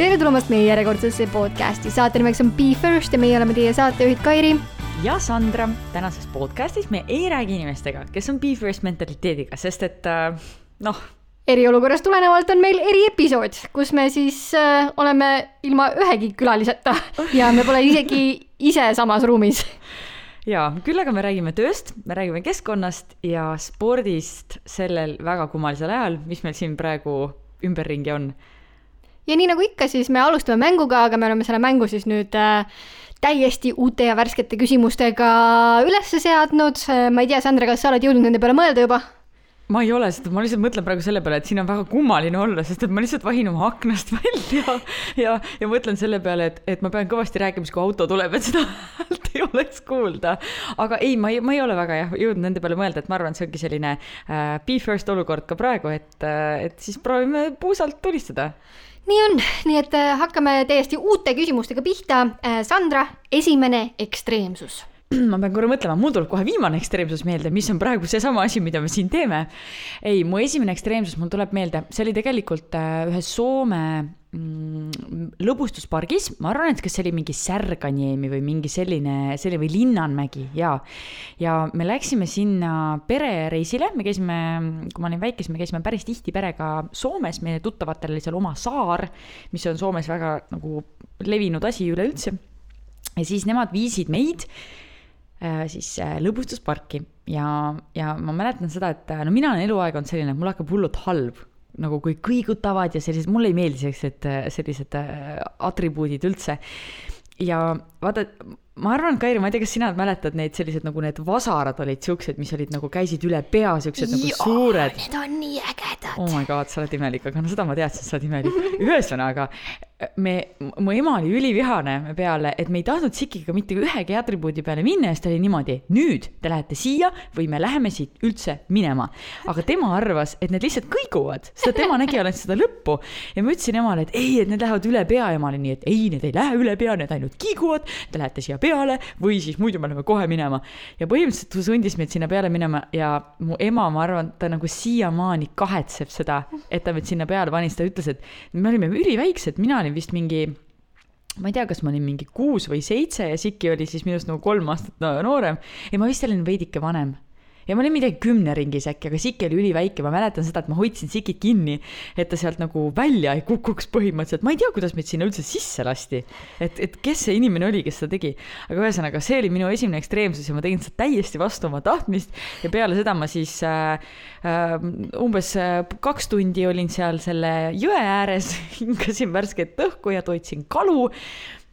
tere tulemast meie järjekordsesse podcasti, saate nimeks on Be First ja meie oleme teie saatejuhid Kairi. ja Sandra, tänases podcastis me ei räägi inimestega, kes on Be First mentaliteediga, sest et äh, noh. eriolukorrast tulenevalt on meil eriepisood, kus me siis äh, oleme ilma ühegi külaliseta ja me pole isegi ise samas ruumis ja küll aga me räägime tööst, me räägime keskkonnast ja spordist sellel väga kummalisel ajal, mis meil siin praegu ümberringi on ja nii nagu ikka, siis me alustame mänguga, aga me oleme selle mängu siis nüüd äh, täiesti uute ja värskete küsimustega üles seadnud. ma ei tea, Sandra, kas sa oled jõudnud nende peale mõelda juba? ma ei ole, sest ma lihtsalt mõtlen praegu selle peale, et siin on väga kummaline olla, sest et ma lihtsalt vahin oma aknast välja ja, ja mõtlen selle peale, et, et ma pean kõvasti rääkima, siis kui auto tuleb, et seda häält ei oleks kuulda. aga ei, ma ei, ma ei ole väga jah jõudnud nende peale mõelda, et ma arvan, et see ongi selline äh, be first olukord ka praegu, et äh,, et siis proovime puusalt tulistada nii on, nii et äh, hakkame täiesti uute küsimustega pihta. Äh, Sandra, esimene ekstreemsus ma pean korra mõtlema, mul tuleb kohe viimane ekstreemsus meelde, mis on praegu seesama asi, mida me siin teeme. ei, mu esimene ekstreemsus, mul tuleb meelde, see oli tegelikult äh, ühes Soome mm, lõbustuspargis, ma arvan, et kas see oli mingi Särganiemi või mingi selline, selline või Linnanmägi ja, ja me läksime sinna perereisile, me käisime, kui ma olin väike, siis me käisime päris tihti perega Soomes, meie tuttavatel oli seal oma saar, mis on Soomes väga nagu levinud asi üleüldse. ja siis nemad viisid meid äh, siis äh, lõbustusparki ja, ja ma mäletan seda, et no mina olen eluaeg olnud selline, et mul hakkab hullult halb nagu kui kõigutavad ja sellised, mulle ei meeldi sellised, sellised äh, atribuudid üldse. ja vaata, ma arvan, Kairi, ma ei tea, kas sina mäletad neid sellised nagu need vasarad olid siuksed, mis olid nagu käisid üle pea, siuksed nagu suured. Need on nii ägedad. oh my god, sa oled imelik, aga no seda ma teadsin, sa oled imelik. ühesõnaga, me, mu ema oli ülivihane peale, et me ei tahtnud Sikiga mitte ühegi atribuudi peale minna ja siis ta oli niimoodi, nüüd te lähete siia või me läheme siit üldse minema. aga tema arvas, et need lihtsalt kõiguvad, sest tema nägi alles seda lõppu. Ja ma ütlesin emale, et ei, et need lähevad üle pea. Ja ema oli nii, et ei, need ei lähe üle pea, need ainult kiiguvad, te lähete siia peale või siis muidu me läheme kohe minema. ja põhimõtteliselt ta sundis meid sinna peale minema ja mu ema, ma arvan, ta nagu siiamaani kahetseb seda, et ta meid sinna peale pani, sest ta ütles, et me olime üliväiksed, mina olin olin vist mingi ma ei tea, kas ma olin mingi kuus või seitse ja Siki oli siis minust nagu kolm aastat noorem. Ja ma vist olin veidike vanem ja ma olin midagi kümne ringis äkki, aga Siki oli üliväike, ma mäletan seda, et ma hoidsin Sikit kinni, et ta sealt nagu välja ei kukuks põhimõtteliselt, ma ei tea, kuidas meid sinna üldse sisse lasti. et, et kes see inimene oli, kes seda tegi, aga ühesõnaga, see oli minu esimene ekstreemsus ja ma tegin seda täiesti vastu oma tahtmist. Ja peale seda ma siis äh, äh, umbes äh, kaks tundi olin seal selle jõe ääres hingasin värsket õhku ja toitsin kalu.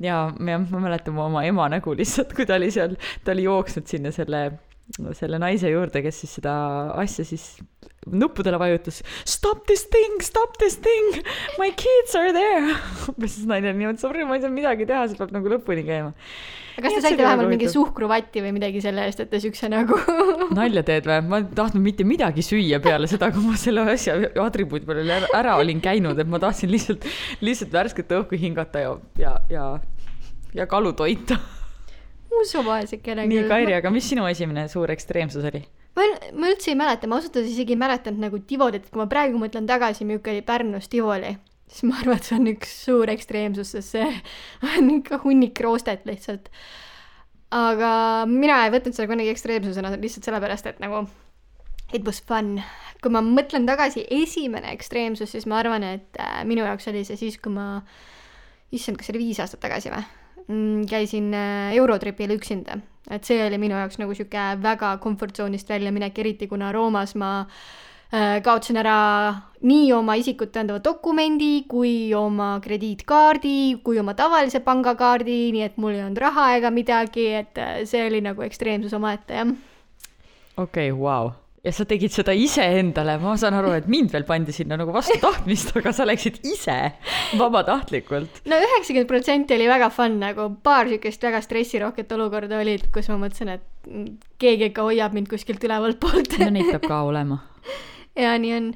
Ja ma, ma mäletan oma ema nägu lihtsalt, kui ta oli seal, ta oli jooksnud sinna selle selle naise juurde, kes siis seda asja siis nuppudele vajutas. Stop this thing, stop this thing, my kids are there. umbes siis naine on niimoodi, sorry, ma ei saa midagi teha, see peab nagu lõpuni käima. kas te saite vähemalt mingi suhkruvatti või midagi selle eest, et te siukse nagu nalja teed või? ma ei tahtnud mitte midagi süüa peale seda, kui ma selle asja atribuudi peale ära, ära olin käinud, et ma tahtsin lihtsalt, lihtsalt värsket õhku hingata ja, ja, ja, ja kalu toita usu vaesekene küll. nii, Kairi, aga mis sinu esimene suur ekstreemsus oli? ma, ma üldse ei mäleta, ma ausalt öeldes isegi ei mäletanud nagu Tivolit, kui ma praegu mõtlen tagasi, milline oli Pärnus Tivoli, siis ma arvan, et see on üks suur ekstreemsus, sest see on ikka hunnik roostet lihtsalt. aga mina ei võtnud seda kunagi ekstreemsusena lihtsalt sellepärast, et nagu it was fun. kui ma mõtlen tagasi, esimene ekstreemsus, siis ma arvan, et äh, minu jaoks oli see siis, kui ma, issand, kas see oli viis aastat tagasi või? Mm, käisin äh, Eurotripil üksinda, et see oli minu jaoks nagu sihuke väga komfortsoonist väljaminek, eriti kuna Roomas ma äh, kaotasin ära nii oma isikut tõendava dokumendi kui oma krediitkaardi, kui oma tavalise pangakaardi, nii et mul ei olnud raha ega midagi, et äh, see oli nagu ekstreemsus omaette, jah. okei okay,, vau wow ja sa tegid seda iseendale, ma saan aru, et mind veel pandi sinna nagu vastu tahtmist, aga sa läksid ise vabatahtlikult. no üheksakümmend protsenti oli väga fun, nagu paar siukest väga stressirohket olukorda olid, kus ma mõtlesin, et keegi ikka hoiab mind kuskilt ülevalt poolt no neid peab ka olema. ja nii on.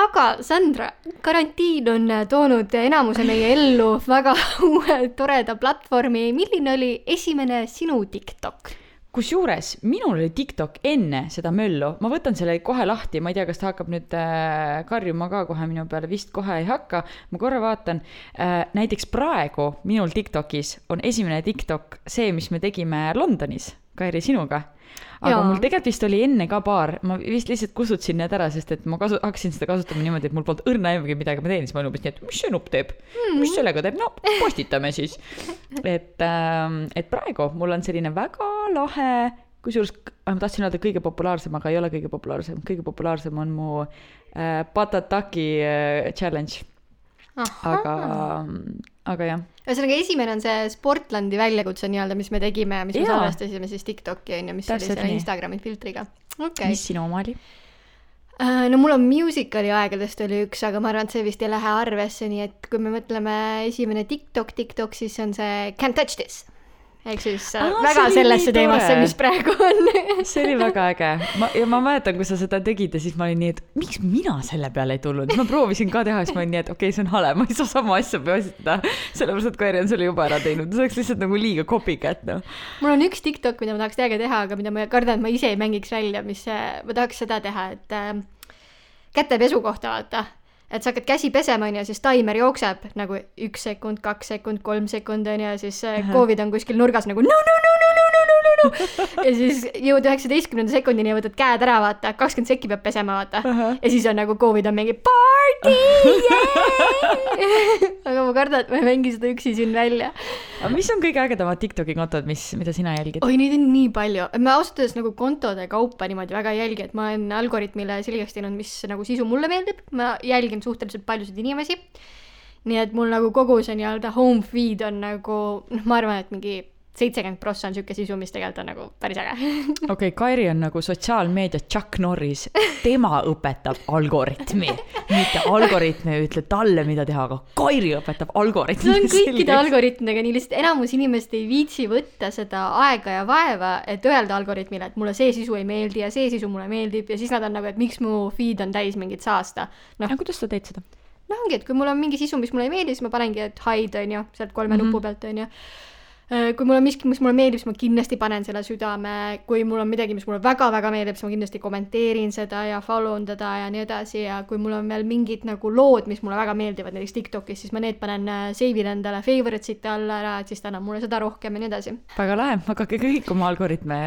aga Sandra, karantiin on toonud enamuse meie ellu väga uue toreda platvormi, milline oli esimene sinu TikTok? Kusjuures minul oli TikTok enne seda möllu, ma võtan selle kohe lahti, ma ei tea, kas ta hakkab nüüd äh, karjuma ka kohe minu peale, vist kohe ei hakka. ma korra vaatan. Äh,, näiteks praegu minul TikTokis on esimene TikTok see, mis me tegime Londonis, Kairi, sinuga aga Jaa. mul tegelikult vist oli enne ka paar, ma vist lihtsalt kustutasin need ära, sest et ma kasu-, hakkasin seda kasutama niimoodi, et mul polnud õrna aimugi, midagi ma teen, siis ma olin umbes nii, et mis see nupp teeb mm., mis sellega teeb, no postitame siis. et äh,, et praegu mul on selline väga lahe, kusjuures ma tahtsin öelda kõige populaarsem, aga ei ole kõige populaarsem, kõige populaarsem on mu äh, patataki äh, challenge. aga, aga jah ühesõnaga, esimene on see Sportlandi väljakutse nii-öelda, mis me tegime, mis Jaa. me salvestasime siis Tiktoki on ju, mis Täpselt oli selle nii. Instagrami filtriga okay.. mis sinu oma oli? Uh, no mul on musical'i aegadest oli üks, aga ma arvan, et see vist ei lähe arvesse, nii et kui me mõtleme esimene TikTok, TikTok, siis on see Can't touch this ehk siis äh, Aa, väga sellesse teemasse, mis praegu on. See oli väga äge, ma, ja ma mäletan, kui sa seda tegid ja siis ma olin nii, et miks mina selle peale ei tulnud, ma proovisin ka teha, siis ma olin nii, et okei okay,, see on hale, ma ei saa sama asja postitada, sellepärast et Kairi on selle juba ära teinud, see oleks lihtsalt nagu liiga copycat, noh. mul on üks TikTok, mida ma tahaks täiega teha, aga mida ma kardan, et ma ise ei mängiks välja, mis, ma tahaks seda teha, et äh, kätepesu kohta vaata et sa hakkad käsi pesema, onju, siis taimer jookseb nagu üks sekund, kaks sekund, kolm sekundit, onju, ja siis uh -huh. Covid on kuskil nurgas nagu no, no, no, no, no, no. ja siis jõuad üheksateistkümnenda sekundini ja võtad käed ära, vaata, kakskümmend sekki peab pesema, vaata uh. -huh. ja siis on nagu Covid on mingi party, yeah! aga ma kardan, et ma ei mängi seda üksi siin välja. aga mis on kõige ägedamad Tiktoki kontod, mis, mida sina jälgid? oi, neid on nii palju. ma ausalt öeldes nagu kontode kaupa niimoodi väga ei jälgi, et ma olen algoritmile selgeks teinud, mis nagu sisu mulle meeldib, ma jälgin suhteliselt paljusid inimesi. nii et mul nagu kogu see nii-öelda home feed on nagu noh, ma arvan, et mingi seitsekümmend prossa on sihuke sisu, mis tegelikult on nagu päris äge. okei okay,, Kairi on nagu sotsiaalmeedia Chuck Norris, tema õpetab algoritmi, mitte algoritm ei ütle talle, mida teha, aga Kairi õpetab algoritmi. see on kõikide algoritmidega nii lihtsalt, enamus inimesed ei viitsi võtta seda aega ja vaeva, et öelda algoritmile, et mulle see sisu ei meeldi ja see sisu mulle meeldib ja siis nad on nagu, et miks mu feed on täis mingit saasta no.. aga kuidas sa teed seda? noh, ongi, et kui mul on mingi sisu, mis mulle ei meeldi, siis ma panengi, et hide on ju, sealt kolme mm -hmm. nupu pealt on ju kui mul on miski, mis mulle meeldib, siis ma kindlasti panen selle südame, kui mul on midagi, mis mulle väga-väga meeldib, siis ma kindlasti kommenteerin seda ja follow n teda ja nii edasi. Ja kui mul on veel mingid nagu lood, mis mulle väga meeldivad, näiteks Tiktokis, siis ma need panen äh, save in endale favorite ite alla ära, et siis ta annab mulle seda rohkem ja nii edasi. väga lahe, hakake kõik oma algoritme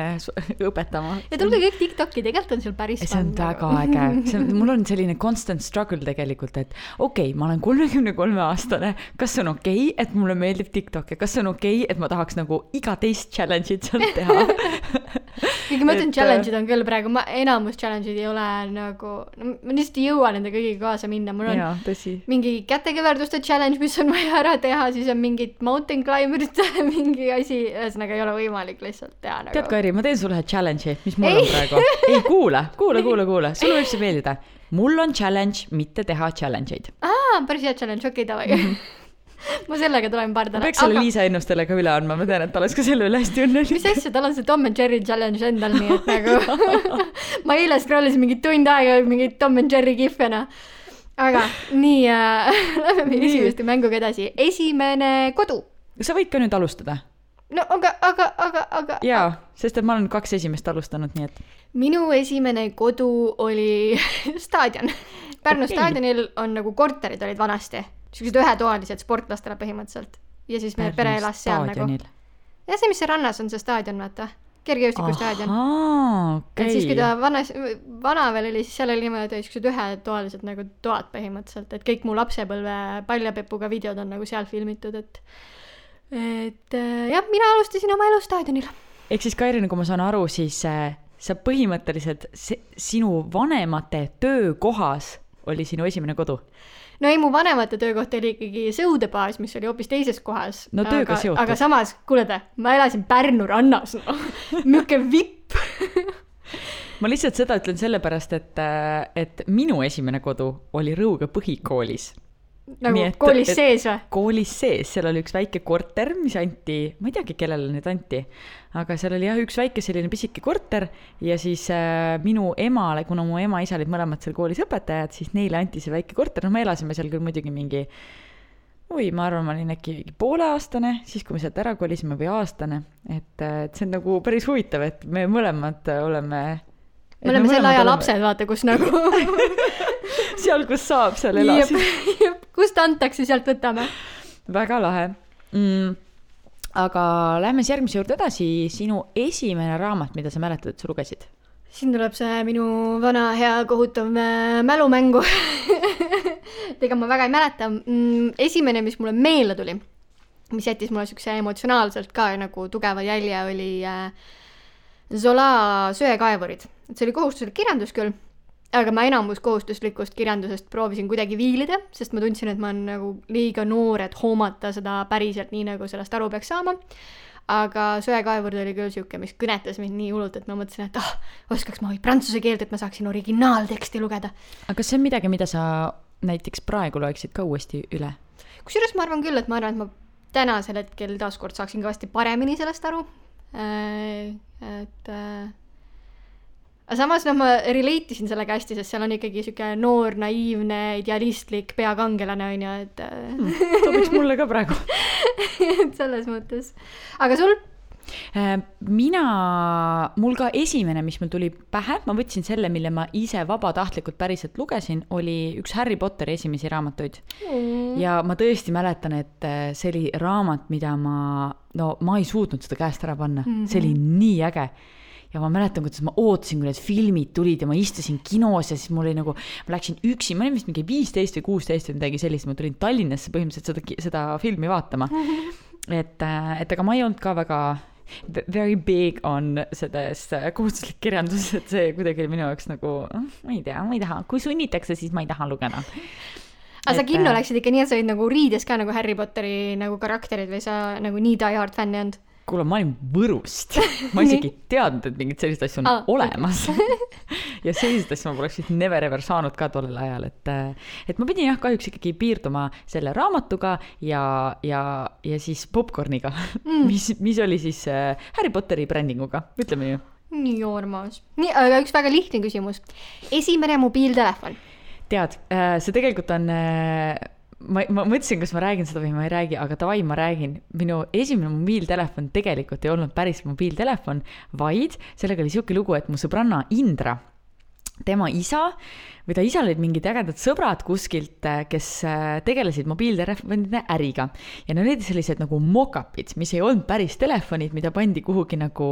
õpetama. ja tulge kõik Tiktoki, tegelikult on seal päris see on väga äge, see on, mul on selline constant struggle tegelikult, et okei okay,, ma olen kolmekümne kolme aastane, kas see on okei okay,, et mulle meeldib Tiktok ja kas see on okei okay,, et ma tahaks nagu iga teist challenge'it sealt teha kuigi ma ütlen, challenge'id on küll praegu, ma enamus challenge'id ei ole nagu, ma lihtsalt ei jõua nende kõigiga kaasa minna, mul on Jaa, tõsi. mingi kätekõverduste challenge, mis on vaja ära teha, siis on mingid mountain climber'ite mingi asi, ühesõnaga ei ole võimalik lihtsalt teha nagu. tead, Kairi, ma teen sulle ühe challenge'i, mis mul ei. on praegu. ei, kuula, kuula, kuula, kuula, sulle võib see meeldida. mul on challenge mitte teha challenge eid. aa, päris hea challenge, okei okay,, davai mhm. ma sellega tulen pardale. peaks selle aga... Liisa ennustele ka üle andma, ma tean, et ta oleks ka selle üle hästi õnnelik. mis asja, tal on see Tom and Jerry challenge endal, nii et nagu ma eile scroll isin mingi tund aega mingit Tom and Jerry kihve, noh. aga nii äh,, lähme meie esimeste mänguga edasi. esimene kodu. sa võid ka nüüd alustada. no aga, aga, aga, aga. jaa, sest et ma olen kaks esimest alustanud, nii et. minu esimene kodu oli staadion. Pärnu okay. staadionil on nagu korterid olid vanasti siuksed ühetoalised sportlastele põhimõtteliselt. ja siis meie pere elas seal nagu. jah, see, mis see rannas on, see staadion, vaata. kergejõustikustaadion. Okay. et siis, kui ta vanas, vana veel oli, siis seal oli niimoodi, siuksed ühetoalised nagu toad põhimõtteliselt, et kõik mu lapsepõlve paljapepuga videod on nagu seal filmitud, et et äh, jah, mina alustasin oma elu staadionil. ehk siis Kairi, nagu ma saan aru, siis äh, sa põhimõtteliselt, sinu vanemate töökohas oli sinu esimene kodu no ei, mu vanemate töökoht oli ikkagi sõudebaas, mis oli hoopis teises kohas. no tööga seotud. aga samas, kuule te, ma elasin Pärnu rannas no., niisugune vipp ma lihtsalt seda ütlen sellepärast, et, et minu esimene kodu oli Rõuge põhikoolis nagu et, koolis et, sees või? koolis sees, seal oli üks väike korter, mis anti, ma ei teagi, kellele need anti, aga seal oli jah, üks väike selline pisike korter ja siis äh, minu emale, kuna mu ema-isa olid mõlemad seal koolis õpetajad, siis neile anti see väike korter, noh, me elasime seal küll muidugi mingi oi, ma arvan, ma olin äkki pooleaastane, siis kui me sealt ära kolisime või aastane, et, et see on nagu päris huvitav, et me mõlemad oleme. Me oleme selle aja lapsed, vaata, kus nagu seal, kus saab, seal elasid. kust antakse, sealt võtame. väga lahe mm,. aga lähme siis järgmise juurde edasi, sinu esimene raamat, mida sa mäletad, et sa lugesid? siin tuleb see minu vana hea kohutav äh, mälumängu. ega ma väga ei mäleta. esimene, mis mulle meelde tuli, mis jättis mulle siukse emotsionaalselt ka nagu tugeva jälje, oli äh, Zola Söekaevurid. et see oli kohustuslik kirjandus küll, aga ma enamus kohustuslikust kirjandusest proovisin kuidagi viilida, sest ma tundsin, et ma olen nagu liiga noor, et hoomata seda päriselt nii, nagu sellest aru peaks saama aga söekaevurid oli küll sihuke, mis kõnetas mind nii hullult, et ma mõtlesin, et ah, oskaks ma või prantsuse keelt, et ma saaksin originaalteksti lugeda. aga kas see on midagi, mida sa näiteks praegu loeksid ka uuesti üle? kusjuures ma arvan küll, et ma arvan, et ma tänasel hetkel taaskord saaksin kõvasti paremini sellest aru. Et äh, aga samas noh, ma relate isin sellega hästi, sest seal on ikkagi sihuke noor, naiivne, idealistlik peakangelane on ju, et äh, sobiks mulle ka praegu. et selles mõttes. aga sul? Äh, mina, mul ka esimene, mis mul tuli pähe, ma võtsin selle, mille ma ise vabatahtlikult päriselt lugesin, oli üks Harry Potteri esimesi raamatuid. ja ma tõesti mäletan, et äh, see oli raamat, mida ma, no ma ei suutnud seda käest ära panna mm, -hmm. see oli nii äge ja ma mäletan, kuidas ma ootasin, kui need filmid tulid ja ma istusin kinos ja siis mul oli nagu, ma läksin üksi, ma olin vist mingi viisteist või kuusteist või midagi sellist, ma tulin Tallinnasse põhimõtteliselt seda, seda filmi vaatama. et, et aga ma ei olnud ka väga very big on selles kohustuslik kirjandus, et see kuidagi minu jaoks nagu, ma ei tea, ma ei taha, kui sunnitakse, siis ma ei taha lugeda. aga sa kinno äh, läksid ikka nii, et sa olid nagu riides ka nagu Harry Potteri nagu karakterid või sa nagu nii die hard fänn ei olnud? kuule, ma olin Võrust, ma isegi ei teadnud, et mingeid selliseid asju on ah, olemas. ja selliseid asju ma poleks vist never ever saanud ka tollel ajal, et, et ma pidin jah, kahjuks ikkagi piirduma selle raamatuga ja, ja, ja siis popkorniga mm. mis, mis oli siis äh, Harry Potteri brändinguga, ütleme ju. nii armas. nii, aga üks väga lihtne küsimus. esimene mobiiltelefon. tead, see tegelikult on, ma, ma mõtlesin, kas ma räägin seda või ma ei räägi, aga davai, ma räägin. minu esimene mobiiltelefon tegelikult ei olnud päris mobiiltelefon, vaid sellega oli sihuke lugu, et mu sõbranna Indra, tema isa või ta isal olid mingid ägedad sõbrad kuskilt, kes äh, tegelesid mobiiltelefonide äriga ja need olid sellised nagu mock-up'id, mis ei olnud päris telefonid, mida pandi kuhugi nagu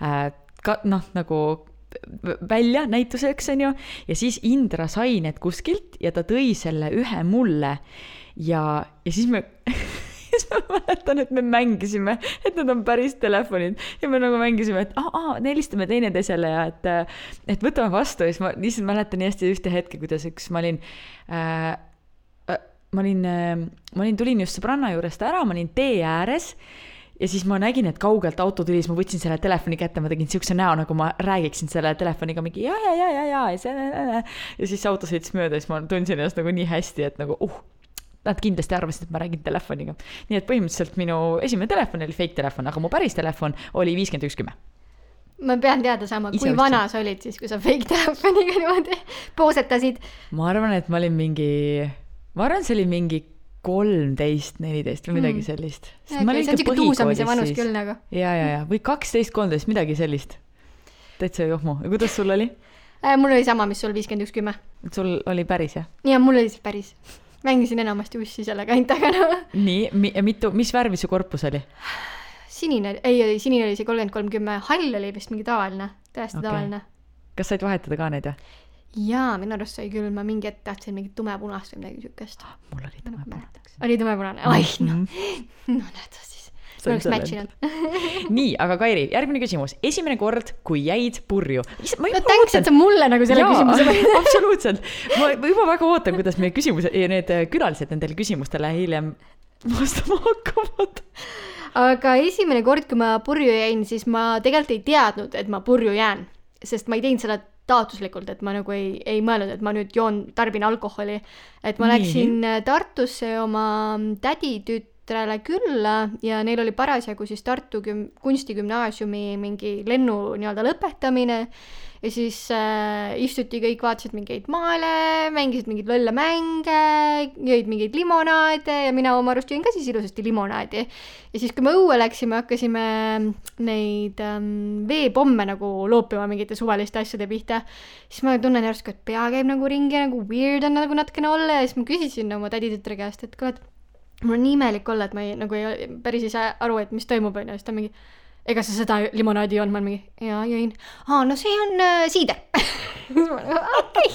äh, ka noh, nagu välja näituseks, on ju, ja siis Indra sai need kuskilt ja ta tõi selle ühe mulle. Ja, ja siis me siis ma mäletan, et me mängisime, et need on päris telefonid. Ja me nagu mängisime, et aa, aa, helistame teineteisele ja et, et võtame vastu. Ja siis ma lihtsalt mäletan nii hästi ühte hetke, kuidas üks, ma olin äh, äh, ma olin äh,, ma olin, tulin just sõbranna juurest ära, ma olin tee ääres ja siis ma nägin, et kaugelt auto tuli, siis ma võtsin selle telefoni kätte, ma tegin siukse näo, nagu ma räägiksin selle telefoniga mingi ja, ja, ja, ja, ja, ja see, ja siis auto sõitis mööda, siis ma tundsin ennast nagu nii hästi, et nagu uh, nad kindlasti arvasid, et ma räägin telefoniga. nii et põhimõtteliselt minu esimene telefon oli fake telefon, aga mu päris telefon oli viiskümmend üks kümme. ma pean teada saama, kui ostsin. vana sa olid siis, kui sa fake telefoniga niimoodi poosetasid. ma arvan, et ma olin mingi, ma arvan, see oli mingi kolmteist, neliteist või midagi Mm. sellist. see on siuke tuusamise vanus küll nagu. ja, ja, ja või kaksteist, kolmteist, midagi sellist. täitsa johmu, kuidas sul oli? Äh, mul oli sama, mis sul viiskümmend üks kümme. sul oli päris jah? ja mul oli siis päris. mängisin enamasti ussi sellega ainult, aga no nii mi,, mitu, mis värvi su korpus oli? sinine, ei, ei sinine oli see kolmkümmend kolm kümme, hall oli vist mingi tavaline, täiesti okay. tavaline. kas said vahetada ka neid või? jaa, minu arust sai küll, ma mingi hetk tahtsin mingit tumepunast või midagi siukest. mul oli nagu tumepune. mäletaks. oli tumepunane, noh, Mhm. no näed siis. Me oleks match inud. nii, aga Kairi, järgmine küsimus. esimene kord, kui jäid purju. no thanks, et sa mulle nagu selle küsimuse panid. absoluutselt. ma ma juba väga ootan, kuidas meie küsimused, need äh, külalised nendele küsimustele hiljem vastama hakkavad. aga esimene kord, kui ma purju jäin, siis ma tegelikult ei teadnud, et ma purju jään, sest ma ei teinud seda taotluslikult, et ma nagu ei, ei mõelnud, et ma nüüd joon, tarbin alkoholi. et ma Nii. läksin äh, Tartusse oma täditütrele külla ja neil oli parasjagu siis Tartu güm-, kunstigümnaasiumi mingi lennu nii-öelda lõpetamine ja siis äh, istuti kõik, vaatasid mingeid maale, mängisid mingeid lolle mänge, jõid mingeid limonaade ja mina oma arust jõin ka siis ilusasti limonaadi. ja siis, kui me õue läksime, hakkasime neid ähm, veepomme nagu loopima mingite suvaliste asjade pihta, siis ma tunnen järsku, et pea käib nagu ringi nagu weird on nagu natukene olla ja siis ma küsisin oma täditütre käest, et kuule, et mul on nii imelik olla, et ma ei, nagu ei, päris ei saa aru, et mis toimub, onju, siis ta mingi ega sa seda limonaadi ei joonud, ma olen mingi, jaa, jõin. aa, no see on äh, siider. okei,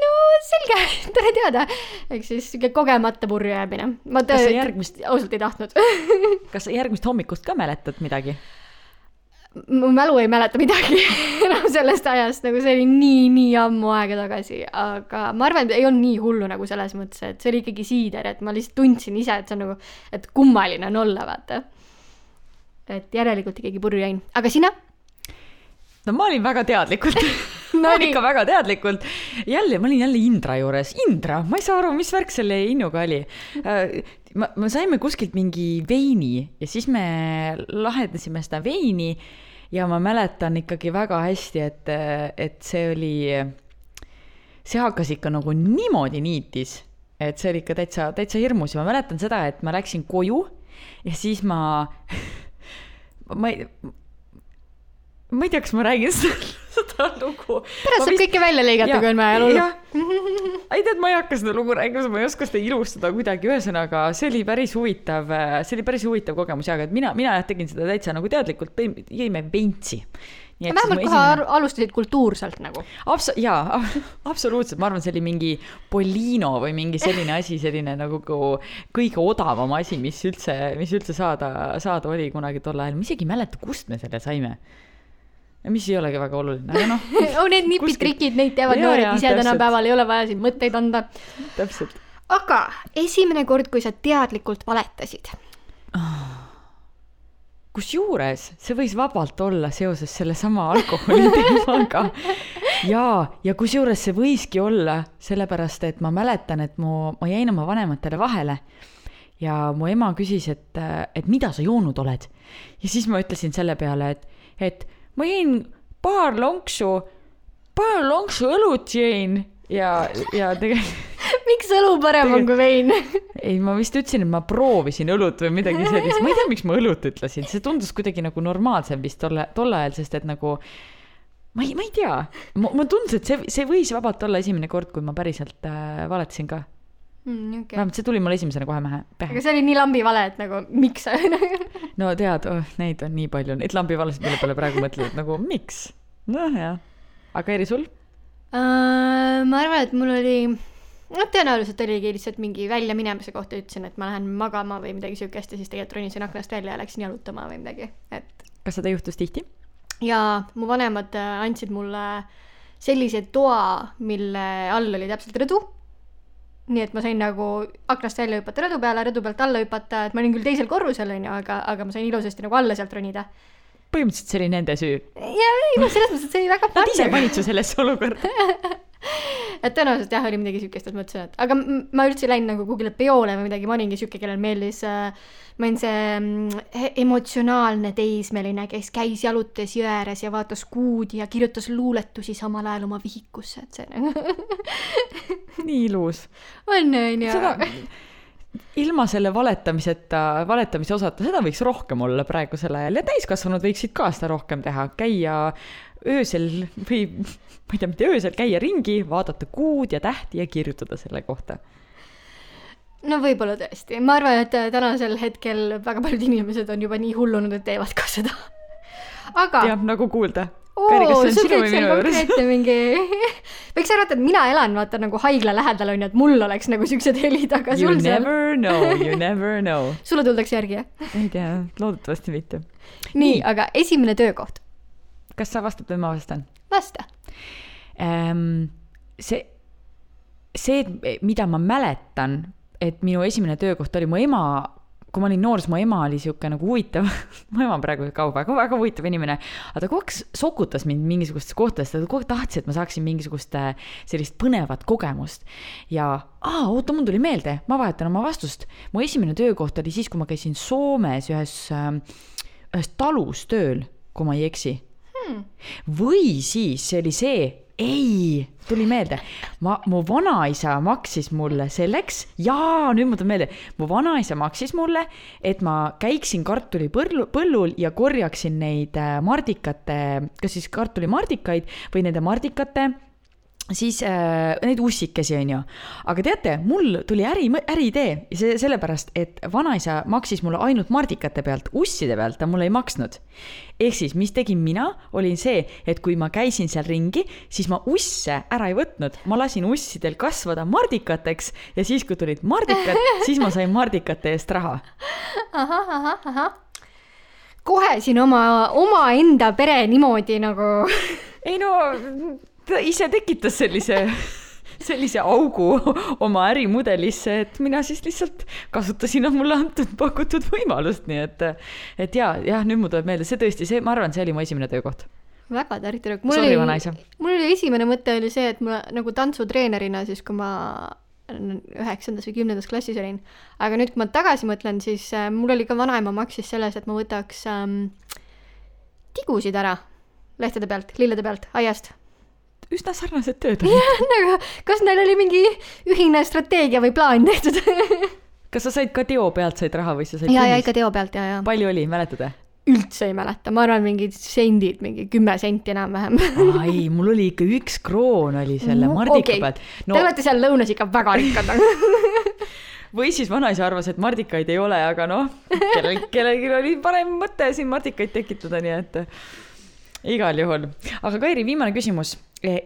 no selge, tore teada. ehk siis sihuke kogemata purju jäämine. ma tõesti järgmist- ausalt ei tahtnud. kas sa järgmist hommikust ka mäletad midagi? mu mälu ei mäleta midagi enam sellest ajast, nagu see oli nii, nii ammu aega tagasi, aga ma arvan, et ei olnud nii hullu nagu selles mõttes, et see oli ikkagi siider, et ma lihtsalt tundsin ise, et see on nagu, et kummaline on olla, vaata. Et järelikult ikkagi purju jäin, aga sina? no ma olin väga teadlikult No no,, nii. ikka väga teadlikult. jälle, ma olin jälle Indra juures, Indra, ma ei saa aru, mis värk selle Innuga oli. ma, me saime kuskilt mingi veini ja siis me lahendasime seda veini ja ma mäletan ikkagi väga hästi, et, et see oli, see hakkas ikka nagu niimoodi niitis, et see oli ikka täitsa, täitsa hirmus ja ma mäletan seda, et ma läksin koju ja siis ma, ma ei, ma ei tea, kas ma räägin seda, lugu. pärast saab kõike välja lõigata, kui on vaja lulla. ei tead, ma ei hakka seda lugu rääkima, ma ei oska seda ilustada kuidagi, ühesõnaga see oli päris huvitav, see oli päris huvitav kogemus ja, aga et mina, mina jah tegin seda täitsa nagu teadlikult, jõime veintsi. Vähemalt kohe esimene... alustasid kultuurselt nagu. Abs-, jaa, absoluutselt, ma arvan, see oli mingi Polino või mingi selline asi, selline nagu kõige odavam asi, mis üldse, mis üldse saada, saada oli kunagi tol ajal, ma isegi ei mäleta, kust me selle saime. mis ei olegi väga oluline, aga noh, oh, need nipitrikid, neid teavad noored ise tänapäeval, ei ole vaja siin mõtteid anda. täpselt. aga esimene kord, kui sa teadlikult valetasid. Kusjuures see võis vabalt olla seoses sellesama alkoholi teemaga. jaa, ja kusjuures see võiski olla sellepärast, et ma mäletan, et mu, ma jäin oma vanematele vahele ja mu ema küsis, et, et mida sa joonud oled. ja siis ma ütlesin selle peale, et, et ma jõin paar lonksu, paar lonksu õlut jõin ja, ja tegelikult miks õlu parem on kui vein? ei, ma vist ütlesin, et ma proovisin õlut või midagi sellist, ma ei tea, miks ma õlut ütlesin, see tundus kuidagi nagu normaalsem vist tolle, tol ajal, sest et nagu ma ei, ma ei tea, ma, ma tundus, et see, see võis vabalt olla esimene kord, kui ma päriselt äh, valetasin ka. Mm, okay. vähemalt see tuli mulle esimesena kohe pähe, aga see oli nii lambi vale, et nagu miks sa no tead oh,, neid on nii palju, neid lambivalesid, mille peale praegu mõtled, nagu miks? noh, jah. aga Eri, sul? uh,? ma arvan, et mul oli, noh, tõenäoliselt oligi lihtsalt mingi väljaminemise kohta ütlesin, et ma lähen magama või midagi siukest ja siis tegelikult ronisin aknast välja ja läksin jalutama või midagi, et kas seda juhtus tihti? ja mu vanemad äh, andsid mulle sellise toa, mille all oli täpselt rõdu. nii et ma sain nagu aknast välja hüpata rõdu peale, rõdu pealt alla hüpata, et ma olin küll teisel korrusel onju, aga, aga ma sain ilusasti nagu alla sealt ronida. Põhimõtteliselt see oli nende süü. ja ei noh, selles mõttes, et see oli väga Nad ise panid su sellesse olukorda. et tõenäoliselt jah, oli midagi siukest, et mõtlesin, et aga ma üldse ei läinud nagu kuhugile peole või midagi, ma olingi siuke, kellel meeldis äh,, ma olin see mm, emotsionaalne teismeline, kes käis jalutas jõe ääres ja vaatas kuud ja kirjutas luuletusi samal ajal oma vihikusse, et see nagu nii ilus. on onju. seda, ilma selle valetamiseta, valetamise osata, seda võiks rohkem olla praegusel ajal ja täiskasvanud võiksid ka seda rohkem teha, käia öösel või ma ei tea, mitte öösel, käia ringi, vaadata kuud ja tähti ja kirjutada selle kohta. no võib-olla tõesti, ma arvan, et äh, tänasel hetkel väga paljud inimesed on juba nii hullunud, et teevad ka seda. aga jah, nagu kuulda. oo, Kari, kas see on sinu või minu juures? mingi, võiks arvata, et mina elan vaata nagu haigla lähedal onju, et mul oleks nagu siuksed helid, aga You sul seal, never know, you never know. sulle tuldakse järgi jah? ei tea, loodetavasti mitte. nii, aga esimene töökoht, kas sa vastad või ma vastan? vasta. ähm, see, see, mida ma mäletan, et minu esimene töökoht oli mu ema, kui ma olin noor, siis mu ema oli sihuke nagu huvitav, mu ema praegu ka väga, väga huvitav inimene, aga ta kogu aeg sokutas mind mingisugustes kohtades, ta kogu aeg tahtis, et ma saaksin mingisugust äh, sellist põnevat kogemust. ja, aa, oota, mul tuli meelde, ma vahetan oma vastust. mu esimene töökoht oli siis, kui ma käisin Soomes ühes, ühes talus tööl, kui ma ei eksi mm.. või siis see oli see, ei, tuli meelde, ma, mu vanaisa maksis mulle selleks, jaa, nüüd mul tuleb meelde, mu vanaisa maksis mulle, et ma käiksin kartulipõllu, põllul ja korjaksin neid äh, mardikate, kas siis kartulimardikaid või nende mardikate siis äh, neid ussikesi, onju. aga teate, mul tuli äri, äriidee ja see sellepärast, et vanaisa maksis mulle ainult mardikate pealt, usside pealt ta mulle ei maksnud. ehk siis, mis tegin mina, olin see, et kui ma käisin seal ringi, siis ma usse ära ei võtnud, ma lasin ussidel kasvada mardikateks ja siis, kui tulid mardikad, siis ma sain mardikate eest raha. ahah, ahah, ahah. kohe siin oma, omaenda pere niimoodi nagu ei no, ta ise tekitas sellise, sellise augu oma ärimudelisse, et mina siis lihtsalt kasutasin mulle antud pakutud võimalust, nii et, et ja, jah, nüüd mul tuleb meelde, see tõesti, see, ma arvan, see oli mu esimene töökoht. väga tärtrik. mul Sorry, oli mul oli esimene mõte oli see, et ma nagu tantsutreenerina siis, kui ma üheksandas või kümnendas klassis olin, aga nüüd, kui ma tagasi mõtlen, siis äh, mul oli ka vanaema maksis selles, et ma võtaks ähm, tigusid ära lehtede pealt, lillede pealt, aiast. Üsna sarnased tööd olid. nagu, kas neil oli mingi ühine strateegia või plaan tehtud? kas sa said ka teo pealt said raha või sa said ja, ja ikka teo pealt ja, ja palju oli, mäletad üldse ei mäleta, ma arvan, mingid sendid, mingi kümme senti enam-vähem. ai, mul oli ikka üks kroon oli selle mardika Okei. pealt. Te no olete seal lõunas ikka väga rikkad. või siis vanaisa arvas, et mardikaid ei ole, aga noh, kellel, kellelgi oli parem mõte siin mardikaid tekitada, nii et igal juhul. aga Kairi, viimane küsimus.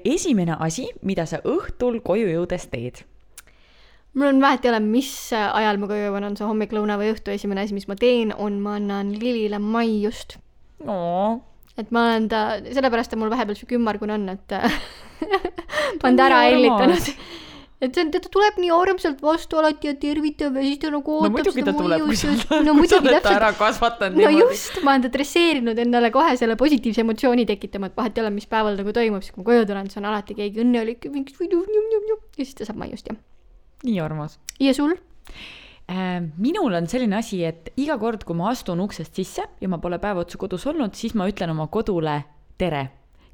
Esimene asi, mida sa õhtul koju jõudes teed? mul on vahet ei ole, mis ajal ma koju jõuan, on see hommik, lõuna või õhtu, esimene asi, mis ma teen, on, ma annan Lilile maiust. no et ma olen ta, sellepärast ta mul vahepeal sihuke ümmargune on, et ma olen ta ära armas. Et see on, ta tuleb nii armsalt vastu alati ja tervitab ja siis ta nagu no ootab muidugi ta seda oled no muidugi täpselt ära kasvatanud no just, ma olen ta dresseerinud endale kohe selle positiivse emotsiooni tekitama, et vahet ei ole, mis päeval nagu toimub, siis kui ma koju tulen, siis on alati keegi õnnelik ja mingi ja siis ta saab maiust jah. nii armas. ja sul? Äh, minul on selline asi, et iga kord, kui ma astun uksest sisse ja ma pole päev otsa kodus olnud, siis ma ütlen oma kodule tere.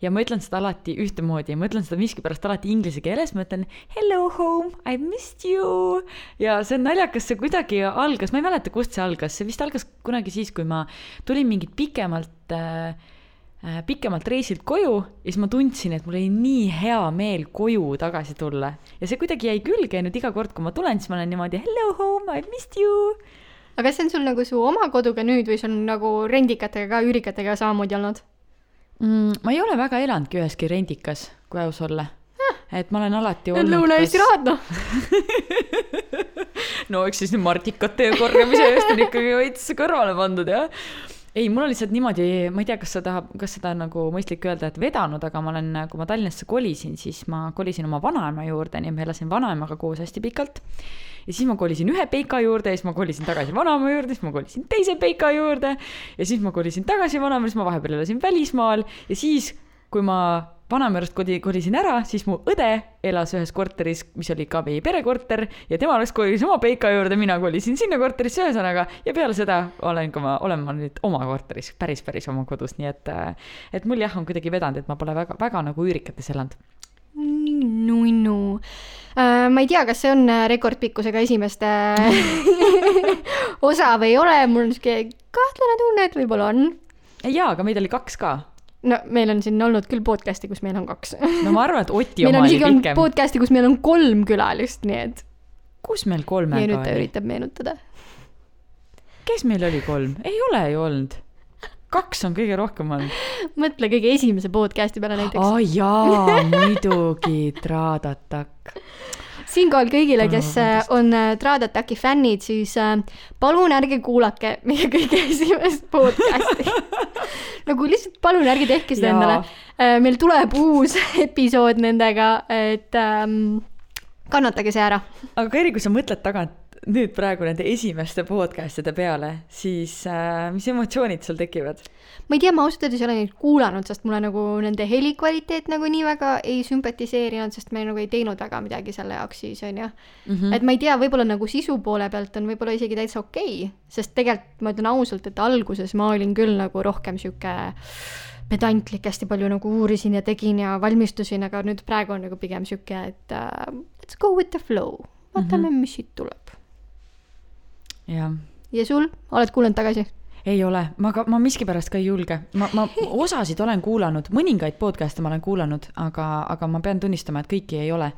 Ja ma ütlen seda alati ühtemoodi, ma ütlen seda miskipärast alati inglise keeles, ma ütlen hello home, I missed you. ja see on naljakas, see kuidagi algas, ma ei mäleta, kust see algas, see vist algas kunagi siis, kui ma tulin mingit pikemalt äh, äh, pikemalt reisilt koju ja siis ma tundsin, et mul oli nii hea meel koju tagasi tulla. Ja see kuidagi jäi külge. Ja nüüd iga kord, kui ma tulen, siis ma olen niimoodi hello home, I missed you. aga kas see on sul nagu su oma koduga nüüd või sul nagu rendikatega ka, üürikatega samamoodi olnud? mm,. ma ei ole väga elanudki üheski rendikas, kui aus olla. et ma olen alati Need olnud. Lõuna-Eesti rahad noh. no eks siis nüüd mardikate korjamise eest on ikkagi veits kõrvale pandud jah. ei, mul on lihtsalt niimoodi, ma ei tea, kas seda, kas seda on nagu mõistlik öelda, et vedanud, aga ma olen, kui ma Tallinnasse kolisin, siis ma kolisin oma vanaema juurde, nii et ma elasin vanaemaga koos hästi pikalt. Ja siis ma kolisin ühe peika juurde ja siis ma kolisin tagasi vanaema juurde, siis ma kolisin teise peika juurde. Ja siis ma kolisin tagasi vanaema, siis ma vahepeal elasin välismaal. Ja siis, kui ma vanaema juurest kodi-, kolisin ära, siis mu õde elas ühes korteris, mis oli ka meie perekorter. Ja tema alles kolis oma peika juurde, mina kolisin sinna korterisse, ühesõnaga, ja peale seda olen ka ma, olen ma nüüd oma korteris, päris, päris oma kodus, nii et, et mul jah, on kuidagi vedanud, et ma pole väga, väga nagu üürikates elanud. nunnu. Ma ei tea, kas see on äh, rekordpikkusega esimeste osa või ei ole, mul on siuke kahtlane tunne, et võib-olla on. jaa, aga meid oli kaks ka. no meil on siin olnud küll podcast'i, kus meil on kaks. no ma arvan, et Oti oma on oli pikem. podcast'i, kus meil on kolm külalist, nii et. kus meil kolmega oli? üritab meenutada. kes meil oli kolm? ei ole ju olnud. Kaks on kõige rohkem olnud. mõtle kõige esimese podcast'i peale näiteks oh.. aa jaa, muidugi, Traadatak. siinkohal kõigile, kes äh, on äh, Tradataki fännid, siis äh, palun ärge kuulake meie kõige esimest podcast'i. nagu lihtsalt palun ärge tehke seda endale. meil tuleb uus episood nendega, et ähm, kannatage see ära. aga Kairi, kui sa mõtled tagant nüüd praegu nende esimeste podcast'ide peale, siis äh, mis emotsioonid sul tekivad? ma ei tea, ma ausalt öeldes ei ole neid kuulanud, sest mulle nagu nende helikvaliteet nagu nii väga ei sümpatiseerinud, sest me nagu ei teinud väga midagi selle jaoks siis onju mm. -hmm. et ma ei tea, võib-olla nagu sisu poole pealt on võib-olla isegi täitsa okei okay,, sest tegelikult ma ütlen ausalt, et alguses ma olin küll nagu rohkem sihuke pedantlik, hästi palju nagu uurisin ja tegin ja valmistusin, aga nüüd praegu on nagu pigem sihuke, et uh, let's go with the flow, vaatame mm, -hmm. mis siit tuleb. Jah. ja sul, oled kuulanud tagasi? ei ole, ma ka, ma miskipärast ka ei julge, ma, ma osasid olen kuulanud, mõningaid podcast'e ma olen kuulanud, aga, aga ma pean tunnistama, et kõiki ei ole.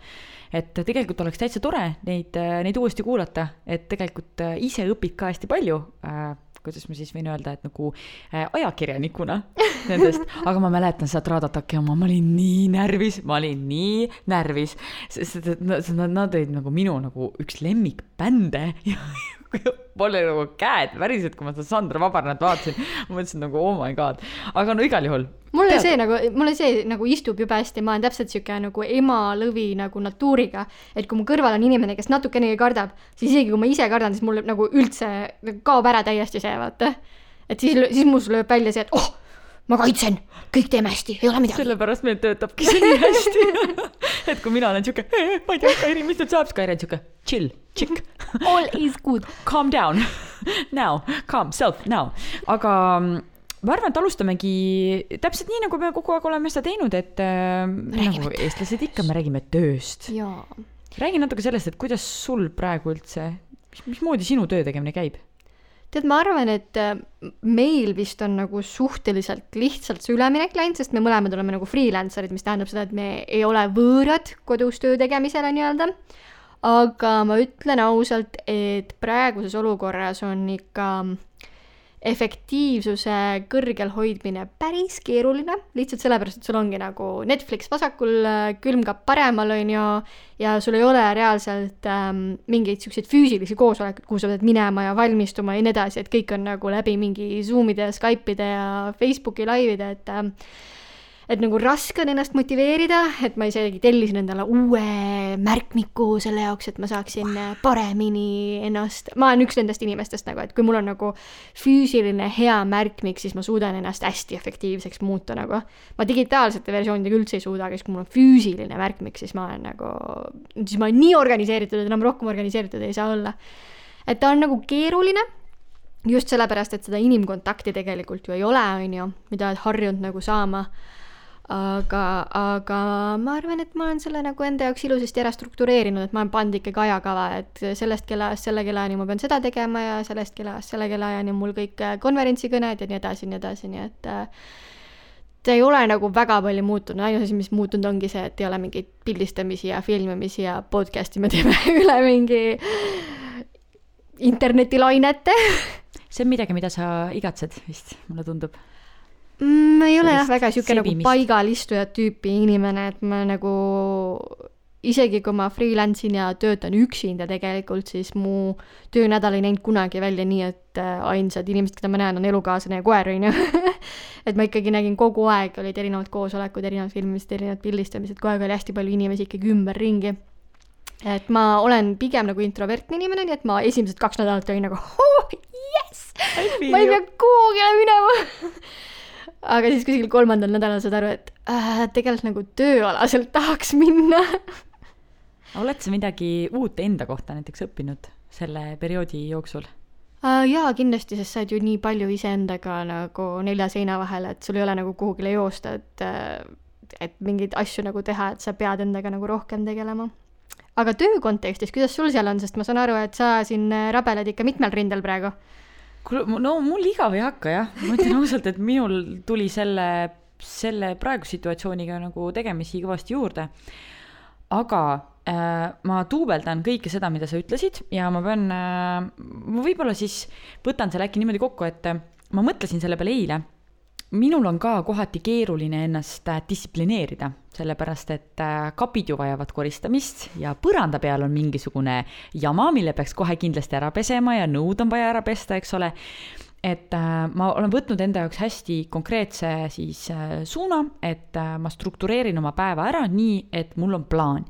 et tegelikult oleks täitsa tore neid, neid uuesti kuulata, et tegelikult ise õpid ka hästi palju. Äh, kuidas ma siis võin öelda, et nagu äh, ajakirjanikuna nendest, aga ma mäletan seda Tradataki oma, ma olin nii närvis, ma olin nii närvis, sest et nad, nad olid nagu minu nagu üks lemmikbände. ja mul oli nagu käed värisesid, kui ma seda Sandra Vabarnat vaatasin. ma mõtlesin nagu oh my god, aga no igal juhul. mulle see nagu, mulle see nagu istub jube hästi, ma olen täpselt sihuke nagu ema lõvi nagu natuuriga. et kui mu kõrval on inimene, kes natukenegi kardab, siis isegi kui ma ise kardan, siis mul nagu üldse kaob ära täiesti see, vaata. et siis, siis mul lööb välja see, et oh ma kaitsen, kõik teeme hästi, ei ole midagi. sellepärast meil töötabki see nii hästi et kui mina olen siuke, ma ei tea, Kairi, mis nüüd saab, siis Kairi on siuke chill, chick. All is good. Calm down now, calm self now, aga mm, ma arvan, et alustamegi täpselt nii, nagu me kogu aeg oleme seda teinud, et äh, nagu eestlased ikka, me räägime tööst. räägi natuke sellest, et kuidas sul praegu üldse, mismoodi sinu töö tegemine käib? Tead, ma arvan, et äh, meil vist on nagu suhteliselt lihtsalt see üleminek läinud, sest me mõlemad oleme nagu freelancer'id, mis tähendab seda, et me ei ole võõrad kodus töö tegemisele nii-öelda. aga ma ütlen ausalt, et praeguses olukorras on ikka efektiivsuse kõrgel hoidmine päris keeruline, lihtsalt sellepärast, et sul ongi nagu Netflix vasakul, külmkapp paremal, on ju, ja sul ei ole reaalselt ähm, mingeid siukseid füüsilisi koosolekuid, kuhu sa pead minema ja valmistuma ja nii edasi, et kõik on nagu läbi mingi Zoom'ide ja Skype'ide ja Facebooki laivide, et ähm, et nagu raske on ennast motiveerida, et ma isegi tellisin endale uue märkmiku selle jaoks, et ma saaksin paremini ennast, ma olen üks nendest inimestest nagu, et kui mul on nagu füüsiline hea märkmik, siis ma suudan ennast hästi efektiivseks muuta nagu. ma digitaalsete versioonidega üldse ei suuda, aga siis kui mul on füüsiline märkmik, siis ma olen nagu, siis ma olen nii organiseeritud, et enam rohkem organiseeritud ei saa olla. et ta on nagu keeruline just sellepärast, et seda inimkontakti tegelikult ju ei ole, on ju, mida oled harjunud nagu saama aga, aga ma arvan, et ma olen selle nagu enda jaoks ilusasti ära struktureerinud, et ma olen pannud ikkagi ajakava, et sellest kellaajast selle kellaajani ma pean seda tegema ja sellest kellaajast selle kellaajani on mul kõik äh, konverentsikõned ja nii edasi, nii edasi, nii et äh, ta ei ole nagu väga palju muutunud, ainus asi, mis muutunud ongi see, et ei ole mingeid pildistamisi ja filmimisi ja podcast'i. Me teeme üle mingi internetilainete. See on midagi, mida sa igatsed vist, mulle tundub mm,? ma ei ole jah väga sihuke nagu paigal istuja tüüpi inimene, et ma nagu isegi kui ma freelance in ja töötan üksinda tegelikult, siis mu töönädal ei näinud kunagi välja nii, et äh, ainsad inimesed, keda ma näen, on elukaaslane ja koer, on ju. et ma ikkagi nägin kogu aeg, olid erinevad koosolekud, erinevad filmimised, erinevad pildistamised, kogu aeg oli hästi palju inimesi ikkagi ümberringi. et ma olen pigem nagu introvertne inimene, nii et ma esimesed kaks nädalat olin nagu oh, yes! ma ei pea kuhugile minema aga siis kuskil kolmandal nädalal saad aru, et äh, tegelikult nagu tööalaselt tahaks minna oled sa midagi uut enda kohta näiteks õppinud selle perioodi jooksul uh,? jaa, kindlasti, sest sa oled ju nii palju iseendaga nagu nelja seina vahel, et sul ei ole nagu kuhugile joosta, et äh, et mingeid asju nagu teha, et sa pead endaga nagu rohkem tegelema. aga töö kontekstis, kuidas sul seal on, sest ma saan aru, et sa siin rabeled ikka mitmel rindel praegu kuule, no mul igav ei hakka jah, ma ütlen ausalt, et minul tuli selle, selle praeguse situatsiooniga nagu tegemisi kõvasti juurde. aga äh, ma duubeldan kõike seda, mida sa ütlesid ja ma pean äh,, ma võib-olla siis võtan selle äkki niimoodi kokku, et äh, ma mõtlesin selle peale eile minul on ka kohati keeruline ennast äh, distsiplineerida, sellepärast et äh, kapid ju vajavad koristamist ja põranda peal on mingisugune jama, mille peaks kohe kindlasti ära pesema ja nõud on vaja ära pesta, eks ole. et äh, ma olen võtnud enda jaoks hästi konkreetse siis suuna, et ma struktureerin oma päeva ära nii, et mul on plaan.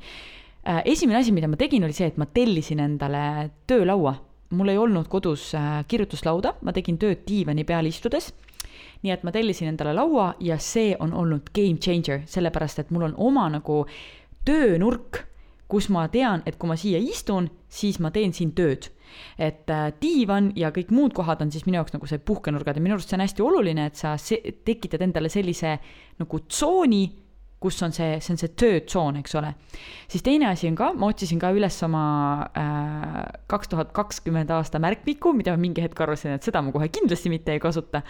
esimene asi, mida ma tegin, oli see, et ma tellisin endale töölaua mul ei olnud kodus kirjutuslauda, ma tegin tööd diivani peal istudes nii et ma tellisin endale laua ja see on olnud game changer, sellepärast et mul on oma nagu töönurk, kus ma tean, et kui ma siia istun, siis ma teen siin tööd. et äh, diivan ja kõik muud kohad on siis minu jaoks nagu see puhkenurgad ja minu arust see on hästi oluline, et sa tekitad endale sellise nagu tsooni kus on see, see on see töötsoon, eks ole. siis teine asi on ka, ma otsisin ka üles oma äh, kaks tuhat kakskümmend aasta märkmiku, mida mingi hetk arvasin, et seda ma kohe kindlasti mitte ei kasuta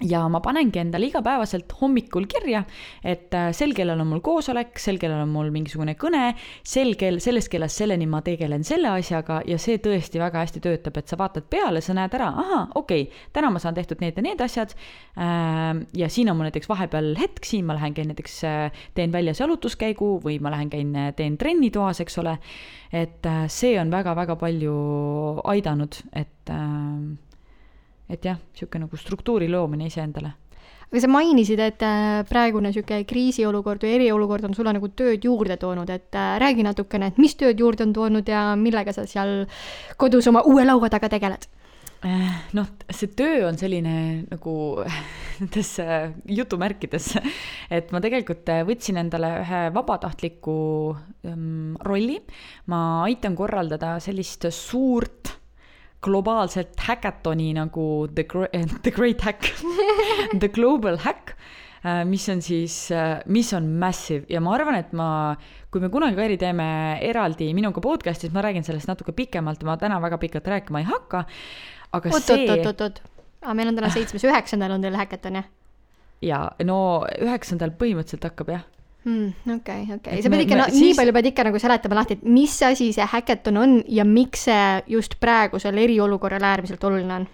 ja ma panengi endale igapäevaselt hommikul kirja, et äh, sel kellal on mul koosolek, sel kellal on mul mingisugune kõne, sel kell, sellest kellast selleni ma tegelen selle asjaga ja see tõesti väga hästi töötab, et sa vaatad peale, sa näed ära, ahah, okei okay,, täna ma saan tehtud need ja need asjad. Ähm, ja siin on mul näiteks vahepeal hetk, siin ma lähen, käin näiteks, äh, teen väljas jalutuskäigu või ma lähen, käin, äh, teen trenni toas, eks ole. et see on väga-väga palju aidanud, et et jah, niisugune nagu struktuuri loomine iseendale aga sa mainisid, et äh, praegune niisugune kriisiolukord või eriolukord on sulle nagu tööd juurde toonud, et äh, räägi natukene, et mis tööd juurde on toonud ja millega sa seal kodus oma uue laua taga tegeled? Äh, noh, see töö on selline nagu nendes jutumärkides, et ma tegelikult võtsin endale ühe vabatahtliku um, rolli. ma aitan korraldada sellist suurt globaalset häkatoni nagu The, The Great Hack The Global Hack, äh, mis on siis, äh, mis on massive ja ma arvan, et ma, kui me kunagi Kairi teeme eraldi minuga podcast'i, siis ma räägin sellest natuke pikemalt, ma täna väga pikalt rääkima ei hakka, aga oot, see. oot, oot, oot, aga meil on täna seitsmes, üheksandal on teil häkaton, jah? ja no üheksandal põhimõtteliselt hakkab jah okei, okei, sa pead ikka, no siis... nii palju pead ikka nagu seletama lahti, et mis asi see häkaton on ja miks see just praegusel eriolukorral äärmiselt oluline on?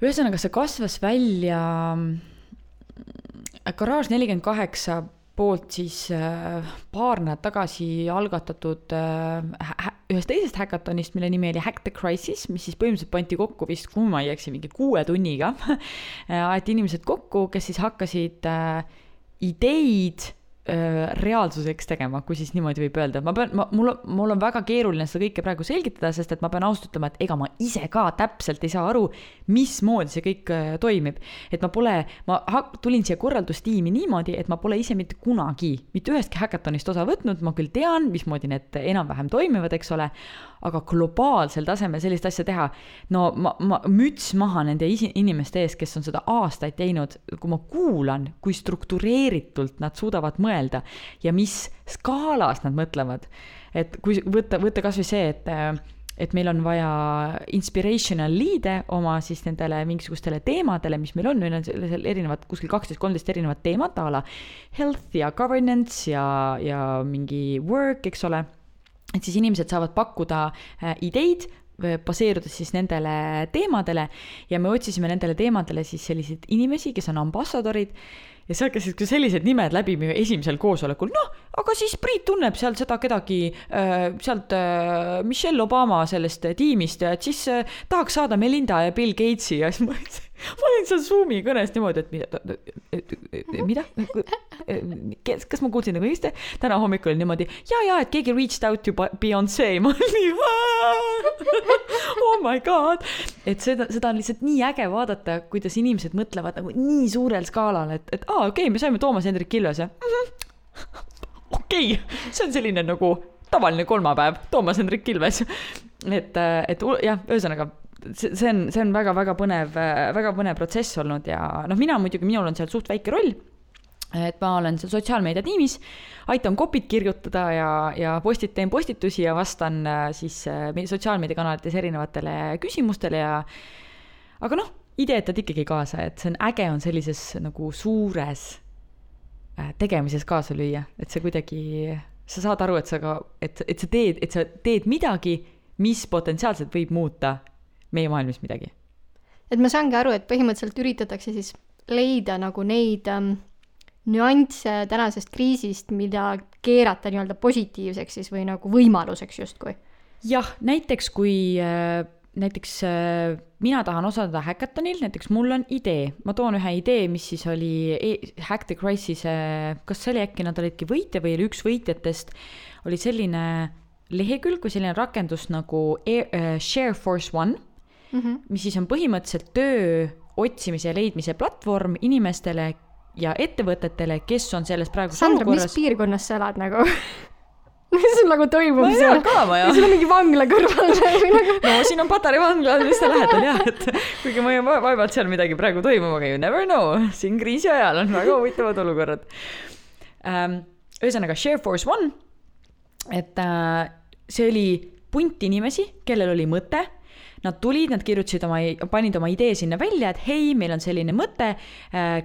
ühesõnaga, see kasvas välja äh, Garage nelikümmend kaheksa poolt siis äh, paar nädalat tagasi algatatud äh, ühest teisest häkatonist, mille nimi oli Hack the Crisis, mis siis põhimõtteliselt pandi kokku vist, kui ma ei eksi, mingi kuue tunniga aeti inimesed kokku, kes siis hakkasid ideid reaalsuseks tegema, kui siis niimoodi võib öelda, ma pean, ma, mul, mul on väga keeruline seda kõike praegu selgitada, sest et ma pean ausalt ütlema, et ega ma ise ka täpselt ei saa aru, mismoodi see kõik toimib. et ma pole, ma tulin siia korraldustiimi niimoodi, et ma pole ise mitte kunagi mitte ühestki häkatonist osa võtnud, ma küll tean, mismoodi need enam-vähem toimivad, eks ole, aga globaalsel tasemel sellist asja teha, no ma, ma, müts maha nende isi, inimeste ees, kes on seda aastaid teinud, kui ma kuulan, kui struktureeritult nad suudavad mõelda ja mis skaalas nad mõtlevad. et kui võtta, võtta kasvõi see, et et meil on vaja inspirational lead'e oma siis nendele mingisugustele teemadele, mis meil on, meil on seal erinevad, kuskil kaksteist, kolmteist erinevat teemat a la health ja governance ja, ja mingi work, eks ole et siis inimesed saavad pakkuda äh, ideid, baseerudes siis nendele teemadele. Ja me otsisime nendele teemadele siis selliseid inimesi, kes on ambassadorid ja seal käisid ka sellised nimed läbi meie esimesel koosolekul, noh, aga siis Priit tunneb seal seda kedagi äh, sealt äh, Michelle Obama sellest tiimist. Ja et siis äh, tahaks saada Melinda ja Bill Gatesi. Ja siis ma ütlesin ma olin seal Zoomi kõnes niimoodi, et mida, mida, kas ma kuulsin nagu õigesti? täna hommikul oli niimoodi ja, ja et keegi reached out to Beyonce, ma olin nii oh my god, et seda, seda on lihtsalt nii äge vaadata, kuidas inimesed mõtlevad nagu nii suurel skaalal, et, et aa, okei okay,, me saime Toomas Hendrik Ilvese okei okay., see on selline nagu tavaline kolmapäev, Toomas Hendrik Ilves. et, et jah, ühesõnaga see, on, see on väga-väga põnev, väga põnev protsess olnud ja noh, mina muidugi, minul on seal suht väike roll et ma olen seal sotsiaalmeedia tiimis, aitan kopid kirjutada ja, ja postit-, teen postitusi ja vastan äh, siis äh, sotsiaalmeediakanalites erinevatele küsimustele ja aga noh, ideetad ikkagi kaasa, et see on äge, on sellises nagu suures äh, tegemises kaasa lüüa, et see kuidagi, sa saad aru, et sa ka, et, et sa teed, et sa teed midagi, mis potentsiaalselt võib muuta meie maailmas midagi. et ma saangi aru, et põhimõtteliselt üritatakse siis leida nagu neid ähm, nüansse tänasest kriisist, mida keerata nii-öelda positiivseks siis või nagu võimaluseks justkui. jah, näiteks kui äh, näiteks äh, mina tahan osaleda häkatonil, näiteks mul on idee, ma toon ühe idee, mis siis oli e Hack the Crisis'e, kas see oli äkki, nad olidki võitja või oli üks võitjatest, oli selline lehekülg või selline rakendus nagu Air, uh, Shareforce One mm, -hmm. mis siis on põhimõtteliselt töö otsimise ja leidmise platvorm inimestele ja ettevõtetele, kes on selles praeguses Sandra, mis piirkonnas sa elad nagu? Mis sul nagu toimub ma seal? sul on mingi vangla kõrval nagu no siin on Patarei vangla on üsna lähedal jah, et kuigi ma ei va- vaevalt seal midagi praegu toimub, aga you never know, siin kriisi ajal on väga huvitavad olukorrad. Ähm,. ühesõnaga Shareforce One, et äh, see oli punt inimesi, kellel oli mõte Nad tulid, nad kirjutasid oma, panid oma idee sinna välja, et hei, meil on selline mõte,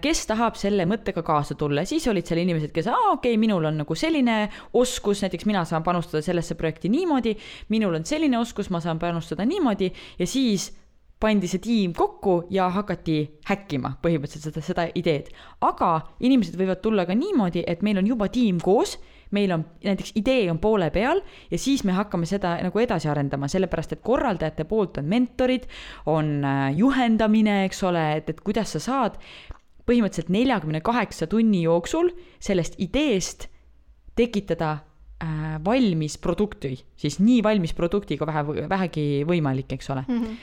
kes tahab selle mõttega kaasa tulla, siis olid seal inimesed, kes, aa okei okay,, minul on nagu selline oskus, näiteks mina saan panustada sellesse projekti niimoodi, minul on selline oskus, ma saan panustada niimoodi ja siis pandi see tiim kokku ja hakati häkkima põhimõtteliselt seda, seda ideed. aga inimesed võivad tulla ka niimoodi, et meil on juba tiim koos, meil on näiteks idee on poole peal ja siis me hakkame seda nagu edasi arendama, sellepärast et korraldajate poolt on mentorid, on äh, juhendamine, eks ole, et, et kuidas sa saad põhimõtteliselt neljakümne kaheksa tunni jooksul sellest ideest tekitada äh, valmis produkti, siis nii valmis produktiga vähe, vähegi võimalik, eks ole mm. -hmm.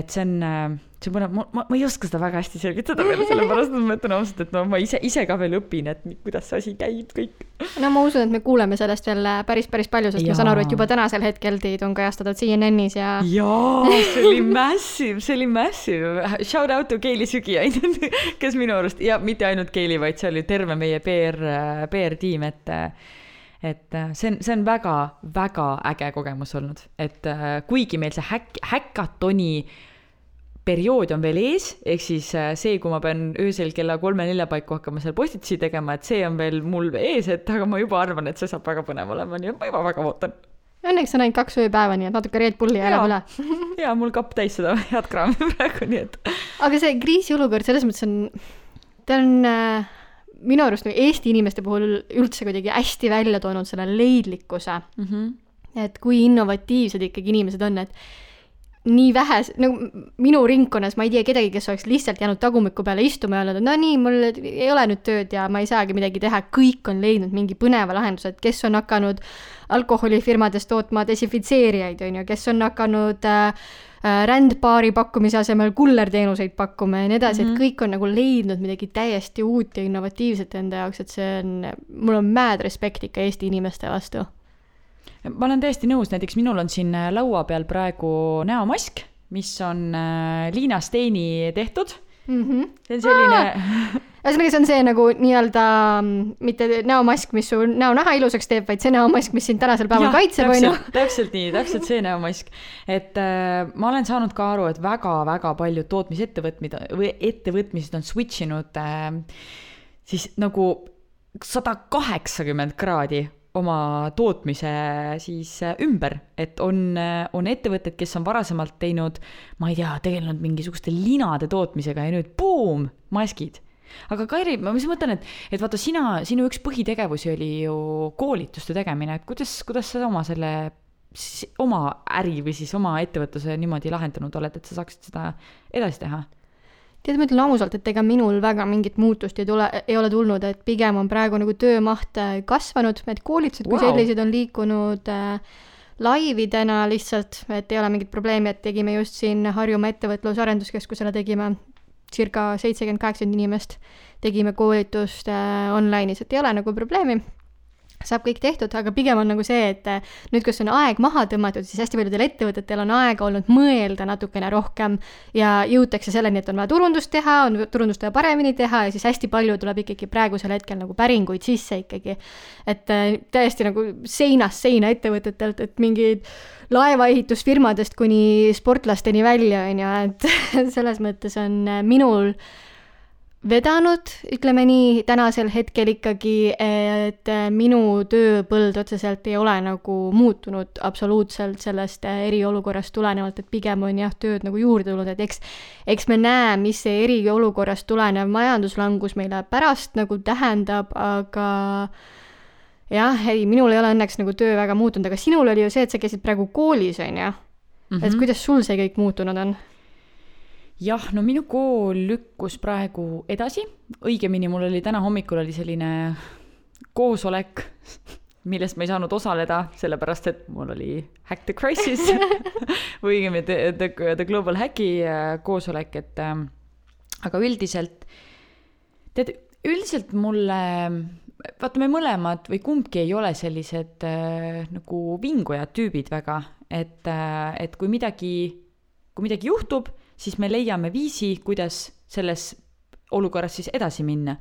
et see on, see põnev, ma, ma, ma ei oska seda väga hästi selgitada veel, sellepärast et ma ütlen ausalt, et no ma ise, ise ka veel õpin, et kuidas see asi käib kõik. no ma usun, et me kuuleme sellest veel päris, päris palju, sest ma saan aru, et juba tänasel hetkel teid on kajastatud CNN-is ja jaa, see oli massive, see oli massive, shout out to Keili Sügiaid, kes minu arust ja mitte ainult Keili, vaid see oli terve meie PR, PR-tiim, et et see on, see on väga-väga äge kogemus olnud, et äh, kuigi meil see häkk, häkatoni periood on veel ees, ehk siis äh, see, kui ma pean öösel kella kolme-nelja paiku hakkama seal postitusi tegema, et see on veel mul ees, et aga ma juba arvan, et see saab väga põnev olema, nii et ma juba väga ootan. õnneks on ainult kaks ööpäeva, nii et natuke Red Bulli ja elab üle ja mul kapp täis seda head kraami praegu, nii et aga see kriisiolukord selles mõttes on, ta on äh, minu arust nagu Eesti inimeste puhul üldse kuidagi hästi välja toonud selle leidlikkuse, mm. -hmm. et kui innovatiivsed ikkagi inimesed on, et nii vähe, nagu minu ringkonnas ma ei tea kedagi, kes oleks lihtsalt jäänud tagumiku peale istuma ja öelnud, et no nii, mul ei ole nüüd tööd ja ma ei saagi midagi teha, kõik on leidnud mingi põneva lahenduse, et kes on hakanud alkoholifirmades tootma desinfitseerijaid, on ju, kes on hakanud äh, äh, rändpaari pakkumise asemel kullerteenuseid pakkuma ja nii edasi mm, -hmm. et kõik on nagu leidnud midagi täiesti uut ja innovatiivset enda jaoks, et see on, mul on mad respekt ikka Eesti inimeste vastu ma olen täiesti nõus, näiteks minul on siin äh, laua peal praegu näomask, mis on äh, Liina Steini tehtud. mm. -hmm. see on selline, ühesõnaga, see on see nagu nii-öelda mm, mitte näomask, mis su näonaha ilusaks teeb, vaid see näomask, mis sind tänasel päeval kaitseb, on ju. täpselt nii, täpselt see näomask. et äh, ma olen saanud ka aru, et väga-väga paljud tootmisettevõtmid või ettevõtmised on switch inud äh, siis nagu sada kaheksakümmend kraadi oma tootmise siis äh, ümber, et on, on ettevõtted, kes on varasemalt teinud, ma ei tea, tegelenud mingisuguste linade tootmisega ja nüüd buum, maskid. aga Kairi, ma just mõtlen, et, et vaata sina, sinu üks põhitegevusi oli ju koolituste tegemine, et kuidas, kuidas sa oma selle, oma äri või siis oma ettevõtluse niimoodi lahendanud oled, et sa saaksid seda edasi teha? tead, ma ütlen ausalt, et ega minul väga mingit muutust ei tule, ei ole tulnud, et pigem on praegu nagu töömaht äh, kasvanud, et koolitused kui Vau. sellised on liikunud äh, laividena lihtsalt, et ei ole mingit probleemi, et tegime just siin Harjumaa Ettevõtluse Arenduskeskusele tegime circa seitsekümmend, kaheksakümmend inimest, tegime koolitust äh, online'is, et ei ole nagu probleemi saab kõik tehtud, aga pigem on nagu see, et äh, nüüd, kus on aeg maha tõmmatud, siis hästi paljudel ettevõtetel on aega olnud mõelda natukene rohkem ja jõutakse selleni, et on vaja turundust teha, on turundust vaja paremini teha ja siis hästi palju tuleb ikkagi praegusel hetkel nagu päringuid sisse ikkagi. et äh, täiesti nagu seinast seina ettevõtetelt, et mingid laevaehitusfirmadest kuni sportlasteni välja, on ju, et selles mõttes on äh, minul vedanud, ütleme nii, tänasel hetkel ikkagi, et äh, minu tööpõld otseselt ei ole nagu muutunud absoluutselt sellest äh, eriolukorrast tulenevalt, et pigem on jah, tööd nagu juurde tulnud, et eks eks me näe, mis see eriolukorrast tulenev majanduslangus meile pärast nagu tähendab, aga jah, ei, minul ei ole õnneks nagu töö väga muutunud, aga sinul oli ju see, et sa käisid praegu koolis, on ju. et kuidas sul see kõik muutunud on? jah, no minu kool lükkus praegu edasi, õigemini mul oli täna hommikul oli selline koosolek, millest ma ei saanud osaleda, sellepärast et mul oli Hack the Crisis või õigemini The, the, the Global Hacki äh, koosolek, et ähm, aga üldiselt, tead, üldiselt mulle vaata, me mõlemad või kumbki ei ole sellised äh, nagu vingujad tüübid väga, et äh,, et kui midagi, kui midagi juhtub, siis me leiame viisi, kuidas selles olukorras siis edasi minna.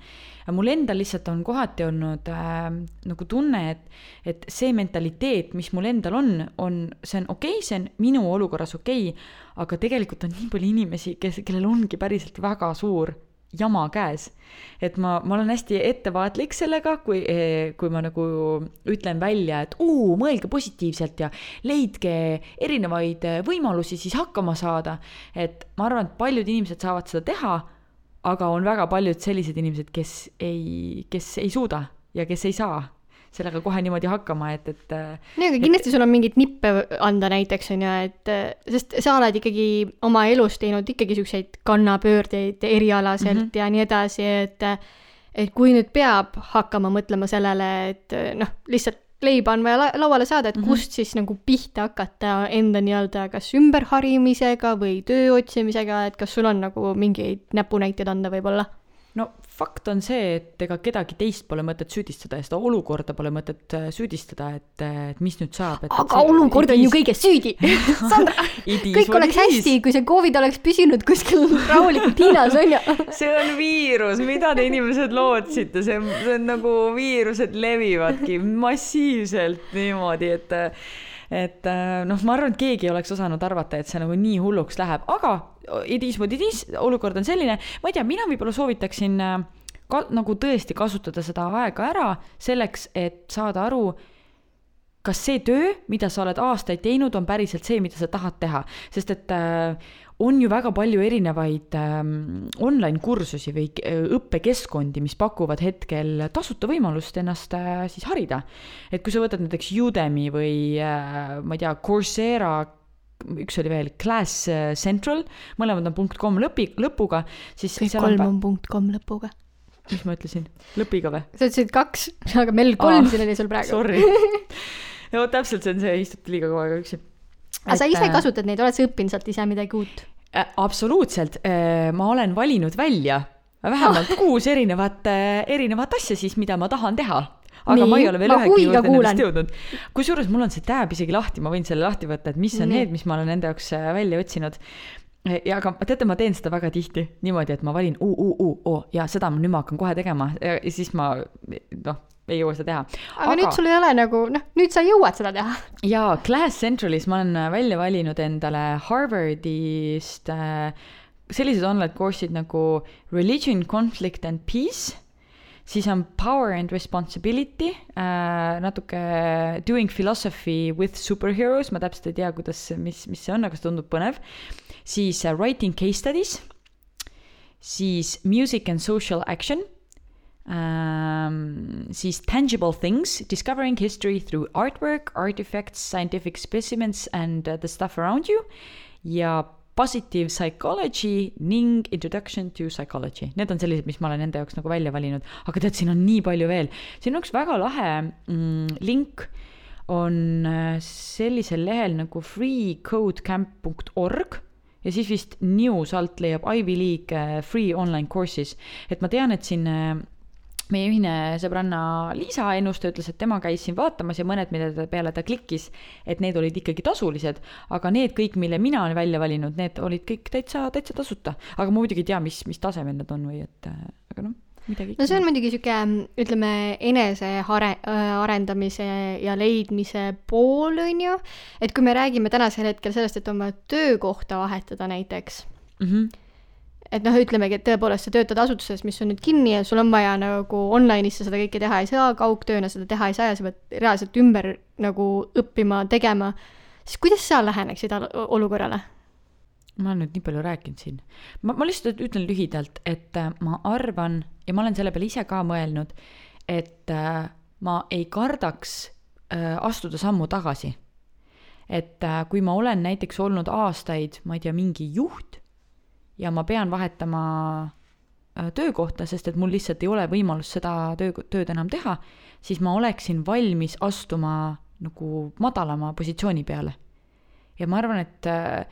mul endal lihtsalt on kohati olnud äh, nagu tunne, et, et see mentaliteet, mis mul endal on, on, see on okei okay,, see on minu olukorras okei okay,, aga tegelikult on nii palju inimesi, kes, kellel ongi päriselt väga suur jama käes. et ma, ma olen hästi ettevaatlik sellega, kui, kui ma nagu ütlen välja, et uu, mõelge positiivselt ja leidke erinevaid võimalusi siis hakkama saada. et ma arvan, et paljud inimesed saavad seda teha, aga on väga paljud sellised inimesed, kes ei, kes ei suuda ja kes ei saa sellega kohe niimoodi hakkama, et, et. no aga kindlasti et... sul on mingeid nippe anda näiteks on ju, et sest sa oled ikkagi oma elus teinud ikkagi siukseid kannapöördeid erialaselt mm -hmm. ja nii edasi, et et kui nüüd peab hakkama mõtlema sellele, et noh, lihtsalt leiba on vaja lauale saada, et mm -hmm. kust siis nagu pihta hakata enda nii-öelda kas ümberharimisega või töö otsimisega, et kas sul on nagu mingeid näpunäiteid anda võib-olla? no fakt on see, et ega kedagi teist pole mõtet süüdistada ja seda olukorda pole mõtet äh, süüdistada, et, äh, et mis nüüd saab. aga see, olukord on ju kõiges süüdi Sandra, kõik oleks hästi, kui see Covid oleks püsinud kuskil rahulikult Hiinas, on ju. see on viirus, mida te inimesed lootsite, see on, see on nagu viirused levivadki massiivselt niimoodi, et et noh, ma arvan, et keegi ei oleks osanud arvata, et see nagu nii hulluks läheb, aga it is what it is, olukord on selline, ma ei tea, mina võib-olla soovitaksin äh, ka nagu tõesti kasutada seda aega ära selleks, et saada aru, kas see töö, mida sa oled aastaid teinud, on päriselt see, mida sa tahad teha, sest et äh, on ju väga palju erinevaid ähm, online kursusi või äh, õppekeskkondi, mis pakuvad hetkel tasuta võimalust ennast äh, siis harida. et kui sa võtad näiteks Udemy või äh, ma ei tea, Coursera üks oli veel Class äh, Central, mõlemad on punkt kom lõpi, lõpuga, siis kõik kolm on, on punkt kom lõpuga. mis ma ütlesin, lõpiga või? sa ütlesid kaks, aga meil kolm ah, siin oli sul praegu. Sorry no täpselt, see on see, istute liiga kaua aega üksi aga sa ise äh, kasutad neid, oled sa õppinud sealt ise midagi uut absoluutselt äh,, ma olen valinud välja vähemalt ah. kuus erinevat äh,, erinevat asja siis, mida ma tahan teha aga Nii, ma ei ole veel ühegi juurde nendest jõudnud. kusjuures mul on see tab isegi lahti, ma võin selle lahti võtta, et mis on Nii. need, mis ma olen enda jaoks välja otsinud. ja aga teate, ma teen seda väga tihti niimoodi, et ma valin uu, uu, uu, oo ja seda ma nüüd ma hakkan kohe tegema ja siis ma noh ei jõua seda teha. aga nüüd sul ei ole nagu, noh, nüüd sa jõuad seda teha. jaa, Class Centralis ma olen välja valinud endale Harvardist äh, sellised online course'id nagu Religion, Conflict and Peace, siis on Power and Responsibility äh,, natuke Doing Philosophy with Superheroes, ma täpselt ei tea, kuidas, mis, mis see on, aga see tundub põnev, siis uh, Writing Case Studies, siis Music and Social Action um, siis tangible things, discovering history through artwork, artifacts, scientific specimens and uh, the stuff around you ja positive psychology ning introduction to psychology. Need on sellised, mis ma olen enda jaoks nagu välja valinud, aga tead, siin on nii palju veel. siin on üks väga lahe mm, link, on äh, sellisel lehel nagu freecodecamp.org ja siis vist news alt leiab Ivy League äh, free online courses. et ma tean, et siin äh, meie ühine sõbranna Liisa Ennuste ütles, et tema käis siin vaatamas ja mõned, mille peale ta klikkis, et need olid ikkagi tasulised, aga need kõik, mille mina olen välja valinud, need olid kõik täitsa, täitsa tasuta. aga ma muidugi ei tea, mis, mis tasemel need on või et, aga noh, midagi. no see on muidugi sihuke, ütleme, enese are-, arendamise ja leidmise pool, on ju. et kui me räägime tänasel hetkel sellest, et vaja töökohta vahetada näiteks mm. -hmm et noh, ütlemegi, et tõepoolest sa töötad asutuses, mis on nüüd kinni ja sul on vaja nagu online'is sa seda kõike teha ei saa, kaugtööna seda teha ei saa ja sa pead reaalselt ümber nagu õppima, tegema, siis kuidas sa läheneksid olukorrale? ma olen nüüd nii palju rääkinud siin. ma, ma lihtsalt ütlen lühidalt, et äh, ma arvan ja ma olen selle peale ise ka mõelnud, et äh, ma ei kardaks äh, astuda sammu tagasi. et kui ma olen näiteks olnud aastaid, ma ei tea, mingi juht ja ma pean vahetama äh, töökohta, sest et mul lihtsalt ei ole võimalust seda töö, tööd enam teha, siis ma oleksin valmis astuma nagu madalama positsiooni peale. ja ma arvan, et äh,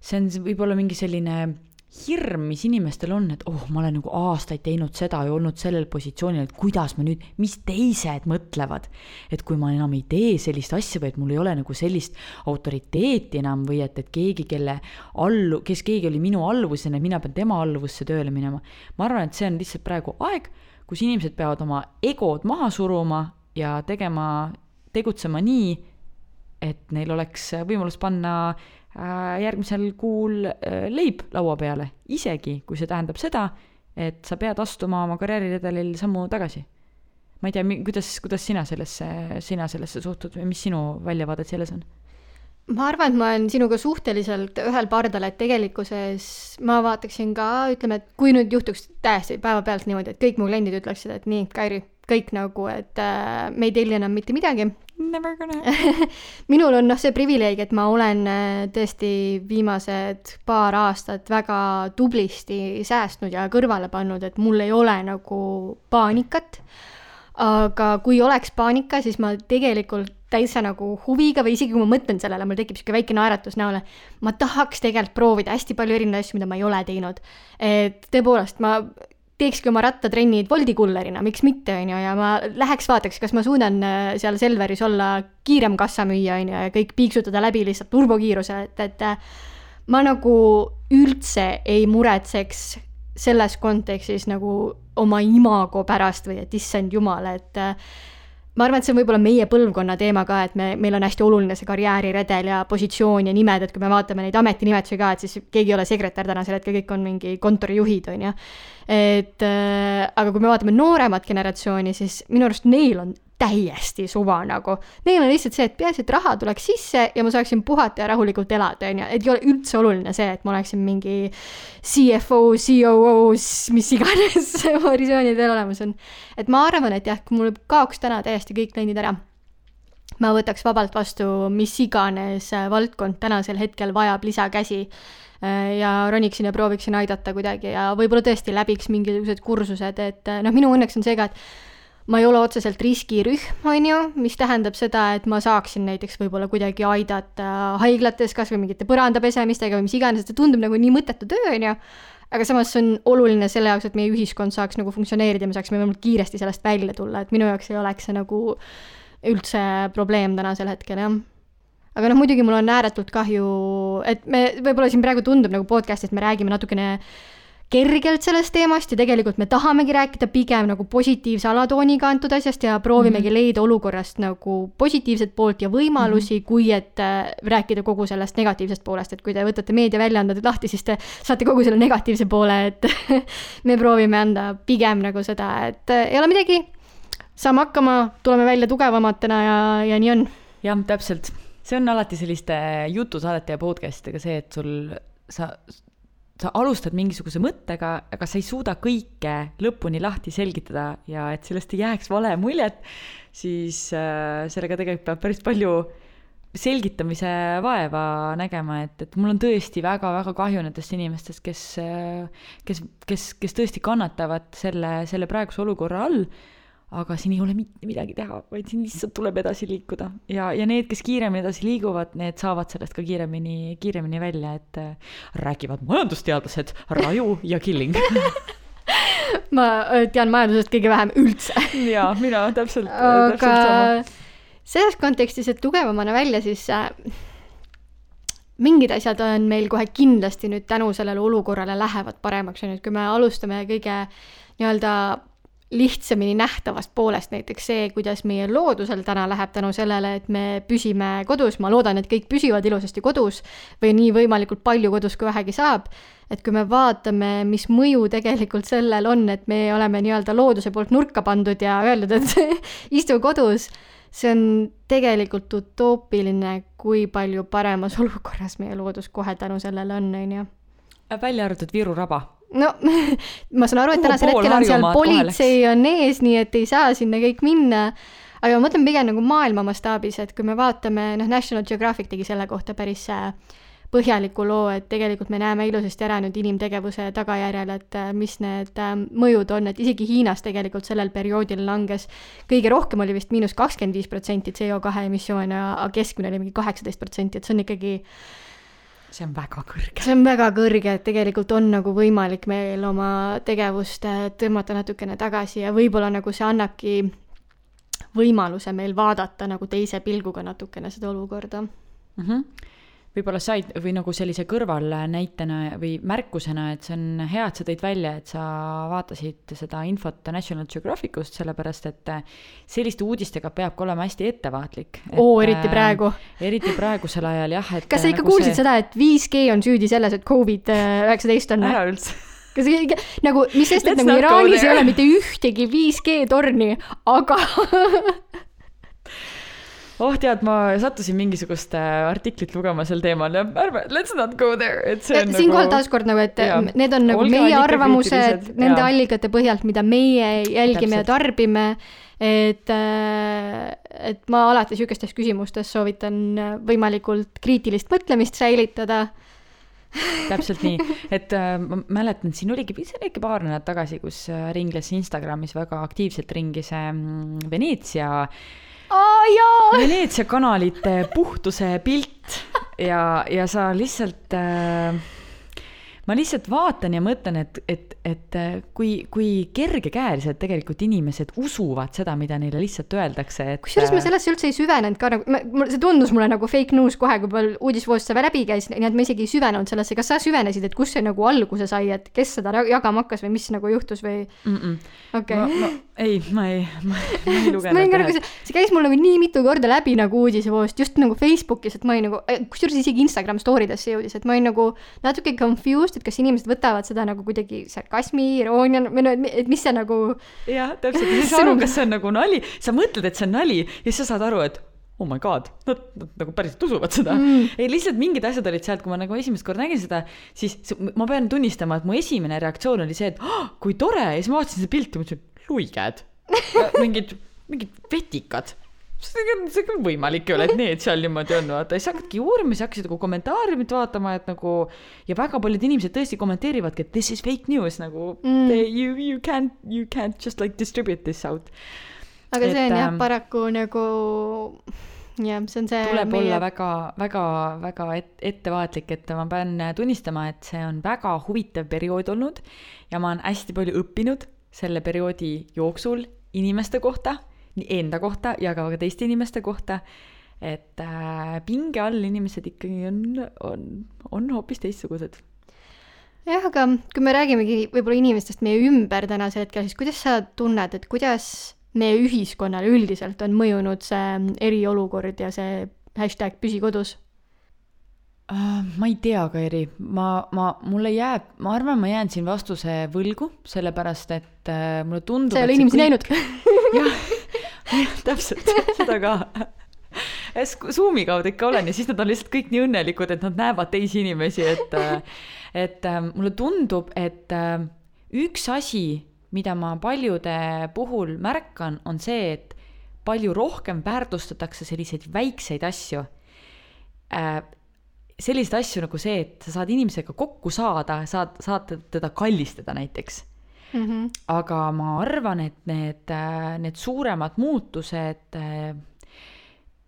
see on võib-olla mingi selline hirm, mis inimestel on, et oh, ma olen nagu aastaid teinud seda ja olnud sellel positsioonil, et kuidas ma nüüd, mis teised mõtlevad. et kui ma enam ei tee sellist asja või et mul ei ole nagu sellist autoriteeti enam või et, et keegi, kelle allu-, kes keegi oli minu alluvuses, et mina pean tema alluvusse tööle minema. ma arvan, et see on lihtsalt praegu aeg, kus inimesed peavad oma egod maha suruma ja tegema, tegutsema nii, et neil oleks võimalus panna Äh, järgmisel kuul äh, leib laua peale, isegi kui see tähendab seda, et sa pead astuma oma karjääriredelil sammu tagasi. ma ei tea, kuidas, kuidas sina sellesse, sina sellesse suhtud või mis sinu väljavaadet selles on? ma arvan, et ma olen sinuga suhteliselt ühel pardal, et tegelikkuses ma vaataksin ka, ütleme, et kui nüüd juhtuks täiesti päevapealt niimoodi, et kõik mu kliendid ütleksid, et nii, Kairi, kõik nagu, et äh, me ei telli enam mitte midagi, Never gonna minul on noh, see privileeg, et ma olen äh, tõesti viimased paar aastat väga tublisti säästnud ja kõrvale pannud, et mul ei ole nagu paanikat. aga kui oleks paanika, siis ma tegelikult täitsa nagu huviga või isegi kui ma mõtlen sellele, mul tekib sihuke väike naeratus näole. ma tahaks tegelikult proovida hästi palju erinevaid asju, mida ma ei ole teinud. et tõepoolest, ma teekski oma rattatrennid Woldi kullerina, miks mitte, on ju, ja ma läheks vaataks, kas ma suudan äh, seal Selveris olla kiirem kassamüüja, on ju, ja kõik piiksutada läbi lihtsalt turbokiirusel, et, et äh, ma nagu üldse ei muretseks selles kontekstis nagu oma imago pärast või et issand jumal, et äh, ma arvan, et see on võib-olla meie põlvkonna teema ka, et me, meil on hästi oluline see karjääriredel ja positsioon ja nimed, et kui me vaatame neid ametinimetusi ka, et siis keegi ei ole sekretär tänasel hetkel, kõik on mingi kontorijuhid, on ju. Et äh, aga kui me vaatame nooremat generatsiooni, siis minu arust neil on täiesti suva nagu. Neil on lihtsalt see, et peaasi, et raha tuleks sisse ja ma saaksin puhata ja rahulikult elada, on ju, et ei ole üldse oluline see, et ma oleksin mingi CFO, COO, mis iganes versioonid veel olemas on. et ma arvan, et jah, kui mul kaoks täna täiesti kõik kliendid ära, ma võtaks vabalt vastu mis iganes valdkond tänasel hetkel vajab lisakäsi Äh, ja roniksin ja prooviksin aidata kuidagi ja võib-olla tõesti läbiks mingisugused kursused, et äh, noh, minu õnneks on see ka, et ma ei ole otseselt riskirühm, on ju, mis tähendab seda, et ma saaksin näiteks võib-olla kuidagi aidata haiglates kas või mingite põranda pesemistega või mis iganes, et see tundub nagu nii mõttetu töö, on ju, aga samas see on oluline selle jaoks, et meie ühiskond saaks nagu funktsioneerida ja me saaksime võimalikult kiiresti sellest välja tulla, et minu jaoks ei oleks see nagu üldse probleem tänasel hetkel, jah. Aga noh, muidugi mul on ääretult kahju, et me, võib-olla siin praegu tundub nagu podcast'is me räägime natukene kergelt sellest teemast ja tegelikult me tahamegi rääkida pigem nagu positiivse alatooniga antud asjast ja proovimegi mm -hmm. leida olukorrast nagu positiivset poolt ja võimalusi mm, -hmm. kui et äh, rääkida kogu sellest negatiivsest poolest, et kui te võtate meediaväljaanded lahti, siis te saate kogu selle negatiivse poole, et me proovime anda pigem nagu seda, et äh, ei ole midagi, saame hakkama, tuleme välja tugevamatena ja, ja nii on. jah, täpselt see on alati selliste jutusaadete ja podcast'idega see, et sul, sa, sa alustad mingisuguse mõttega, aga sa ei suuda kõike lõpuni lahti selgitada ja et sellest ei jääks vale muljet, siis äh, sellega tegelikult peab päris palju selgitamise vaeva nägema, et, et mul on tõesti väga-väga kahju nendest inimestest, kes, kes, kes, kes tõesti kannatavad selle, selle praeguse olukorra all aga siin ei ole mitte midagi teha, vaid siin lihtsalt tuleb edasi liikuda. Ja, ja need, kes kiiremini edasi liiguvad, need saavad sellest ka kiiremini, kiiremini välja, et äh, räägivad majandusteadlased Raju ja Killing. Ma äh, tean majandusest kõige vähem üldse. jaa, mina täpselt, aga selles kontekstis, et tugevamana välja, siis äh, mingid asjad on meil kohe kindlasti nüüd tänu sellele olukorrale lähevad paremaks, on ju, et kui me alustame kõige nii-öelda lihtsamini nähtavast poolest, näiteks see, kuidas meie loodusel täna läheb tänu sellele, et me püsime kodus, ma loodan, et kõik püsivad ilusasti kodus või nii võimalikult palju kodus, kui vähegi saab. et kui me vaatame, mis mõju tegelikult sellel on, et me oleme nii-öelda looduse poolt nurka pandud ja öeldud, et istu kodus, see on tegelikult utoopiline, kui palju paremas olukorras meie loodus kohe tänu sellele on, on ju. välja arvatud Viru raba no ma saan aru, et tänasel hetkel on seal politsei on ees, nii et ei saa sinna kõik minna. aga ma mõtlen pigem nagu maailma mastaabis, et kui me vaatame, noh, National Geographic tegi selle kohta päris äh, põhjaliku loo, et tegelikult me näeme ilusasti ära nüüd inimtegevuse tagajärjel, et äh, mis need äh, mõjud on, et isegi Hiinas tegelikult sellel perioodil langes kõige rohkem oli vist miinus kakskümmend viis protsenti CO2 emissioon ja keskmine oli mingi kaheksateist protsenti, et see on ikkagi see on väga kõrge. see on väga kõrge, et tegelikult on nagu võimalik meil oma tegevust äh, tõmmata natukene tagasi ja võib-olla nagu see annabki võimaluse meil vaadata nagu teise pilguga natukene seda olukorda. mm. -hmm. Võib-olla said või nagu sellise kõrvalnäitena või märkusena, et see on hea, et sa tõid välja, et sa vaatasid seda infot National Geographicust, sellepärast et äh, selliste uudistega peab ka olema hästi ettevaatlik. oo, eriti praegu. eriti praegusel ajal jah, et. kas sa ikka kuulsid seda, et 5G on süüdi selles, et Covid üheksateist on? ära üldse. kas ikka nagu, mis sest, et Let's nagu Iraanis ei ole mitte ühtegi 5G torni, aga oh tead, ma sattusin mingisugust äh, artiklit lugema sel teemal ja ärme, let's not go there, et see on siinkohal nagu taaskord nagu, et Jaa. need on nagu Olge meie arvamused nende jaa. allikate põhjalt, mida meie jälgime ja Täpselt. tarbime. et, et ma alati sihukestes küsimustes soovitan võimalikult kriitilist mõtlemist säilitada. täpselt nii, et äh, ma mäletan, siin oligi, see oli ikka paar nädalat tagasi, kus äh, ringles Instagramis väga aktiivselt ringi see mm, Veneetsia, aa jaa, Veneetsia kanalite puhtuse pilt ja, ja sa lihtsalt äh, ma lihtsalt vaatan ja mõtlen, et, et, et äh, kui, kui kergekäeliselt tegelikult inimesed usuvad seda, mida neile lihtsalt öeldakse, et kusjuures ma sellesse üldse ei süvenenud ka nagu, see tundus mulle nagu fake news kohe, kui mul uudisvoos see läbi käis, nii et ma isegi ei süvenenud sellesse, kas sa süvenesid, et kust see nagu alguse sai, et kes seda jagama hakkas või mis nagu juhtus või? okei ei, ma ei, ma, ei ka nagu lugenud. see, see käis mul nagu nii mitu korda läbi nagu uudisevoost, just nagu Facebookis, et ma olin nagu, kusjuures isegi Instagram story desse jõudis, et ma olin nagu natuke confused, et kas inimesed võtavad seda nagu kuidagi sarkasmi, iroonia või no, et mis see nagu, jah, täpselt, sa ei saa aru, kas see on nagu nali, sa mõtled, et see on nali ja siis sa saad aru, et oh my god, nad, nad nagu päriselt usuvad seda. Mm.. ei, lihtsalt mingid asjad olid sealt, kui ma nagu esimest korda nägin seda, siis ma pean tunnistama, et mu esimene reaktsioon oli see, et oh, kui tore! Ja siis ma vaatasin seda pilti mõtlesin, luiged, mingid, mingid vetikad see see on võimalik ei ole, et need seal niimoodi on, vaata, siis hakkadki uurima, siis hakkasid nagu kommentaariumit vaatama, et nagu ja väga paljud inimesed tõesti kommenteerivadki, et this is fake news nagu mm. you, you can't, you can't just like distribute this out. aga see Et, on jah ähm, paraku nagu jah, see on see tuleb meie... olla väga, väga, väga et, ettevaatlik, et ma pean tunnistama, et see on väga huvitav periood olnud ja ma olen hästi palju õppinud selle perioodi jooksul inimeste kohta, nii enda kohta ja ka teiste inimeste kohta. et äh, pinge all inimesed ikkagi on, on, on hoopis teistsugused. jah, aga kui me räägimegi võib-olla inimestest meie ümber tänasel hetkel, siis kuidas sa tunned, et kuidas meie ühiskonnale üldiselt on mõjunud see eriolukord ja see hashtag püsi kodus? Uh, ma ei tea, Kairi, ma, ma, mulle jääb, ma arvan, ma jään siin vastuse võlgu, sellepärast et uh, mulle tundub. sa ei ole inimesi näinud? jah, jah, täpselt, seda ka. Zoomi kaudu ikka olen ja siis nad on lihtsalt kõik nii õnnelikud, et nad näevad teisi inimesi, et, et äh, mulle tundub, et äh, üks asi, mida ma paljude puhul märkan, on see, et palju rohkem väärtustatakse selliseid väikseid asju äh, selliseid asju nagu see, et sa saad inimesega kokku saada, saad, saad teda kallistada näiteks. Mm -hmm. aga ma arvan, et need, need suuremad muutused äh,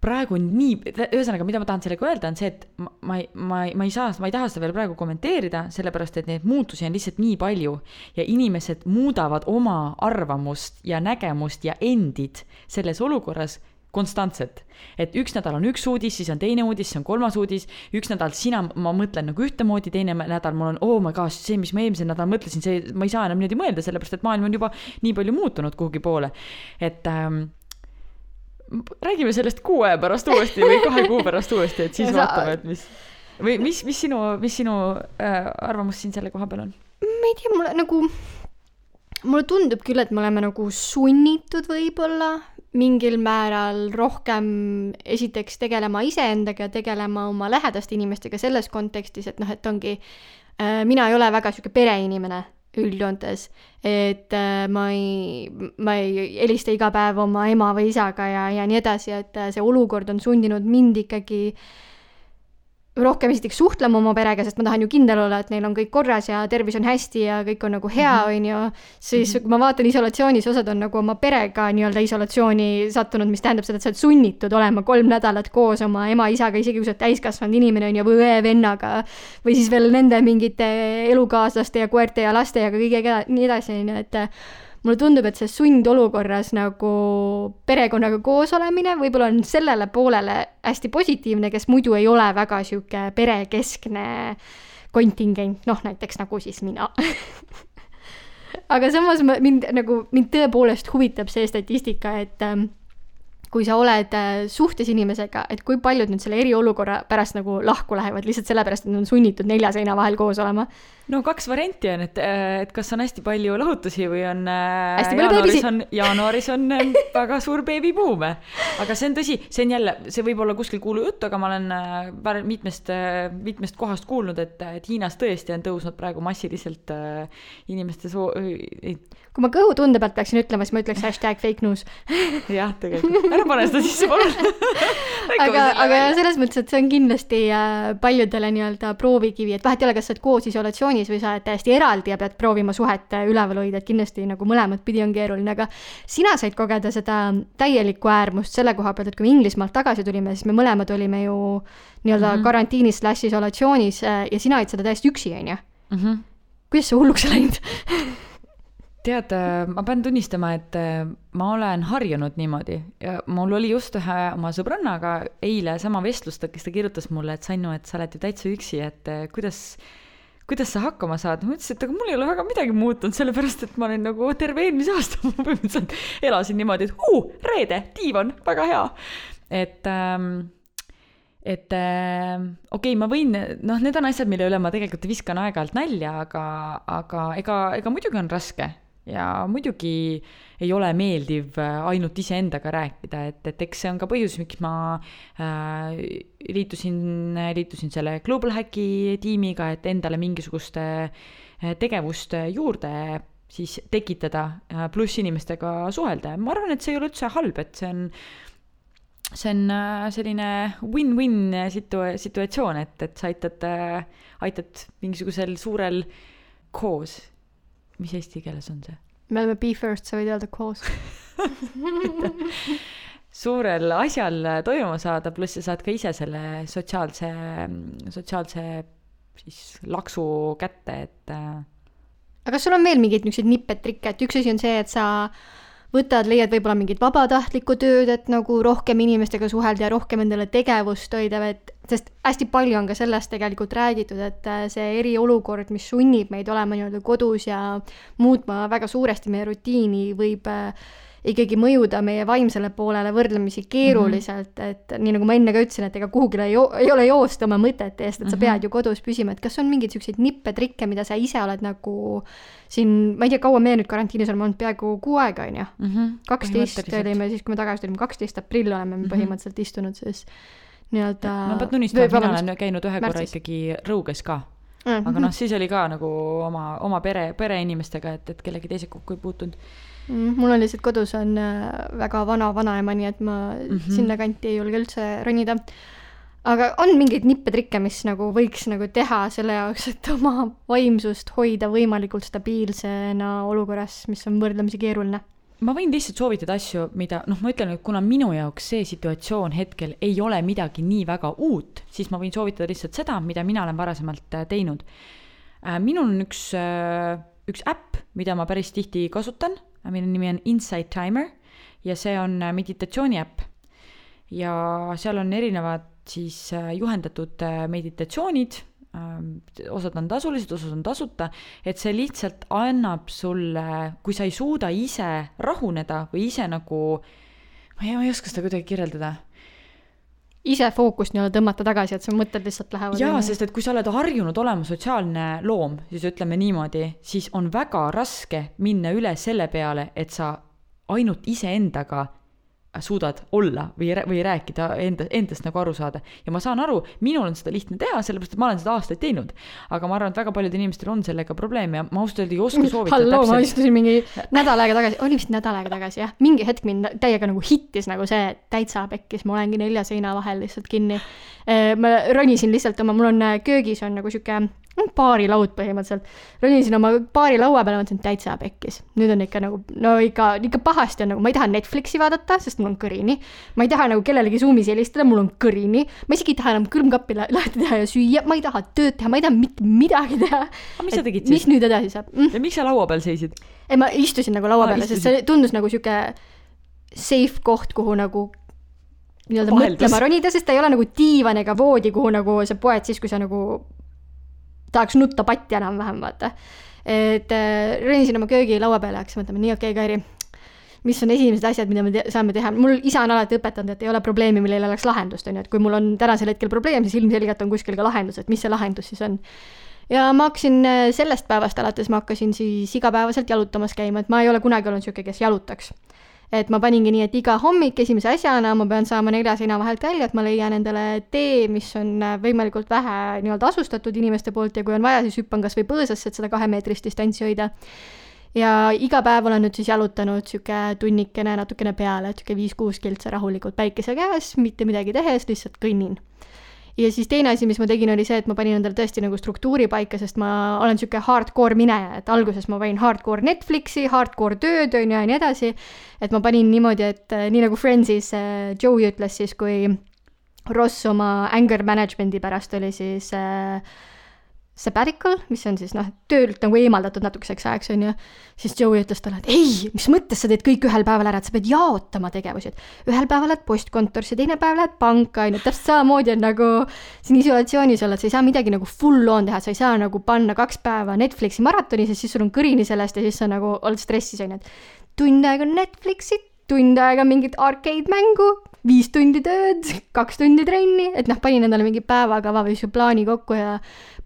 praegu nii, ühesõnaga, mida ma tahan sellega öelda, on see, et ma, ma ma ma ei saa, ma ei taha seda veel praegu kommenteerida, sellepärast et neid muutusi on lihtsalt nii palju ja inimesed muudavad oma arvamust ja nägemust ja endid selles olukorras konstantselt. et üks nädal on üks uudis, siis on teine uudis, siis on kolmas uudis, üks nädal sina, ma mõtlen nagu ühtemoodi, teine nädal mul on oh my gosh, see, mis ma eelmisel nädalal mõtlesin, see, ma ei saa enam niimoodi mõelda, sellepärast et maailm on juba nii palju muutunud kuhugi poole. et ähm, räägime sellest kuu aja pärast uuesti või kahe kuu pärast uuesti, et siis vaatame, et mis või mis, mis sinu, mis sinu äh, arvamus siin selle koha peal on? ma ei tea, mulle nagu, mulle tundub küll, et me oleme nagu sunnitud võib-olla mingil määral rohkem esiteks tegelema iseendaga ja tegelema oma lähedaste inimestega selles kontekstis, et noh, et ongi äh,, mina ei ole väga sihuke pereinimene üldjoontes, et äh, ma ei, ma ei helista iga päev oma ema või isaga ja, ja nii edasi, et äh, see olukord on sundinud mind ikkagi rohkem esiteks suhtlema oma perega, sest ma tahan ju kindel olla, et neil on kõik korras ja tervis on hästi ja kõik on nagu hea, Mhm. on ju. siis kui ma vaatan isolatsioonis, osad on nagu oma perega nii-öelda isolatsiooni sattunud, mis tähendab seda, et sa oled sunnitud olema kolm nädalat koos oma ema-isaga, isegi kui sa oled täiskasvanud inimene, on ju, või õe-vennaga. või siis veel nende mingite elukaaslaste ja koerte ja lastega, kõigega nii edasi, on ju, et mulle tundub, et see sundolukorras nagu perekonnaga koos olemine võib-olla on sellele poolele hästi positiivne, kes muidu ei ole väga sihuke perekeskne kontingent, noh näiteks nagu siis mina. Aga samas ma, mind nagu, mind tõepoolest huvitab see statistika, et ähm, kui sa oled äh, suhtes inimesega, et kui paljud nüüd selle eriolukorra pärast nagu lahku lähevad lihtsalt sellepärast, et nad on sunnitud nelja seina vahel koos olema. no kaks varianti on, et, et kas on hästi palju lahutusi või on Hästi palju jaanuaris on, jaanuaris on äh, väga suur beebibuum. aga see on tõsi, see on jälle, see võib olla kuskil kuulujutt, aga ma olen äh, mitmest, mitmest kohast kuulnud, et, et Hiinas tõesti on tõusnud praegu massiliselt äh, inimeste soo-, kui ma kõhutunde pealt peaksin ütlema, siis ma ütleks hashtag fake news. jah, tegelikult, ära pane seda sisse, palun aga, aga selles mõttes, et see on kindlasti äh, paljudele nii-öelda proovikivi, et vahet ei ole, kas sa oled koos isolatsioonis või sa oled täiesti eraldi ja pead proovima suhet äh, üleval hoida, et kindlasti nagu mõlemat pidi on keeruline, aga sina said kogeda seda täielikku äärmust selle koha pealt, et kui me Inglismaalt tagasi tulime, siis me mõlemad olime ju nii-öelda mm -hmm. karantiinis slaš isolatsioonis äh, ja sina olid seda täiesti üksi, on ju. Mhm. kuidas see hulluks läinud tead, ma pean tunnistama, et äh, ma olen harjunud niimoodi ja mul oli just ühe oma sõbrannaga eile sama vestlus, kes ta kirjutas mulle, et Sannu, et sa oled ju täitsa üksi, et äh, kuidas, kuidas sa hakkama saad. ma ütlesin, et aga mul ei ole väga midagi muutunud, sellepärast et ma olin nagu terve eelmise aasta ma põhimõtteliselt elasin niimoodi, et huu, reede, diivan, väga hea. et ähm, et äh, okei okay,, ma võin, noh, need on asjad, mille üle ma tegelikult viskan aeg-ajalt nalja, aga, aga ega, ega muidugi on raske ja muidugi ei ole meeldiv äh, ainult iseendaga rääkida, et, et eks see on ka põhjus, miks ma äh, liitusin, liitusin selle Global Hacki tiimiga, et endale mingisugust äh, tegevust juurde siis tekitada, äh, pluss inimestega suhelda. Ja ma arvan, et see ei ole üldse halb, et see on see on selline win-win situ-, situatsioon, et, et sa aitad, aitad mingisugusel suurel koos, mis eesti keeles on see? me oleme be first, sa võid öelda koos suurel asjal toimuma saada, pluss sa saad ka ise selle sotsiaalse, sotsiaalse siis laksu kätte, et äh, aga kas sul on veel mingeid niisuguseid nippe-trikke, et üks asi on see, et sa võtad, leiad võib-olla mingit vabatahtlikku tööd, et nagu rohkem inimestega suhelda ja rohkem endale tegevust hoida, et sest hästi palju on ka sellest tegelikult räägitud, et äh, see eriolukord, mis sunnib meid olema nii-öelda kodus ja muutma väga suuresti meie rutiini, võib äh, ikkagi mõjuda meie vaimsele poolele võrdlemisi keeruliselt mm, -hmm. et nii nagu ma enne ka ütlesin, et ega kuhugile ei, ei ole joosta oma mõtete eest, et sa Mhm. pead ju kodus püsima, et kas on mingeid niisuguseid nippe-trikke, mida sa ise oled nagu siin, ma ei tea, kaua me nüüd karantiinis oleme olnud, peaaegu kuu aega, on ju? mhm, kaksteist olime siis, kui me tagasi tulime, kaksteist aprill oleme me Mhm. põhimõtteliselt istunud siis nii-öelda ma pean tunnistama, et mina olen käinud ühe korra ikkagi Rõuges ka Mhm. aga noh, siis oli ka nagu oma, oma pere, pereinimestega, et, et kellegi teise kokku ei puutunud. Mm, mul on lihtsalt kodus on äh, väga vana vanaema, nii et ma mm. -hmm. sinnakanti ei julge üldse ronida. aga on mingeid nippetrikke, mis nagu võiks nagu teha selle jaoks, et oma vaimsust hoida võimalikult stabiilsena olukorras, mis on võrdlemisi keeruline? ma võin lihtsalt soovitada asju, mida noh, ma ütlen, et kuna minu jaoks see situatsioon hetkel ei ole midagi nii väga uut, siis ma võin soovitada lihtsalt seda, mida mina olen varasemalt äh, teinud. minul on üks, üks äpp, mida ma päris tihti kasutan, mille nimi on Insight Timer ja see on äh, meditatsiooni äpp. ja seal on erinevad siis äh, juhendatud äh, meditatsioonid, osad on tasulised, osad on tasuta, et see lihtsalt annab sulle, kui sa ei suuda ise rahuneda või ise nagu, ma ei, ma ei oska seda kuidagi kirjeldada ise fookust nii-öelda tõmmata tagasi, et su mõtted lihtsalt lähevad jaa, sest et kui sa oled harjunud olema sotsiaalne loom, siis ütleme niimoodi, siis on väga raske minna üle selle peale, et sa ainult iseendaga suudad olla või, või rääkida enda, endast nagu aru saada. ja ma saan aru, minul on seda lihtne teha, sellepärast et ma olen seda aastaid teinud. aga ma arvan, et väga paljudel inimestel on sellega probleem ja ma ausalt öelda ei oska soovitada halloo, ma istusin mingi nädal aega tagasi, oli vist nädal aega tagasi jah, mingi hetk mind täiega nagu hittis nagu see, täitsa pekkis, ma olengi nelja seina vahel lihtsalt kinni. ma ronisin lihtsalt oma, mul on äh, köögis on nagu sihuke mm, baarilaud põhimõtteliselt. ronisin oma baarilaua peale, mõtlesin täitsa pekkis. nüüd on ikka nagu, no ikka, ikka pahasti on nagu, ma ei taha Netflixi vaadata, sest mul on kõrini. ma ei taha nagu kellelegi Zoomis helistada, mul on kõrini. ma isegi ei taha enam külmkappi la- lahti teha ja süüa, ma ei taha tööd teha, ma ei taha mitte midagi teha. aga mis sa tegid mis siis? nüüd edasi saab mm?? ja miks sa laua peal seisid? ei, ma istusin nagu laua Aa, peale, sest see tundus nagu sihuke safe koht, kuhu nagu nii-öelda mõtlema ronida, sest ta ei ole nagu diivan ega voodi, kuhu nagu sa poed siis, kui sa nagu tahaks nutta patti enam-vähem, vaata. et äh, ronisin oma köögilaua peale ja hakkasin mõtlema, nii okei okay,, Kairi, mis on esimesed asjad, mida me te saame teha, mul isa on alati õpetanud, et ei ole probleemi, millel oleks lahendust, on ju, et kui mul on tänasel hetkel probleem, siis ilmselgelt on kuskil ka lahendus, et mis see lahendus siis on ja ma hakkasin äh, sellest päevast alates, ma hakkasin siis igapäevaselt jalutamas käima, et ma ei ole kunagi olnud niisugune, kes jalutaks. Et ma paningi nii, et iga hommik esimese asjana ma pean saama nelja seina vahelt välja, et ma leian endale tee, mis on äh, võimalikult vähe nii-öelda asustatud inimeste poolt ja kui on vaja, siis hüppan kas või põõsasse, et seda kahemeetrist distantsi hoida. ja iga päev olen nüüd siis jalutanud sihuke tunnikene natukene peale, sihuke viis-kuus kiltsa rahulikult päikese käes, mitte midagi tehes, lihtsalt kõnnin ja siis teine asi, mis ma tegin, oli see, et ma panin endale tõesti nagu struktuuri paika, sest ma olen sihuke hardcore mineja, et alguses ma panin hardcore Netflixi, hardcore tööd on ju ja nii edasi. et ma panin niimoodi, et äh, nii nagu Friendsis äh, Joey ütles siis, kui Ross oma anger management'i pärast oli siis äh, sabbatical, mis on siis noh, töölt nagu eemaldatud natukeseks ajaks on ju, siis Joey ütles talle, et ei, mis mõttes sa teed kõik ühel päeval ära, et sa pead jaotama tegevusi, et ühel päeval lähed postkontorisse, teine päev lähed panka on ju, täpselt samamoodi on nagu siin isolatsioonis olla, et sa ei saa midagi nagu full on teha, sa ei saa nagu panna kaks päeva Netflixi maratoni, sest siis sul on kõrini sellest ja siis sa nagu oled stressis on ju, et tund aega Netflixi, tund aega mingit arcade mängu, viis tundi tööd, kaks tundi trenni, et noh, panin endale mingi päevakava või sihuke plaani kokku ja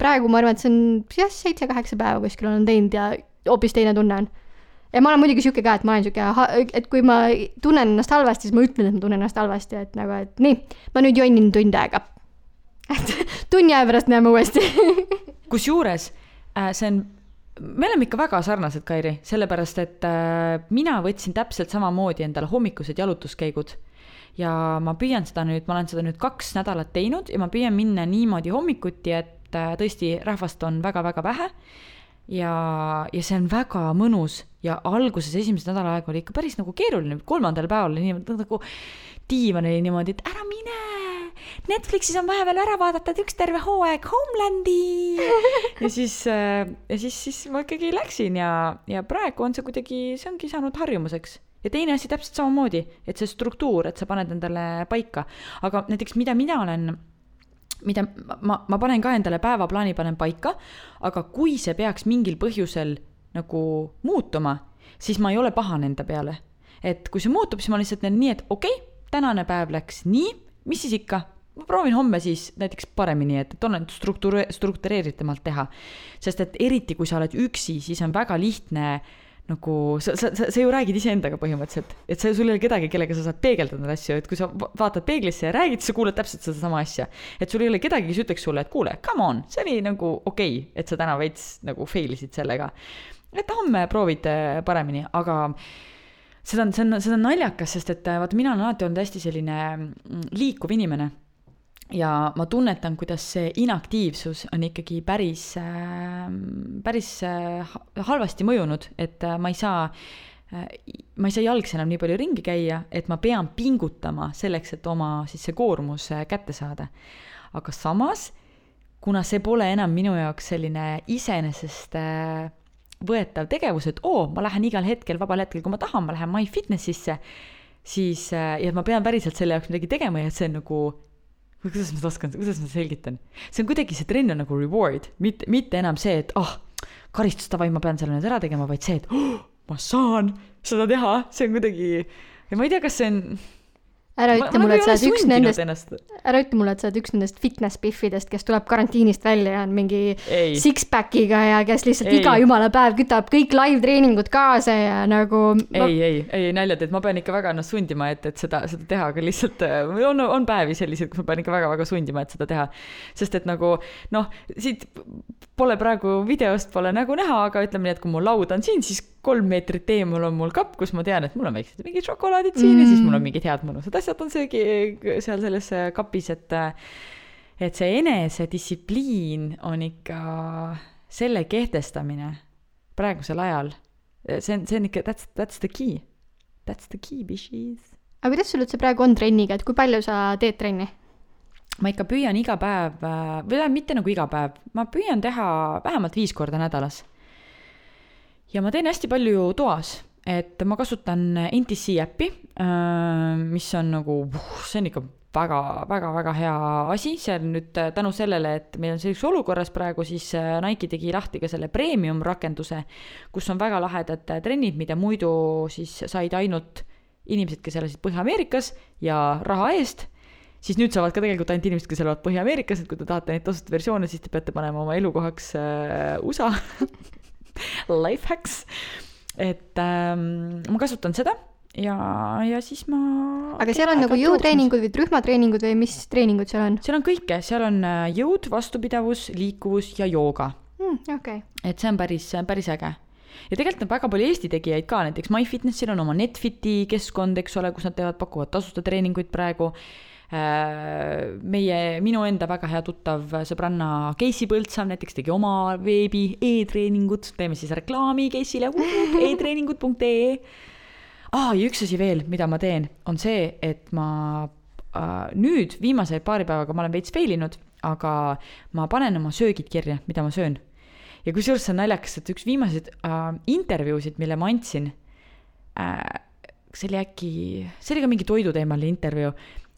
praegu ma arvan, et see on jah, seitse-kaheksa päeva kuskil olen teinud ja hoopis teine tunne on. ja ma olen muidugi sihuke ka, et ma olen sihuke, et kui ma tunnen ennast halvasti, siis ma ütlen, et ma tunnen ennast halvasti, et nagu, et nii, ma nüüd jonnin tund aega. et tunni aja pärast näeme uuesti kusjuures äh, see on, me oleme ikka väga sarnased, Kairi, sellepärast et äh, mina võtsin täpselt samamoodi endale hommikused jalutuskäigud ja ma püüan seda nüüd, ma olen seda nüüd kaks nädalat teinud ja ma püüan minna niimoodi hommikuti, et äh, tõesti rahvast on väga-väga vähe. Ja, ja see on väga mõnus ja alguses esimese nädala aega oli ikka päris nagu keeruline, kolmandal päeval oli niimoodi nagu diivan oli niimoodi, et ära mine, Netflixis on vahepeal ära vaadata et üks terve hooaeg Homelandi! Ja siis, ja siis, siis ma ikkagi läksin ja, ja praegu on see kuidagi, see ongi saanud harjumuseks ja teine asi täpselt samamoodi, et see struktuur, et sa paned endale paika, aga näiteks mida mina olen mida ma, ma panen ka endale päevaplaani panen paika, aga kui see peaks mingil põhjusel nagu muutuma, siis ma ei ole pahane enda peale. et kui see muutub, siis ma lihtsalt näen nii, et okei okay,, tänane päev läks nii, mis siis ikka, ma proovin homme siis näiteks paremini, et, et olen struktuure-, struktureeritumalt teha. sest et eriti, kui sa oled üksi, siis on väga lihtne nagu sa, sa, sa, sa ju räägid iseendaga põhimõtteliselt, et sa, sul ei ole kedagi, kellega sa saad peegeldada neid asju, et kui sa va- vaatad peeglisse ja räägid, sa kuuled täpselt sedasama asja. et sul ei ole kedagi, kes ütleks sulle, et kuule, come on, see oli nagu okei okay,, et sa täna veits nagu fail isid sellega. et homme proovid paremini, aga seda on, see on, see on naljakas, sest et vaata, mina olen alati olnud hästi selline mm, liikuv inimene ja ma tunnetan, kuidas see inaktiivsus on ikkagi päris äh,, päris äh, ha- halvasti mõjunud, et äh, ma ei saa äh, ma ei saa jalgsi enam nii palju ringi käia, et ma pean pingutama selleks, et oma siis see koormus kätte saada. aga samas, kuna see pole enam minu jaoks selline iseenesest võetav tegevus, et oo, ma lähen igal hetkel, vabal hetkel, kui ma tahan, ma lähen MyFitnessisse, siis ja et ma pean päriselt selle jaoks midagi tegema ja et see on nagu kuidas ma seda oskan, kuidas ma selgitan, see on kuidagi, see trenn on nagu reward, mitte, mitte enam see, et ah oh,, karistus, davai, ma pean selle nüüd ära tegema, vaid see, et oh, ma saan seda teha, see on kuidagi, ma ei tea, kas see on, ära ütle ma mulle, nagu et sa ole oled üks nendest, ära ütle mulle, et sa oled üks nendest fitness biffidest, kes tuleb karantiinist välja ja on mingi six-pack'iga ja kes lihtsalt Ei. iga jumala päev kütab kõik live-treeningud kaasa ja nagu ma, ei, ei, ei naljad, et ma pean ikka väga ennast sundima, et, et seda, seda teha, aga lihtsalt äh, on, on päevi selliseid, kus ma pean ikka väga-väga sundima, et seda teha. sest et nagu noh, siit pole praegu videost pole nägu näha, aga ütleme nii, et kui mu laud on siin, siis kolm meetrit eemal on mul kapp, kus ma tean, et mul on väiksed mingid šokolaadid siin mm. ja siis mul on mingid head mõnusad asjad on söögi seal selles äh, kapis, et et see enesedistsipliin on ikka selle kehtestamine praegusel ajal, see on, see on ikka, that's, that's the key. That's the key, bitches. aga kuidas sul üldse praegu on trenniga, et kui palju sa teed trenni? ma ikka püüan iga päev, või tähendab mitte nagu iga päev, ma püüan teha vähemalt viis korda nädalas. Ja ma teen hästi palju toas, et ma kasutan NTC äppi, mis on nagu, see on ikka väga-väga-väga hea asi, see on nüüd äh, tänu sellele, et meil on sellises olukorras praegu, siis äh, Nike tegi lahti ka selle premium rakenduse, kus on väga lahedad äh, trennid, mida muidu siis said ainult inimesed, kes elasid Põhja-Ameerikas ja raha eest. Siis nüüd saavad ka tegelikult ainult inimesed, kes elavad Põhja-Ameerikas, et kui te tahate neid tasuta versioone, siis te peate panema oma elukohaks äh, USA life hacks. et ähm, ma kasutan seda ja, ja siis ma. aga seal on nagu jõutreeningud või rühmatreeningud või mis treeningud seal on seal on kõike, seal on äh, jõud, vastupidavus, liikuvus ja jooga, mm,? okei okay., et see on päris, päris äge ja tegelikult on väga palju Eesti tegijaid ka, näiteks MyFitnessil on oma Netfiti keskkond, eks ole, kus nad teevad, pakuvad tasuta treeninguid praegu. meie, minu enda väga hea tuttav sõbranna Keissi Põldsam näiteks tegi oma veebi e-treeningut, teeme siis reklaami Keissile e-treeningud.ee. aa, ja üks asi veel, mida ma teen, on see, et ma äh, nüüd viimase paari päevaga ma olen veits fail inud, aga ma panen oma söögid kirja, mida ma söön. Ja kusjuures see on naljakas, et üks viimaseid äh, intervjuusid, mille ma andsin äh,, see oli äkki, see oli ka mingi toiduteemaline intervjuu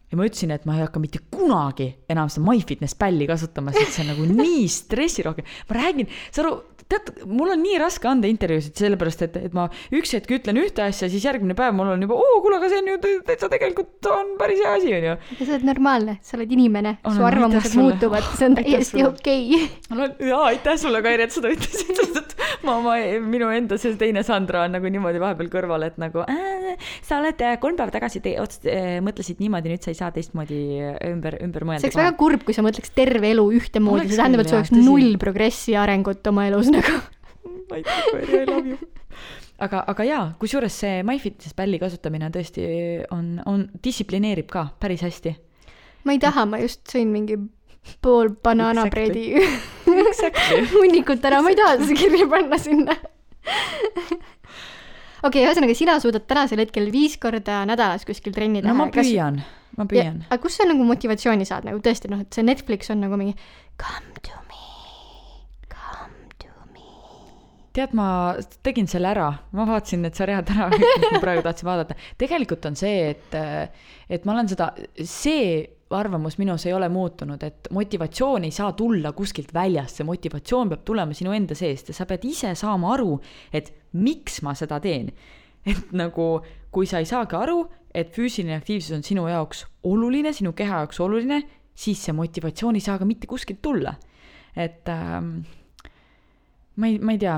ja ma ütlesin, et ma ei hakka mitte kunagi enam seda MyFitness pälli kasutama, sest see on nagu nii stressirohke. ma räägin, sa aru, tead, mul on nii raske anda intervjuusid, sellepärast et, et ma üks hetk ütlen ühte asja, siis järgmine päev mul on juba, oo, kuule, aga see on ju täitsa tegelikult on päris hea asi, onju. sa oled normaalne, sa oled inimene, su arvamused muutuvad, see on täiesti okei okay.. jaa, aitäh sulle, Kairi, et seda ütlesid, sest et ma oma, minu enda see teine Sandra on nagu niimoodi vahepeal kõrval, et nagu äh, sa oled äh, kolm päeva tagasi te, ots, äh, mõtlesid niimoodi, nüüd sa ei saa teistmoodi ümber, ümber mõelda. see oleks väga kurb, kui sa mõtleks terve elu ühtemoodi, see tähendab, et sul oleks null progressi arengut oma elus nagu. aitäh, Kairi, I love you. aga, aga jaa, kusjuures see MyFitness pälli kasutamine tõesti on, on, distsiplineerib ka päris hästi. ma ei taha, ma just sõin mingi pool banaanapreedi hunnikut ära, ma ei taha seda kirja panna sinna. okei okay,, ühesõnaga sina suudad tänasel hetkel viis korda nädalas kuskil trenni teha. no ma püüan, ma püüan. aga kust sa nagu motivatsiooni saad nagu tõesti noh, et see Netflix on nagu mingi come to me, come to me. tead, ma tegin selle ära, ma vaatasin need sarjad ära, mis ma praegu tahtsin vaadata. tegelikult on see, et, et ma olen seda, see arvamus minus ei ole muutunud, et motivatsioon ei saa tulla kuskilt väljast, see motivatsioon peab tulema sinu enda seest ja sa pead ise saama aru, et miks ma seda teen. et nagu, kui sa ei saagi aru, et füüsiline aktiivsus on sinu jaoks oluline, sinu keha jaoks oluline, siis see motivatsioon ei saa ka mitte kuskilt tulla. et ähm, ma ei, ma ei tea,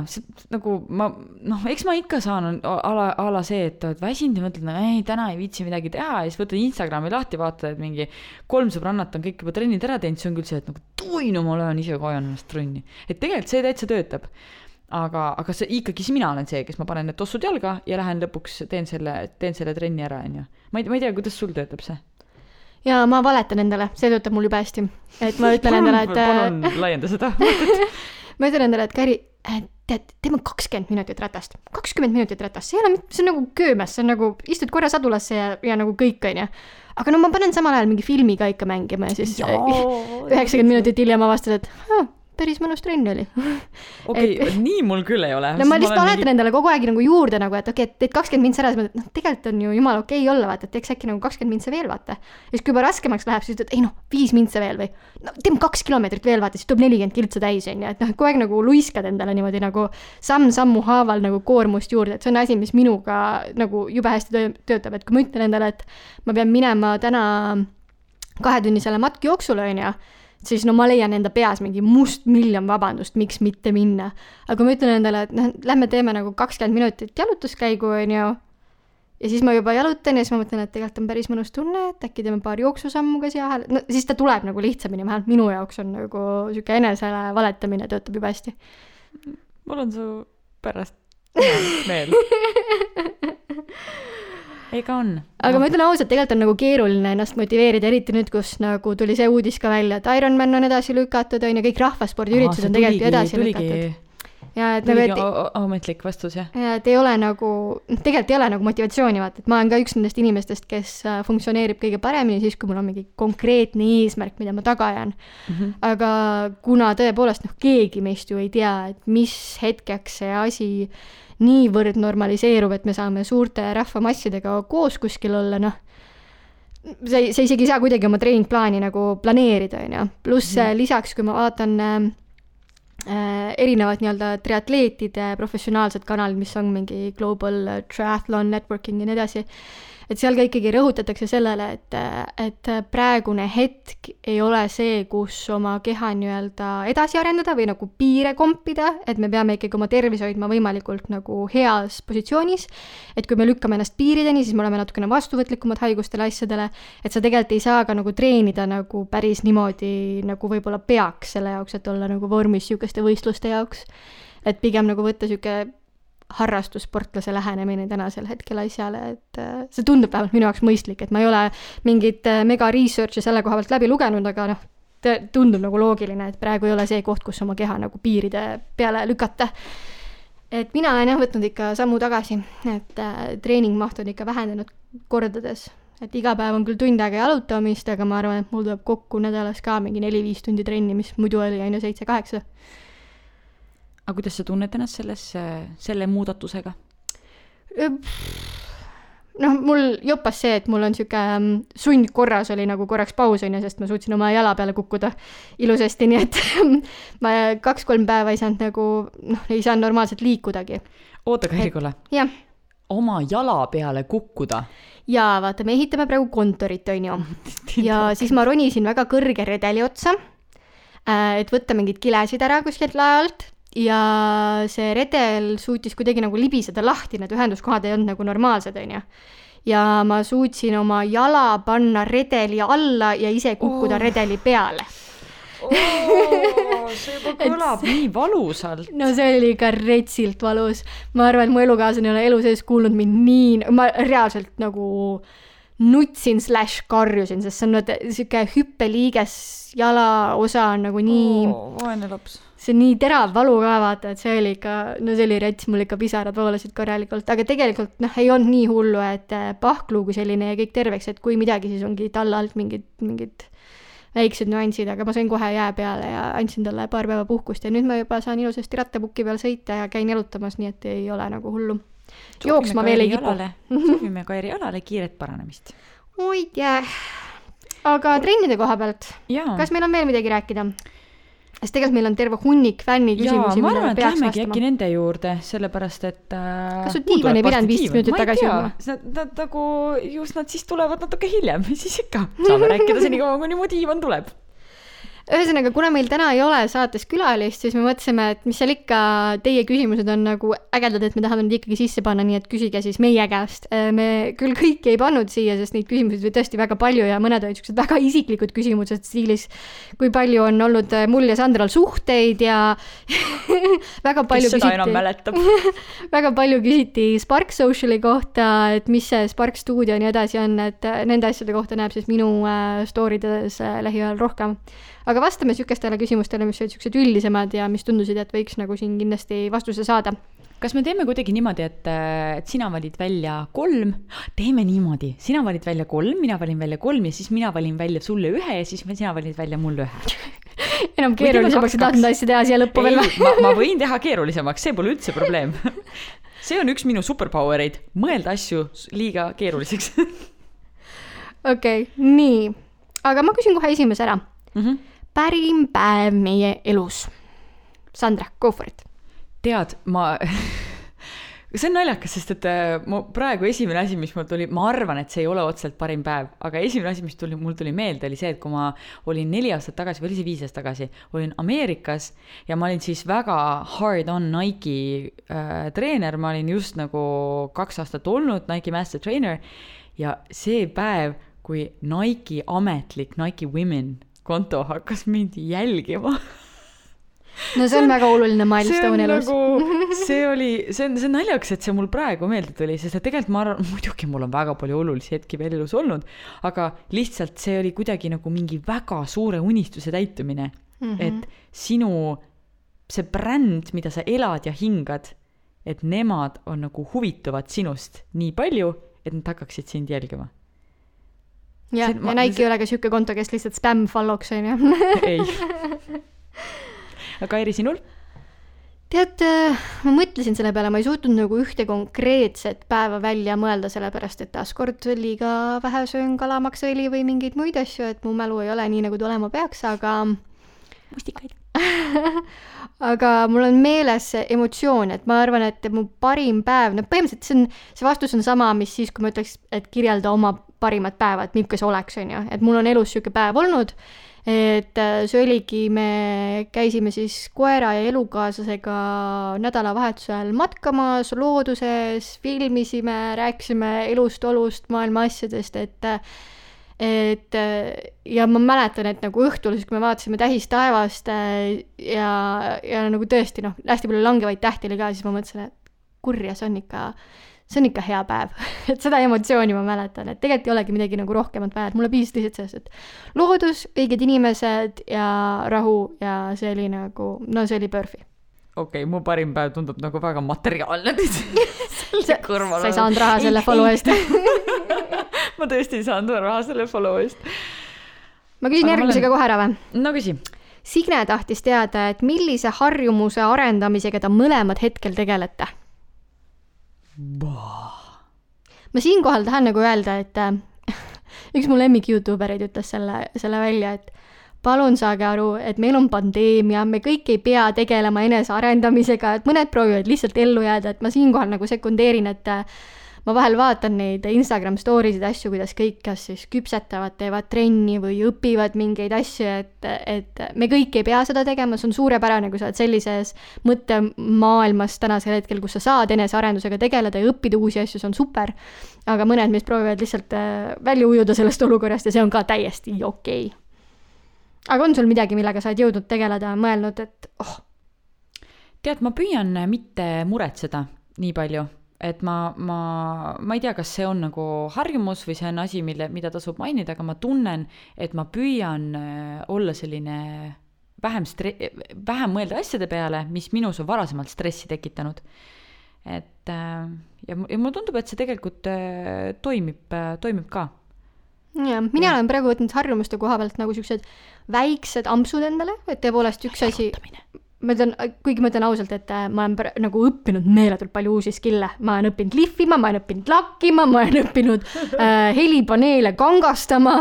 nagu ma noh, eks ma ikka saan a la, a la see, et oled väsinud ja mõtled, ei, täna ei viitsi midagi teha ja siis võtad Instagrami lahti, vaatad, et mingi kolm sõbrannat on kõik juba trennid ära teinud, siis on küll see, et nagu tuinu, ma löön ise ka ajan ennast trenni. et tegelikult see täitsa töötab. aga, aga see ikkagi siis mina olen see, kes ma panen need tossud jalga ja lähen lõpuks teen selle, teen selle trenni ära, onju. ma ei, ma ei tea, kuidas sul töötab see? ja ma valetan endale, see töötab mul jube hästi. et ma ütlen endale, et palun laienda seda. ma ütlen endale, et Kari, tead, teeme kakskümmend minutit ratast, kakskümmend minutit ratast, see ei ole, see on nagu köömes, see on nagu istud korra sadulasse ja, ja nagu kõik, onju. aga no ma panen samal ajal mingi filmi ka ikka mängima ja siis üheksakümmend minutit hiljem avastad, et ah, päris mõnus trenn oli. okei nii mul küll ei ole. no ma lihtsalt valetan mingi... endale kogu aeg nagu juurde nagu, et okei okay,, et teed kakskümmend mintsi ära, siis mõtled, noh, tegelikult on ju jumala okei okay olla, vaata, et teeks äkki nagu kakskümmend mintsi veel, vaata. ja siis, kui juba raskemaks läheb, siis ütled, ei noh, viis mintsi veel või no teeme kaks kilomeetrit veel, vaata, siis tuleb nelikümmend kiltsa täis, on ju, et noh, kogu aeg nagu luiskad endale niimoodi nagu samm-sammu haaval nagu koormust juurde, et see on asi, mis minuga nagu jube hästi töö- töötab, et kui ma ütlen endale, et ma pean minema täna kahetunnisele matkjooksule, on ju, siis no ma leian enda peas mingi mustmiljon vabandust, miks mitte minna. aga kui ma ütlen endale, et noh, lähme teeme nagu kakskümmend minutit jalutuskäigu, on ju, ja siis ma juba jalutan ja siis ma mõtlen, et tegelikult on päris mõnus tunne, et äkki teeme paar jooksusammu ka siia vahele, no siis ta tuleb nagu lihtsamini, vähemalt minu jaoks on nagu sihuke enesele valetamine töötab jube hästi. mul on su pärast meel. ega on. aga ma ütlen ausalt, tegelikult on nagu keeruline ennast motiveerida, eriti nüüd, kus nagu tuli see uudis ka välja, et Ironman on edasi lükatud, on ju, kõik rahvaspordiüritused on tegelikult ju edasi lükatud. ja et nagu, tuligi et ametlik vastus jah. ja et ei ole nagu, noh, tegelikult ei ole nagu motivatsiooni, vaata, et ma olen ka üks nendest inimestest, kes äh, funktsioneerib kõige paremini siis, kui mul on mingi konkreetne eesmärk, mida ma taga ajan. aga kuna tõepoolest noh, keegi meist ju ei tea, et mis hetkeks see asi niivõrd normaliseerub, et me saame suurte rahvamassidega koos kuskil olla, noh, sa ei, sa isegi ei saa kuidagi oma treeningplaani nagu planeerida, on ju. pluss mm. lisaks, kui ma vaatan äh, äh, erinevad nii-öelda triatleetide professionaalsed kanalid, mis on mingi Global Triathlon Networking ja nii edasi, et seal ka ikkagi rõhutatakse sellele, et, et praegune hetk ei ole see, kus oma keha nii-öelda edasi arendada või nagu piire kompida, et me peame ikkagi oma tervise hoidma võimalikult nagu heas positsioonis, et kui me lükkame ennast piirideni, siis me oleme natukene vastuvõtlikumad haigustele, asjadele, et sa tegelikult ei saa ka nagu treenida nagu päris niimoodi, nagu võib-olla peaks selle jaoks, et olla nagu vormis niisuguste võistluste jaoks. et pigem nagu võtta niisugune harrastussportlase lähenemine tänasel hetkel asjale, et äh, see tundub vähemalt minu jaoks mõistlik, et ma ei ole mingit äh, mega research'i selle koha pealt läbi lugenud, aga noh, tundub nagu loogiline, et praegu ei ole see koht, kus oma keha nagu piiride peale lükata. et mina olen jah võtnud ikka sammu tagasi, et äh, treeningmaht on ikka vähenenud kordades, et iga päev on küll tund aega jalutamist, aga ma arvan, et mul tuleb kokku nädalas ka mingi neli-viis tundi trenni, mis muidu oli on ju seitse-kaheksa aga kuidas sa tunned ennast selles, selle muudatusega? noh, mul jopas see, et mul on sihuke mm, sundkorras oli nagu korraks paus onju, sest ma suutsin oma jala peale kukkuda ilusasti, nii et ma kaks-kolm päeva ei saanud nagu noh, ei saanud normaalselt liikudagi. oota, Kairi, kuule. jah, oma jala peale kukkuda. ja vaata, me ehitame praegu kontorit onju ja siis ma ronisin väga kõrge redeli otsa, et võtta mingeid kilesid ära kuskilt lae alt ja see redel suutis kuidagi nagu libiseda lahti, need ühenduskohad ei olnud nagu normaalsed, onju. ja ma suutsin oma jala panna redeli alla ja ise kukkuda oh. redeli peale. see juba kõlab nii valusalt. no see oli ikka retsilt valus. ma arvan, et mu elukaaslane ei ole elu sees kuulnud mind nii, ma reaalselt nagu nutsin slaš karjusin, sest see on sihuke hüppeliiges jalaosa on nagu nii oh., vaene laps. See nii terav valu ka vaata, et see oli ikka, no see oli rets, mul ikka pisarad voolasid korralikult, aga tegelikult noh, ei olnud nii hullu, et äh, pahkluu kui selline ja kõik terveks, et kui midagi, siis ongi talla alt mingid, mingid väiksed nüansid, aga ma sain kohe jää peale ja andsin talle paar päeva puhkust ja nüüd ma juba saan ilusasti rattapuki peal sõita ja käin jalutamas, nii et ei ole nagu hullu. jooksma veel ei kipu. soovime Kairi Alale kiiret paranemist. oi jää. aga trennide koha pealt, kas meil on veel midagi rääkida? Sest tegelikult meil on terve hunnik fänniküsimusi, ma millele arvan, et peaks lähmegi äkki vastama. nende juurde, sellepärast et äh, Kas su diivan ei pidanud 15 minutit tagasi jõudma? nad nagu just nad siis tulevad natuke hiljem, siis ikka saame rääkida senikaua, kuni mu diivan tuleb. ühesõnaga, kuna meil täna ei ole saates külalist, siis me mõtlesime, et mis seal ikka, teie küsimused on nagu ägedad, et me tahame need ikkagi sisse panna, nii et küsige siis meie käest. me küll kõiki ei pannud siia, sest neid küsimusi oli tõesti väga palju ja mõned olid siuksed väga isiklikud küsimused stiilis, kui palju on olnud mul ja Sandral suhteid ja väga palju kes seda enam mäletab? väga palju küsiti Spark Sociali kohta, et mis see Spark stuudio ja nii edasi on, et äh, nende asjade kohta näeb siis minu äh, story des äh, lähiajal rohkem. Aga vastame niisugustele küsimustele, mis olid niisugused üldisemad ja mis tundusid, et võiks nagu siin kindlasti vastuse saada. kas me teeme kuidagi niimoodi, et, et sina valid välja kolm, teeme niimoodi, sina valid välja kolm, mina valin välja kolm ja siis mina valin välja sulle ühe ja siis sina valid välja mulle ühe. enam keerulisemaks ei tahtnud asja teha siia lõppu veel ei, ma, ma võin teha keerulisemaks, see pole üldse probleem. see on üks minu superpower eid, mõelda asju liiga keeruliseks okei okay,, nii, aga ma küsin kohe esimese ära. mm. -hmm. Parim päev meie elus. Sandra, go for it. tead, ma, see on naljakas, sest et äh, mu praegu esimene asi, mis mul tuli, ma arvan, et see ei ole otseselt parim päev, aga esimene asi, mis tuli, mul tuli meelde, oli see, et kui ma olin neli aastat tagasi või oli see viis aastat tagasi, olin Ameerikas ja ma olin siis väga hard on Nike'i äh, treener, ma olin just nagu kaks aastat olnud Nike'i master trainer ja see päev, kui Nike'i ametlik Nike Women konto hakkas mind jälgima no see on väga oluline see on milstone elus nagu, see oli, see on, see on naljakas, et see mul praegu meelde tuli, sest et tegelikult ma arvan, muidugi mul on väga palju olulisi hetki veel elus olnud, aga lihtsalt see oli kuidagi nagu mingi väga suure unistuse täitumine mm, -hmm. et sinu, see bränd, mida sa elad ja hingad, et nemad on nagu huvituvad sinust nii palju, et nad hakkaksid sind jälgima. jah, see- ja Nike ei ole ka siuke konto, kes lihtsalt spämm follow'ks onju. ei. aga Eri, sinul? tead, ma mõtlesin selle peale, ma ei suutnud nagu ühte konkreetset päeva välja mõelda, sellepärast et taaskord liiga vähe söön kalamaksõli või mingeid muid asju, et mu mälu ei ole nii, nagu ta olema peaks, aga mustikaid. aga mul on meeles see emotsioon, et ma arvan, et mu parim päev, no põhimõtteliselt see on, see vastus on sama, mis siis, kui ma ütleks, et kirjelda oma parimat päeva, et milline see oleks, on ju, et mul on elus niisugune päev olnud, et äh, see oligi, me käisime siis koera ja elukaaslasega nädalavahetusel matkamas looduses, filmisime, rääkisime elust-olust, maailma asjadest, et et ja ma mäletan, et nagu õhtul siis, kui me vaatasime tähistaevast äh, ja, ja nagu tõesti noh, hästi palju langevaid tähti oli ka, siis ma mõtlesin, et kurja, see on ikka, see on ikka hea päev. et seda emotsiooni ma mäletan, et tegelikult ei olegi midagi nagu rohkemat vaja, et mulle piisas lihtsalt sellest, et loodus, õiged inimesed ja rahu ja see oli nagu, no see oli PERFi. okei okay,, mu parim päev tundub nagu väga materiaalne selle kõrval. sa ei saanud raha selle follow eest. ma tõesti ei saanud raha selle follow eest. ma küsin järgmisega olen- kohe ära või? no küsi. Signe tahtis teada, et millise harjumuse arendamisega te mõlemad hetkel tegelete? Ma siinkohal tahan nagu öelda, et äh, üks mu lemmik Youtube erid ütles selle, selle välja, et palun saage aru, et meil on pandeemia, me kõik ei pea tegelema enesearendamisega, et mõned proovivad lihtsalt ellu jääda, et ma siinkohal nagu sekundeerin, et äh, ma vahel vaatan neid Instagram story sid asju, kuidas kõik kas siis küpsetavad, teevad trenni või õpivad mingeid asju, et, et me kõik ei pea seda tegema, see on suurepärane, kui sa oled sellises mõttemaailmas tänasel hetkel, kus sa saad enesearendusega tegeleda ja õppida uusi asju, see on super. aga mõned meist proovivad lihtsalt äh, välja ujuda sellest olukorrast ja see on ka täiesti okei okay.. aga on sul midagi, millega sa oled jõudnud tegeleda, mõelnud, et oh, tead, ma püüan mitte muretseda nii palju, et ma, ma, ma ei tea, kas see on nagu harjumus või see on asi, mille, mida tasub mainida, aga ma tunnen, et ma püüan äh, olla selline vähem stre-, vähem mõelda asjade peale, mis minus on varasemalt stressi tekitanud. et äh, ja, ja mulle tundub, et see tegelikult äh, toimib, toimib ka. jah, mina olen praegu võtnud harjumuste koha pealt nagu siuksed väiksed ampsud endale, et tõepoolest üks asi, ma ütlen, kuigi ma ütlen ausalt, et äh, ma olen nagu õppinud meeletult palju uusi skill'e, ma olen õppinud lihvima, ma olen õppinud lakkima, ma olen õppinud äh, helipaneele kangastama,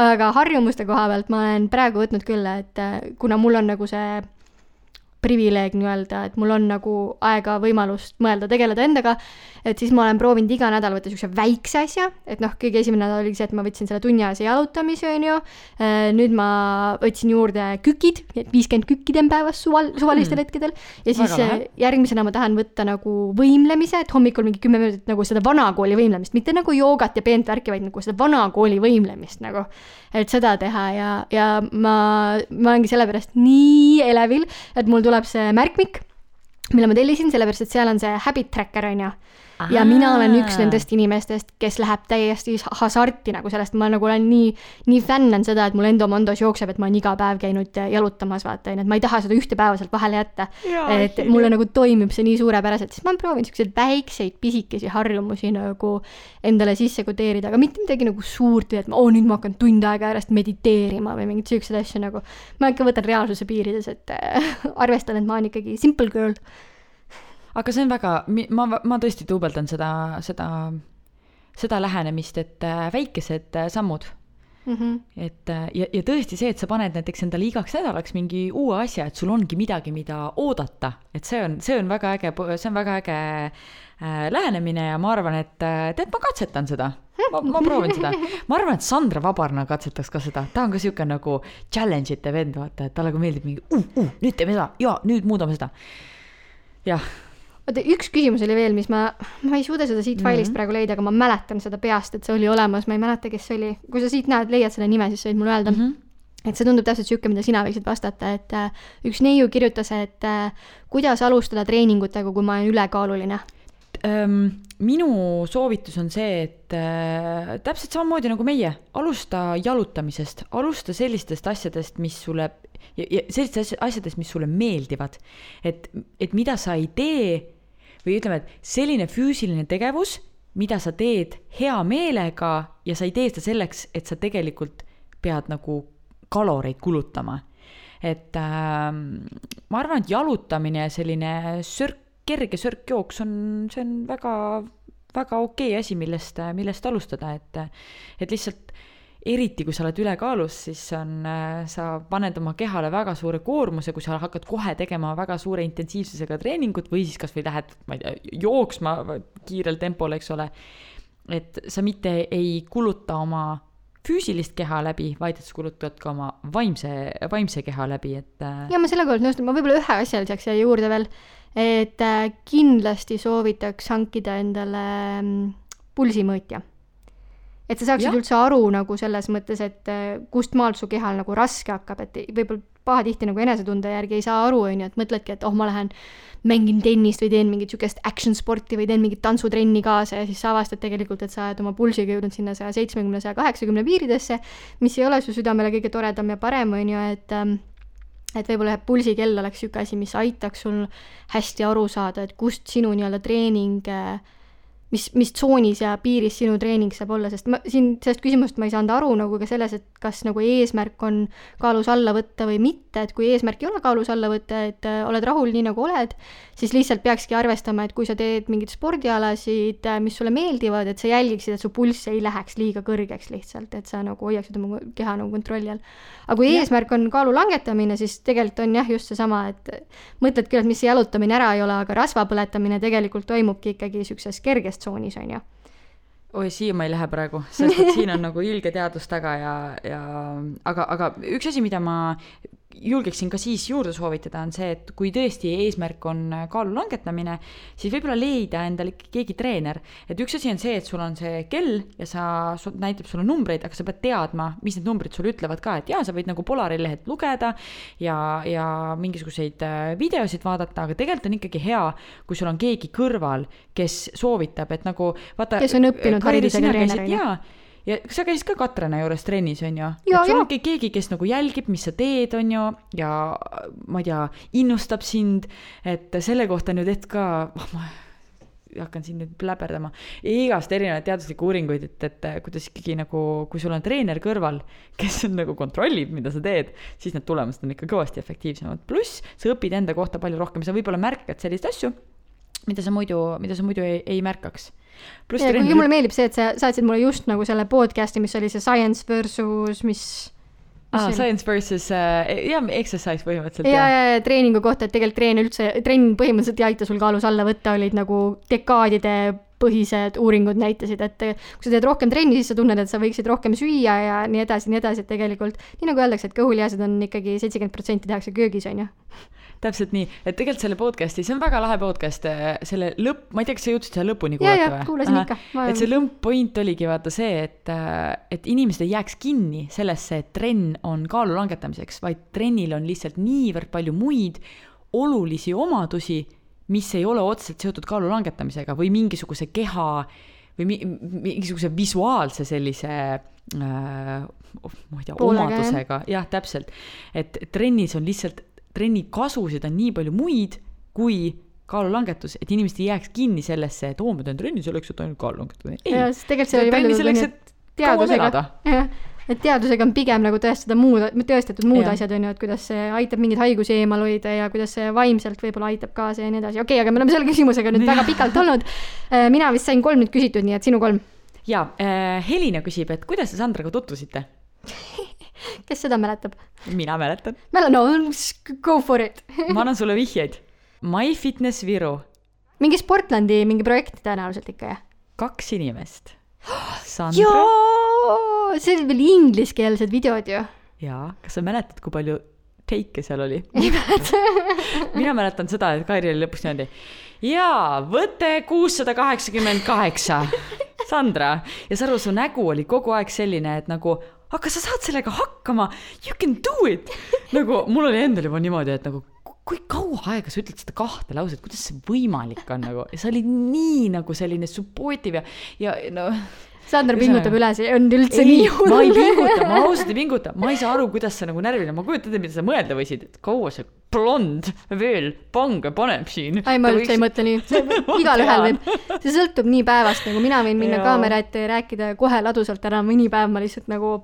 aga harjumuste koha pealt ma olen praegu võtnud küll, et äh, kuna mul on nagu see privileeg nii-öelda, et mul on nagu aega, võimalust mõelda, tegeleda endaga, et siis ma olen proovinud iga nädal võtta niisuguse väikse asja, et noh, kõige esimene nädal oligi see, et ma võtsin selle tunniajase jalutamise, on ju, nüüd ma võtsin juurde kükid, viiskümmend kükki teen päevas suval, suvalistel hetkedel ja siis Väga äh, järgmisena ma tahan võtta nagu võimlemise, et hommikul mingi kümme minutit nagu seda vanakooli võimlemist, mitte nagu joogat ja peent värki, vaid nagu seda vanakooli võimlemist nagu, et seda teha ja, ja ma, ma olengi sellepärast nii elevil, et mul tuleb see märkmik mille ma tellisin, sellepärast et seal on see habit tracker on ju. Ja mina olen üks nendest inimestest, kes läheb täiesti hasarti nagu sellest, ma nagu olen nii, nii fänn on seda, et mul endomondos jookseb, et ma olen iga päev käinud jalutamas, vaata onju, et ma ei taha seda ühte päeva sealt vahele jätta. et mulle nagu toimib see nii suurepäraselt, siis ma proovin siukseid väikseid pisikesi harjumusi nagu endale sisse kodeerida, aga mitte midagi nagu suurt et oo nüüd ma hakkan tund aega järjest mediteerima või mingeid siukseid asju nagu. ma ikka võtan reaalsuse piirides, et arvestan, et ma olen ikkagi simple girl. Aga see on väga, ma, ma tõesti duubeldan seda, seda, seda lähenemist, et äh, väikesed äh, sammud Mm -hmm. et äh, ja, ja tõesti see, et sa paned näiteks endale igaks nädalaks mingi uue asja, et sul ongi midagi, mida oodata, et see on, see on väga äge, see on väga äge äh, lähenemine ja ma arvan, et tead, ma katsetan seda. ma, ma proovin seda. ma arvan, et Sandra Vabarna katsetaks ka seda, ta on ka sihuke nagu challenge ite vend, vaata, et talle ka meeldib mingi uh,, uh, nüüd teeme seda ja nüüd muudame seda. jah, oota, üks küsimus oli veel, mis ma, ma ei suuda seda siit failist mm -hmm. praegu leida, aga ma mäletan seda peast, et see oli olemas, ma ei mäleta, kes see oli. kui sa siit näed, leiad selle nime, siis sa võid mulle öelda mm. -hmm. et see tundub täpselt sihuke, mida sina võiksid vastata, et äh, üks neiu kirjutas, et äh, kuidas alustada treeningutega, kui ma olen ülekaaluline. Öm, minu soovitus on see, et äh, täpselt samamoodi nagu meie, alusta jalutamisest, alusta sellistest asjadest, mis sulle sellistest asjadest, mis sulle meeldivad. et, et mida sa ei tee või ütleme, et selline füüsiline tegevus, mida sa teed hea meelega ja sa ei tee seda selleks, et sa tegelikult pead nagu kaloreid kulutama. et äh, ma arvan, et jalutamine ja selline sörk, kerge sörkjooks on, see on väga, väga okei asi, millest, millest alustada, et, et lihtsalt eriti kui sa oled ülekaalus, siis on, sa paned oma kehale väga suure koormuse, kui sa hakkad kohe tegema väga suure intensiivsusega treeningut või siis kasvõi lähed, ma ei tea, jooksma kiirel tempol, eks ole. et sa mitte ei kuluta oma füüsilist keha läbi, vaid et sa kulutad ka oma vaimse, vaimse keha läbi, et. ja ma sellega olen nõus, ma võib-olla ühe asja lisaks siia juurde veel, et äh, kindlasti soovitaks hankida endale mm, pulsimõõtja. et sa saaksid Jah. üldse aru nagu selles mõttes, et äh, kust maalt su kehal nagu raske hakkab, et võib-olla pahatihti nagu enesetunde järgi ei saa aru, on ju, et mõtledki, et oh, ma lähen mängin tennist või teen mingit sihukest action sporti või teen mingit tantsutrenni kaasa ja siis sa avastad tegelikult, et sa oled oma pulsiga jõudnud sinna saja seitsmekümne, saja kaheksakümne piiridesse, mis ei ole su südamele kõige toredam ja parem, on ju, et ähm, et võib-olla pulsikell oleks niisugune asi, mis aitaks sul hästi aru saada, et kust sinu nii-öelda treening, mis, mis tsoonis ja piiris sinu treening saab olla, sest ma siin sellest küsimusest ma ei saanud aru nagu ka selles, et kas nagu eesmärk on kaalus alla võtta või mitte, et kui eesmärk ei ole kaalus alla võtta, et äh, oled rahul nii nagu oled, siis lihtsalt peakski arvestama, et kui sa teed mingeid spordialasid, mis sulle meeldivad, et sa jälgiksid, et su pulss ei läheks liiga kõrgeks lihtsalt, et sa nagu hoiaksid oma keha nagu kontrolli all. aga kui Jah. eesmärk on kaalu langetamine, siis tegelikult on jah, just seesama, et mõtled küll, et mis see jalutamine ära ei ole, aga rasva põletamine tegelikult toimubki ikkagi niisuguses kerges tsoonis, on ju. oi, siia ma ei lähe praegu, sest et siin on nagu ilge teadus taga ja, ja aga, aga üks asi, mida ma julgeksin ka siis juurde soovitada, on see, et kui tõesti eesmärk on kaalu langetamine, siis võib-olla leida endale keegi treener. et üks asi on see, et sul on see kell ja sa, näitab sulle numbreid, aga sa pead teadma, mis need numbrid sulle ütlevad ka, et jaa, sa võid nagu Polari lehelt lugeda ja, ja mingisuguseid äh, videosid vaadata, aga tegelikult on ikkagi hea, kui sul on keegi kõrval, kes soovitab, et nagu vaata. Kes on õppinud haridusega treener, on ju. jaa, ja sa käisid ka Katrina juures trennis, on ju? Jaa, sul on ke- keegi, kes nagu jälgib, mis sa teed, on ju, ja ma ei tea, innustab sind, et selle kohta on ju tehtud ka, oh ma hakkan siin nüüd pläberdama, igast erinevaid teaduslikke uuringuid, et, et kuidas ikkagi nagu, kui sul on treener kõrval, kes on nagu kontrollib, mida sa teed, siis need tulemused on ikka kõvasti efektiivsemad. pluss sa õpid enda kohta palju rohkem, sa võib-olla märkad selliseid asju, mida sa muidu, mida sa muidu ei, ei märkaks. Pluss ja kuigi mulle meeldib see, et sa saatsid mulle just nagu selle podcast'i, mis oli see science versus mis ah, see science versus äh,, jah, exercise põhimõtteliselt ja, ja, ja treeningu kohta, et tegelikult treen üldse, trenn põhimõtteliselt ei aita sul kaalus alla võtta, olid nagu dekaadide põhised uuringud näitasid, et kui sa teed rohkem trenni, siis sa tunned, et sa võiksid rohkem süüa ja nii edasi, nii edasi, et tegelikult nii nagu öeldakse, et kõhulihased on ikkagi seitsekümmend protsenti tehakse köögis, on ju. Täpselt nii, et tegelikult selle podcast'i, see on väga lahe podcast, selle lõpp, ma ei tea, kas sa jõudsid selle lõpuni kuulata ja kuulasin ikka. et see lõpp-point oligi vaata see, et, et inimesed ei jääks kinni sellesse, et trenn on kaalu langetamiseks, vaid trennil on lihtsalt niivõrd palju muid olulisi omadusi, mis ei ole otseselt seotud kaalu langetamisega või mingisuguse keha või mi mingisuguse visuaalse sellise äh, ma ei tea, omadusega, jah, täpselt. et trennis on lihtsalt, trenni kasusid on nii palju muid kui kaalulangetus, et inimesed ei jääks kinni sellesse, et oo, ma teen trenni selleks, et ainult kaalu langetada. sest tegelikult see oli välja tulnud, et teadusega, jah, et teadusega on pigem nagu tõestada muud, tõestatud muud ja. asjad, on ju, et kuidas see aitab mingeid haigusi eemal hoida ja kuidas see vaimselt võib-olla aitab kaasa ja nii edasi, okei okay,, aga me oleme selle küsimusega nüüd väga pikalt olnud. Äh, mina vist sain kolm nüüd küsitud, nii et sinu kolm. jaa äh,, Helina küsib, et kuidas te Sandraga tutvusite kes seda mäletab? mina mäletan. no go for it ma annan sulle vihjeid. MyFitness Viru. mingi Sportlandi mingi projekt tõenäoliselt ikka, jah? kaks inimest jaa, see oli veel ingliskeelsed videod ju. jaa, kas sa mäletad, kui palju teike seal oli? ei mäleta mina mäletan seda, et Kairi oli lõpuks niimoodi. jaa, võte kuussada kaheksakümmend kaheksa. Sandra ja Saru, su nägu oli kogu aeg selline, et nagu, aga sa saad sellega hakkama, you can do it. nagu mul oli endal juba niimoodi, et nagu kui kaua aega sa ütled seda kahte lauset, kuidas see võimalik on nagu, sa olid nii nagu selline supportive ja, ja no Sander pingutab üle, see on üldse ei, nii hull. ma ei pinguta, ma ausalt ei pinguta, ma ei saa aru, kuidas sa nagu närviline, ma kujutan ette, mida sa mõelda võisid, et kaua see blond veel pange paneb siin. ei, ma üldse võiks... ei mõtle nii, igalühel võib, see sõltub nii päevast, nagu mina võin minna kaamera ette ja rääkida kohe ladusalt ära, mõni päev ma lihtsalt nagu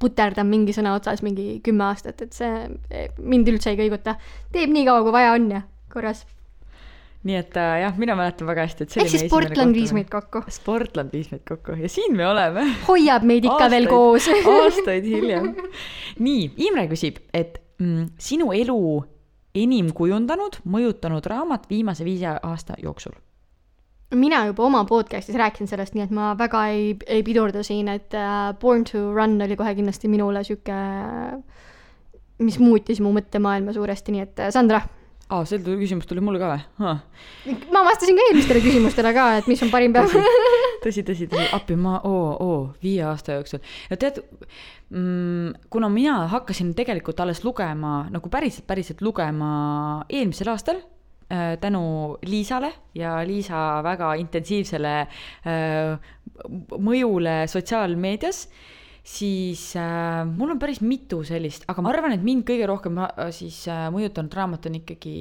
puterdan mingi sõna otsas mingi kümme aastat, et see mind üldse ei kõiguta. teeb nii kaua, kui vaja on ja korras. nii et äh, jah, mina mäletan väga hästi, et see ehk siis Sportland viis meid kokku. Sportland viis meid kokku ja siin me oleme. hoiab meid ikka aastaid, veel koos aastaid hiljem. nii, Imre küsib, et mm, sinu elu enim kujundanud, mõjutanud raamat viimase viie aasta jooksul mina juba oma podcast'is rääkisin sellest, nii et ma väga ei, ei pidurda siin, et uh, Born to Run oli kohe kindlasti minule sihuke, mis muutis mu mõttemaailma suuresti, nii et uh, Sandra. aa, see küsimus tuli mulle ka või ma vastasin ka eelmistele küsimustele ka, et mis on parim päev tõsi, tõsi, tõsi, appi, ma, oo, oo, viie aasta jooksul. no tead mm,, kuna mina hakkasin tegelikult alles lugema, nagu päriselt, päriselt lugema eelmisel aastal Äh, tänu Liisale ja Liisa väga intensiivsele äh, mõjule sotsiaalmeedias, siis äh, mul on päris mitu sellist, aga ma arvan, et mind kõige rohkem siis mõjutanud raamat on ikkagi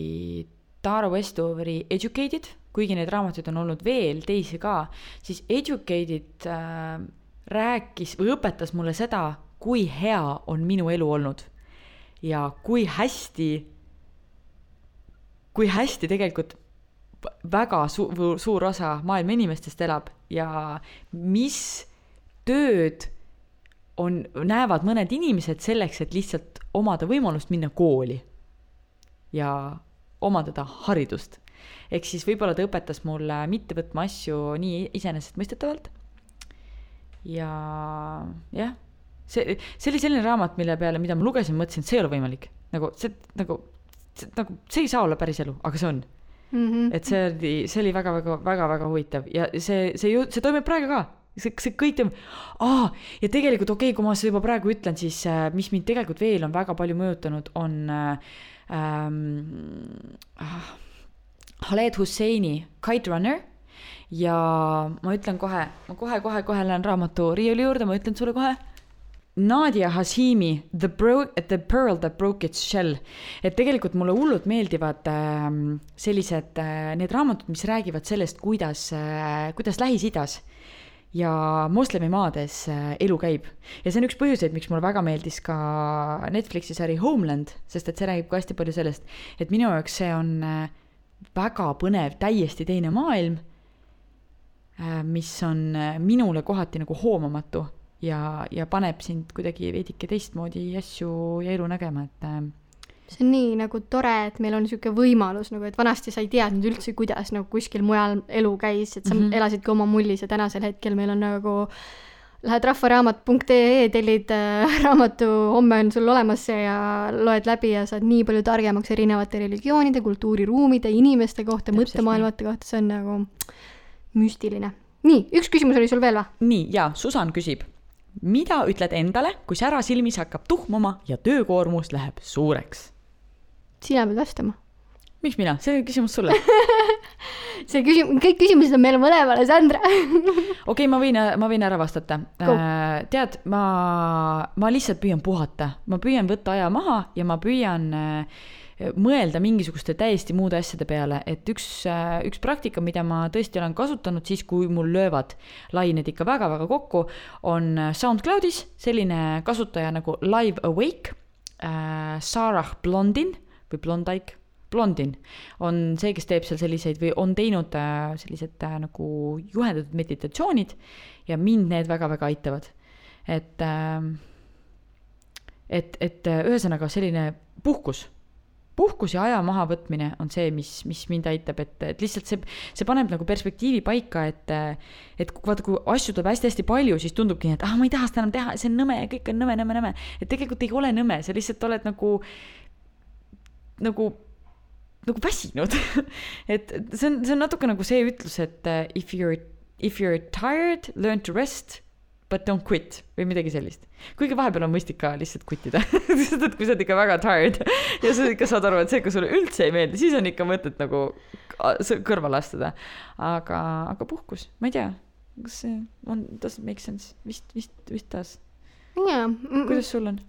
Tara Westoveri Educated, kuigi neid raamatuid on olnud veel teisi ka, siis Educated äh, rääkis või õpetas mulle seda, kui hea on minu elu olnud ja kui hästi kui hästi tegelikult väga su-, suur osa maailma inimestest elab ja mis tööd on, näevad mõned inimesed selleks, et lihtsalt omada võimalust minna kooli ja omandada haridust. ehk siis võib-olla ta õpetas mulle mitte võtma asju nii iseenesestmõistetavalt. ja jah, see, see oli selline raamat, mille peale, mida ma lugesin, mõtlesin, et see ei ole võimalik. nagu see, nagu nagu see ei saa olla päris elu, aga see on mm. -hmm. et see oli, see oli väga-väga-väga-väga huvitav ja see, see ju, see toimub praegu ka see, see kõik toimub, aa, ja tegelikult okei okay,, kui ma seda juba praegu ütlen, siis äh, mis mind tegelikult veel on väga palju mõjutanud, on äh, ähm, ah, Khaled Husseini Kite Runner ja ma ütlen kohe, ma kohe-kohe-kohe lähen raamatu riiuli juurde, ma ütlen sulle kohe Nadia Hashimi The Bro-, The Pearl That Broke Its Shell. et tegelikult mulle hullult meeldivad äh, sellised äh,, need raamatud, mis räägivad sellest, kuidas äh,, kuidas Lähis-Idas ja moslemimaades äh, elu käib. ja see on üks põhjuseid, miks mulle väga meeldis ka Netflixi sari Homeland, sest et see räägib ka hästi palju sellest, et minu jaoks see on äh, väga põnev, täiesti teine maailm äh,, mis on minule kohati nagu hoomamatu ja, ja paneb sind kuidagi veidike teistmoodi asju ja elu nägema, et äh, see on nii nagu tore, et meil on niisugune võimalus nagu, et vanasti sa ei teadnud üldse, kuidas nagu kuskil mujal elu käis, et sa mm -hmm. elasidki oma mullis ja tänasel hetkel meil on nagu lähed rahvaraamat.ee, tellid äh, raamatu, homme on sul olemas see ja loed läbi ja saad nii palju targemaks erinevate religioonide, kultuuriruumide, inimeste kohta, mõttemaailmate kohta, see on nagu müstiline. nii, üks küsimus oli sul veel või? nii, jaa, Susan küsib mida ütled endale, kui sära silmis hakkab tuhmuma ja töökoormus läheb suureks? sina pead vastama. miks mina, see oli küsimus sulle. see küsimus, kõik küsimused on meile mõlemale, Sandra. okei okay,, ma võin, ma võin ära vastata Go.. tead, ma, ma lihtsalt püüan puhata, ma püüan võtta aja maha ja ma püüan äh, mõelda mingisuguste täiesti muude asjade peale, et üks, üks praktika, mida ma tõesti olen kasutanud siis, kui mul löövad lained ikka väga-väga kokku, on SoundCloudis selline kasutaja nagu Live Awake äh,, Sarah Blondin või Blondike, Blondin on see, kes teeb seal selliseid või on teinud äh, sellised äh, nagu juhendatud meditatsioonid ja mind need väga-väga aitavad. et äh,, et, et äh, ühesõnaga selline puhkus, puhkus ja aja mahavõtmine on see, mis, mis mind aitab, et, et lihtsalt see, see paneb nagu perspektiivi paika, et et vaata, kui asju tuleb hästi-hästi palju, siis tundubki et ah, ma ei taha seda enam teha, see on nõme, kõik on nõme, nõme, nõme. et tegelikult ei ole nõme, sa lihtsalt oled nagu, nagu, nagu väsinud. et see on, see on natuke nagu see ütlus, et uh, if you are, if you are tired, learn to rest but don't quit või midagi sellist. kuigi vahepeal on mõistlik ka lihtsalt quit ida, sest et kui sa oled ikka väga tired ja sa ikka saad aru, et see, kui sulle üldse ei meeldi, siis on ikka mõtet nagu kõrvale astuda. aga, aga puhkus, ma ei tea, kas see on, does it make sense, vist, vist, vist does. jaa, kuidas sul on?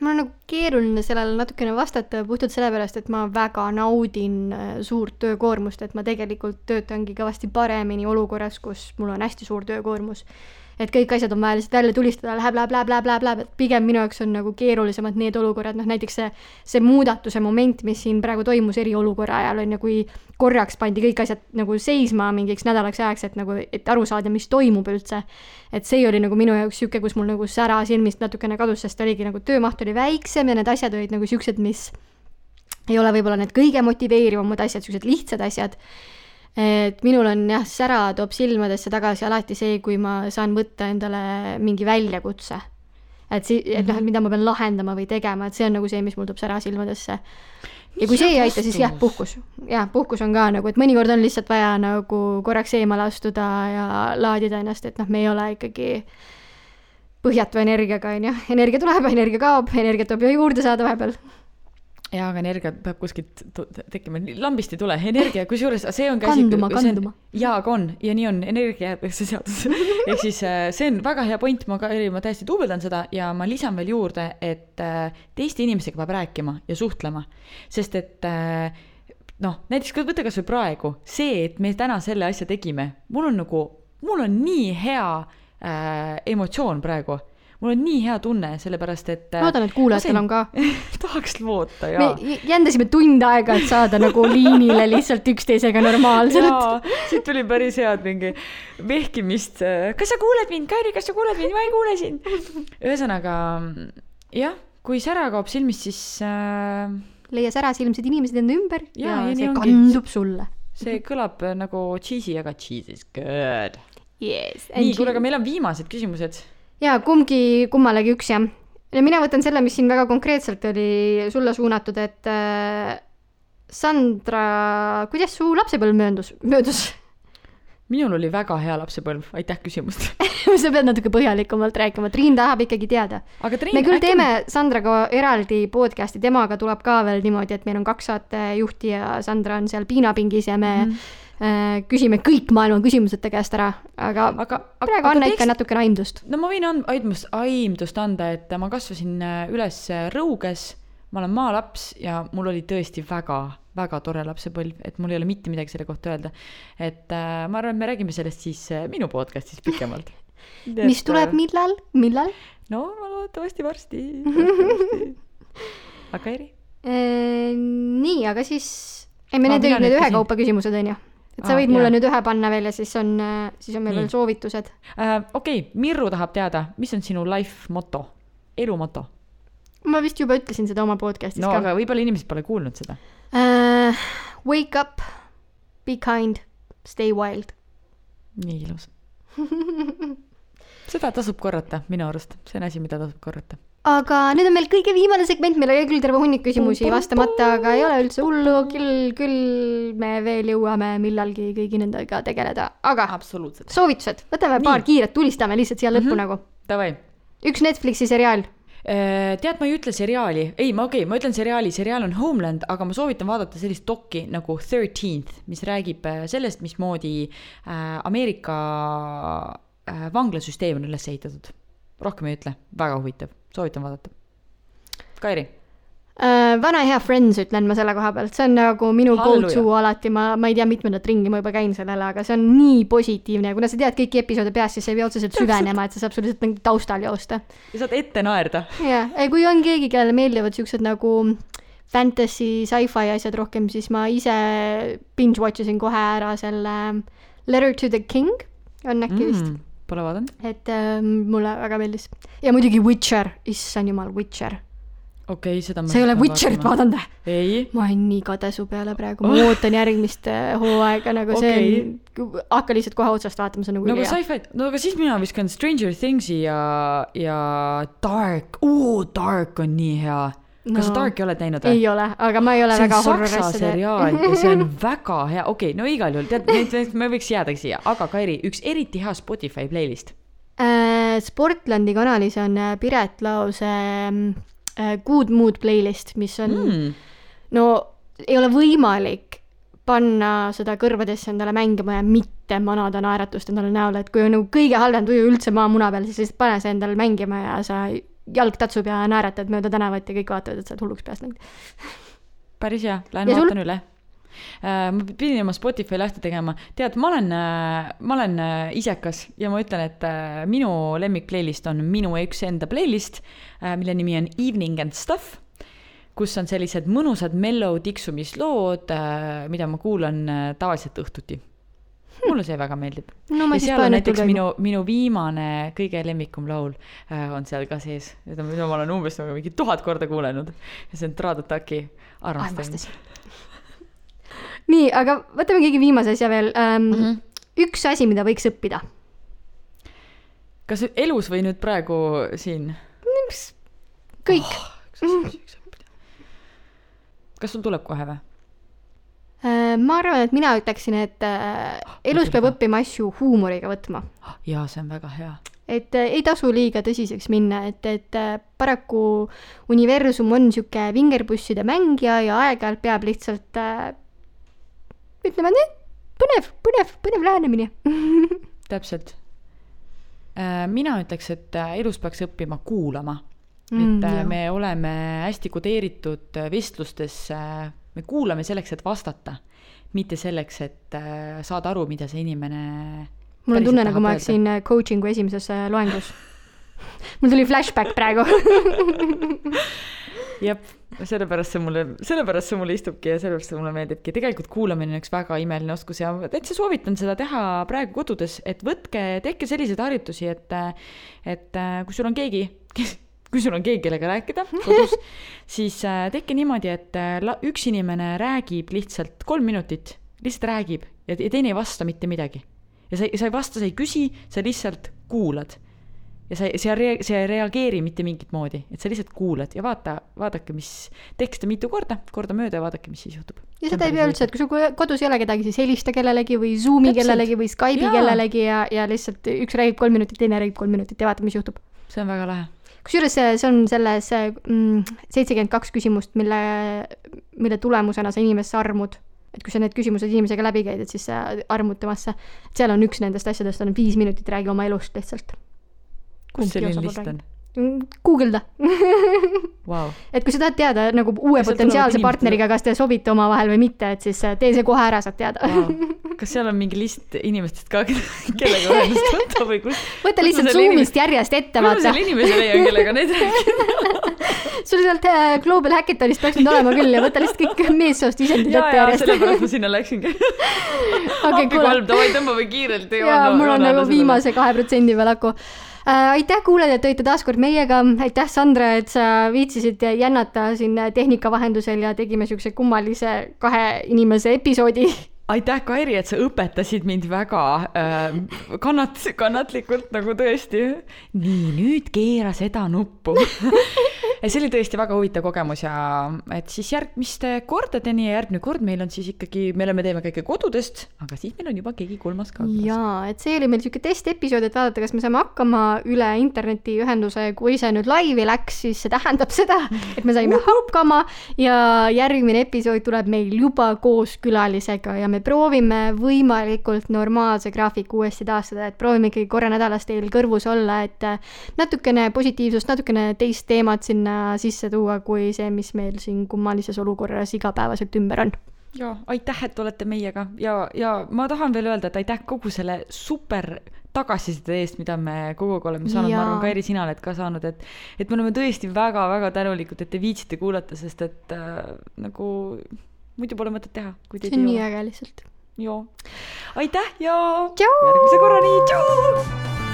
Mul on nagu keeruline sellele natukene vastata puhtalt sellepärast, et ma väga naudin äh, suurt töökoormust, et ma tegelikult töötangi kõvasti paremini olukorras, kus mul on hästi suur töökoormus. et kõik asjad on vaja lihtsalt välja tulistada, läheb, läheb, läheb, läheb, läheb, läheb, et pigem minu jaoks on nagu keerulisemad need olukorrad, noh näiteks see, see muudatuse moment, mis siin praegu toimus eriolukorra ajal on ju, kui korraks pandi kõik asjad nagu seisma mingiks nädalaks ajaks, et nagu, et aru saada, mis toimub üldse et see oli nagu minu jaoks sihuke, kus mul nagu sära silmist natukene kadus, sest oligi nagu töömaht oli väiksem ja need asjad olid nagu siuksed, mis ei ole võib-olla need kõige motiveerivamad asjad, siuksed lihtsad asjad. et minul on jah, sära toob silmadesse tagasi alati see, kui ma saan võtta endale mingi väljakutse. et si-, et noh, et mida ma pean lahendama või tegema, et see on nagu see, mis mul toob sära silmadesse. ja kui see ei aita, siis jah, puhkus. jah, puhkus on ka nagu, et mõnikord on lihtsalt vaja nagu korraks eemale astuda ja laadida ennast, et noh, me ei ole ikkagi põhjatu energiaga, on ju. energia tuleb, energia kaob, energiat tuleb ju juurde saada vahepeal. jaa, aga energia peab kuskilt tekkima, lambist ei tule energia, kusjuures see on ka Kanduma, kanduma. jaa, aga on ja nii on, energia jääb see seadus. ehk siis äh, see on väga hea point, ma ka, ma täiesti duubeldan seda ja ma lisan veel juurde, et äh, teiste inimestega peab rääkima ja suhtlema, sest et äh, noh, näiteks võta kasvõi praegu see, et me täna selle asja tegime, mul on nagu, mul on nii hea äh, emotsioon praegu, mul on nii hea tunne, sellepärast et äh, ma loodan, et kuulajatel on ka. tahaks loota me jaa. j- jändasime tund aega, et saada nagu liinile lihtsalt üksteisega normaalselt. siit tuli päris head mingi vehkimist. kas sa kuuled mind, Kairi, kas sa kuuled mind, ma ei kuule sind. ühesõnaga jah, kui sära kaob silmist, siis äh, leia särasilmsed inimesed enda ümber ja, ja nii see kandub sulle. see kõlab nagu cheesy, aga cheese is good. Yes. nii, kuule, aga meil on viimased küsimused. jaa, kumbki, kummalegi üks jah. ja mina võtan selle, mis siin väga konkreetselt oli sulle suunatud, et äh, Sandra, kuidas su lapsepõlv möödus, möödus? minul oli väga hea lapsepõlv, aitäh küsimast. sa pead natuke põhjalikumalt rääkima, Triin tahab ikkagi teada. me küll teeme Sandraga eraldi podcast'i, temaga tuleb ka veel niimoodi, et meil on kaks saatejuhti ja Sandra on seal piinapingis ja me mm küsime kõik maailma küsimused ta käest ära, aga, aga aga, praegu anna ikka natukene aimdust. no ma võin and-, aimdust, aimdust anda, et ma kasvasin äh, üles äh, Rõuges, ma olen maalaps ja mul oli tõesti väga, väga tore lapsepõlv, et mul ei ole mitte midagi selle kohta öelda. et äh, ma arvan, et me räägime sellest siis äh, minu podcast'is pikemalt. mis tuleb, millal, millal? no ma loodetavasti varsti, varsti.. aga Eri? Äh, nii, aga siis, ei me need olid need ühekaupa küsimused on ju? Et sa Aa, võid mulle jaa. nüüd ühe panna veel ja siis on, siis on meil Nii. veel soovitused. äh,. okei okay,, Mirru tahab teada, mis on sinu life moto, elu moto? ma vist juba ütlesin seda oma podcast'is no ka aga võib-olla inimesed pole kuulnud seda. uh,. Wake up, be kind, stay wild. nii ilus. seda tasub korrata minu arust, see on asi, mida tasub korrata. Aga nüüd on meil kõige viimane segment, meil oli küll terve hunnik küsimusi vastamata, aga ei ole üldse hullu, küll, küll me veel jõuame millalgi kõigi nendega tegeleda, aga absoluutselt. soovitused, võtame Nii. paar kiiret, tulistame lihtsalt siia lõppu mm -hmm. nagu. Davai, üks Netflixi seriaal, tead, ma ei ütle seriaali, ei, ma okei okay,, ma ütlen seriaali, seriaal on Homeland, aga ma soovitan vaadata sellist dokki nagu Thirteenth, mis räägib äh, sellest, mismoodi äh, Ameerika äh, vanglasüsteem on üles ehitatud. rohkem ei ütle, väga huvitav, soovitan vaadata. Kairi, Äh, vana hea Friends ütlen ma selle koha pealt, see on nagu minu go-to alati, ma, ma ei tea, mitmendat ringi ma juba käin sellele, aga see on nii positiivne. Ja kuna sa tead kõiki episoode peast, siis sa ei pea otseselt süvenema, et sa saad lihtsalt nagu taustal joosta. sa saad ette naerda. jah, kui on keegi, kellele meeldivad siuksed nagu fantasy, sci-fi asjad rohkem, siis ma ise binge watch isin kohe ära selle Letter to the King. On äkki mm. vist, Pole vaadanud. et äh, mulle väga meeldis. ja muidugi Witcher, issand jumal, Witcher. okei okay,, seda ma sa ei ole Witcherit? vaadanud või? ei, ma olen nii kade su peale praegu, ma ootan järgmist hooaega, nagu see on, hakka lihtsalt kohe otsast vaatama, see on nagu nagu ülihea. sci-fi, no aga siis mina viskan Stranger Thingsi ja, ja Dark, oo Dark on nii hea. Kas sa No. Darki oled näinud või? ei ole, aga ma ei ole see väga saksa horror-asjade seriaal ja see on väga hea, okei okay,, no igal juhul tead, neid me võiks jäädagi siia, aga Kairi, üks eriti hea Spotify playlist. äh, Sportlandi kanalis on äh, Piret Laose äh, Good Mood playlist, mis on mm., Mm. no ei ole võimalik panna seda kõrvadesse endale mängima ja mitte manada naeratust endale näole, et kui on nagu kõige halvem tuju üldse maamuna peal, siis lihtsalt pane see endale mängima ja sa jalg tatsub ja naeratad mööda tänavat ja kõik vaatavad, et sa oled hulluks pääst läinud. päris hea, lähen Ja sul? vaatan üle. ma pidin oma Spotify lahti tegema, tead, ma olen, ma olen äh, isekas ja ma ütlen, et äh, minu lemmik playlist on minu üks enda playlist, mille nimi on Evening and Stuff, kus on sellised mõnusad mellow tiksumislood, mida ma kuulan äh, tavaliselt õhtuti. Mulle see väga meeldib. no ja seal on näiteks minu, minu viimane kõige lemmikum laul äh, on seal ka sees, mida ma olen umbes nagu mingi tuhat korda kuulanud ja see on Tradotaki armastasin. nii, aga võtame keegi viimase asja veel ähm,. Mm. -hmm. üks asi, mida võiks õppida. kas elus või nüüd praegu siin? kõik Oh. kas sul tuleb kohe või? äh,. ma arvan, et mina ütleksin, et äh, elus peab õppima asju huumoriga võtma. jaa, see on väga hea. et äh, ei tasu liiga tõsiseks minna, et, et paraku universum on sihuke vingerpusside mängija ja aeg-ajalt peab lihtsalt ütleme nii, põnev, põnev, põnev lähenemine. täpselt. mina ütleks, et elus peaks õppima kuulama Mm, et jah. me oleme hästi kodeeritud äh, vestlustes, me kuulame selleks, et vastata, mitte selleks, et äh, saada aru, mida see inimene mul on tunne, nagu ma oleksin äh, coaching'u esimeses loengus. mul tuli flashback praegu. jah, sellepärast see mulle, sellepärast see mulle istubki ja sellepärast see mulle meeldibki. tegelikult kuulamine on üks väga imeline oskus ja täitsa soovitan seda teha praegu kodudes, et võtke, tehke selliseid harjutusi, et, et äh, kui sul on keegi, kes, kui sul on keegi, kellega rääkida kodus, siis äh, tehke niimoodi, et äh, üks inimene räägib lihtsalt kolm minutit, lihtsalt räägib ja, teine ei vasta mitte midagi. ja sa ei, sa ei vasta, sa ei küsi, sa lihtsalt kuulad ja sa, sa ei rea-, sa ei reageeri mitte mingit moodi, et sa lihtsalt kuulad ja vaata, vaadake, mis, tehke seda mitu korda, kordamööda ja vaadake, mis siis juhtub. ja seda ei pea üldse, et kui sul ko- kodus ei ole kedagi, siis helista kellelegi või Zoomi Täpselt. kellelegi või Skype'i kellelegi ja, ja lihtsalt üks räägib kolm minutit, teine räägib kolm minutit ja vaata, mis juhtub. see on väga lahe. Kusjuures see, on selles seitsekümmend kaks küsimust, mille, mille tulemusena sa inimesse armud. et kui sa need küsimused inimesega läbi käid, et siis sa armud temasse. seal on üks nendest asjadest on viis minutit räägi oma elust lihtsalt. kus selline list on? guugelda, Vau, et kui sa tahad teada nagu uue Kas potentsiaalse partneriga, kas te sobite omavahel või mitte, et siis äh, tee see kohe ära, saad teada. kas seal on mingi list inimestest ka, kellega ühendust võtta või kus? võta lihtsalt Zoom'ist järjest ette, kus ma vaata selle. inimese leian, kellega neid rääkida? sul sealt äh, Global Hackathonist peaks nüüd olema küll ja võta lihtsalt kõik meessoost isendid ette järjest. sellepärast ma sinna läksingi. okei, appi kolm, davai, tõmbame kiirelt. ja mul on nagu viimase kahe protsendi peal aku. aitäh, kuulajad, et olite taas kord meiega, aitäh, Sandra, et sa viitsisid jännata siin tehnika vahendusel ja tegime siukse kummalise kahe inimese episoodi. aitäh, Kairi, et sa õpetasid mind väga äh, kannat-, kannatlikult nagu tõesti. nii, nüüd keera seda nuppu. see oli tõesti väga huvitav kogemus ja et siis järgmiste kordadeni ja järgmine kord meil on siis ikkagi, me oleme, teeme kõike kodudest, aga siis meil on juba keegi kolmas ka. jaa, et see oli meil niisugune testepisood, et vaadata, kas me saame hakkama üle internetiühenduse, kui see nüüd laivi läks, siis see tähendab seda, et me saime hakkama ja järgmine episood tuleb meil juba koos külalisega ja me proovime võimalikult normaalse graafiku uuesti taastada, et proovime ikkagi korra nädalas teil kõrvus olla, et natukene positiivsust, natukene teist teemat sinna sisse tuua, kui see, mis meil siin kummalises olukorras igapäevaselt ümber on. Ja aitäh, et olete meiega ja, ja ma tahan veel öelda, et aitäh kogu selle super tagasiside eest, mida me kogu aeg oleme saanud, ma arvan, Kairi, sina oled ka saanud, et et me oleme tõesti väga-väga tänulikud, et te viitsite kuulata, sest et äh, nagu muidu pole mõtet teha. see on nii äge lihtsalt. joo, aitäh ja järgmise korrani, tšau!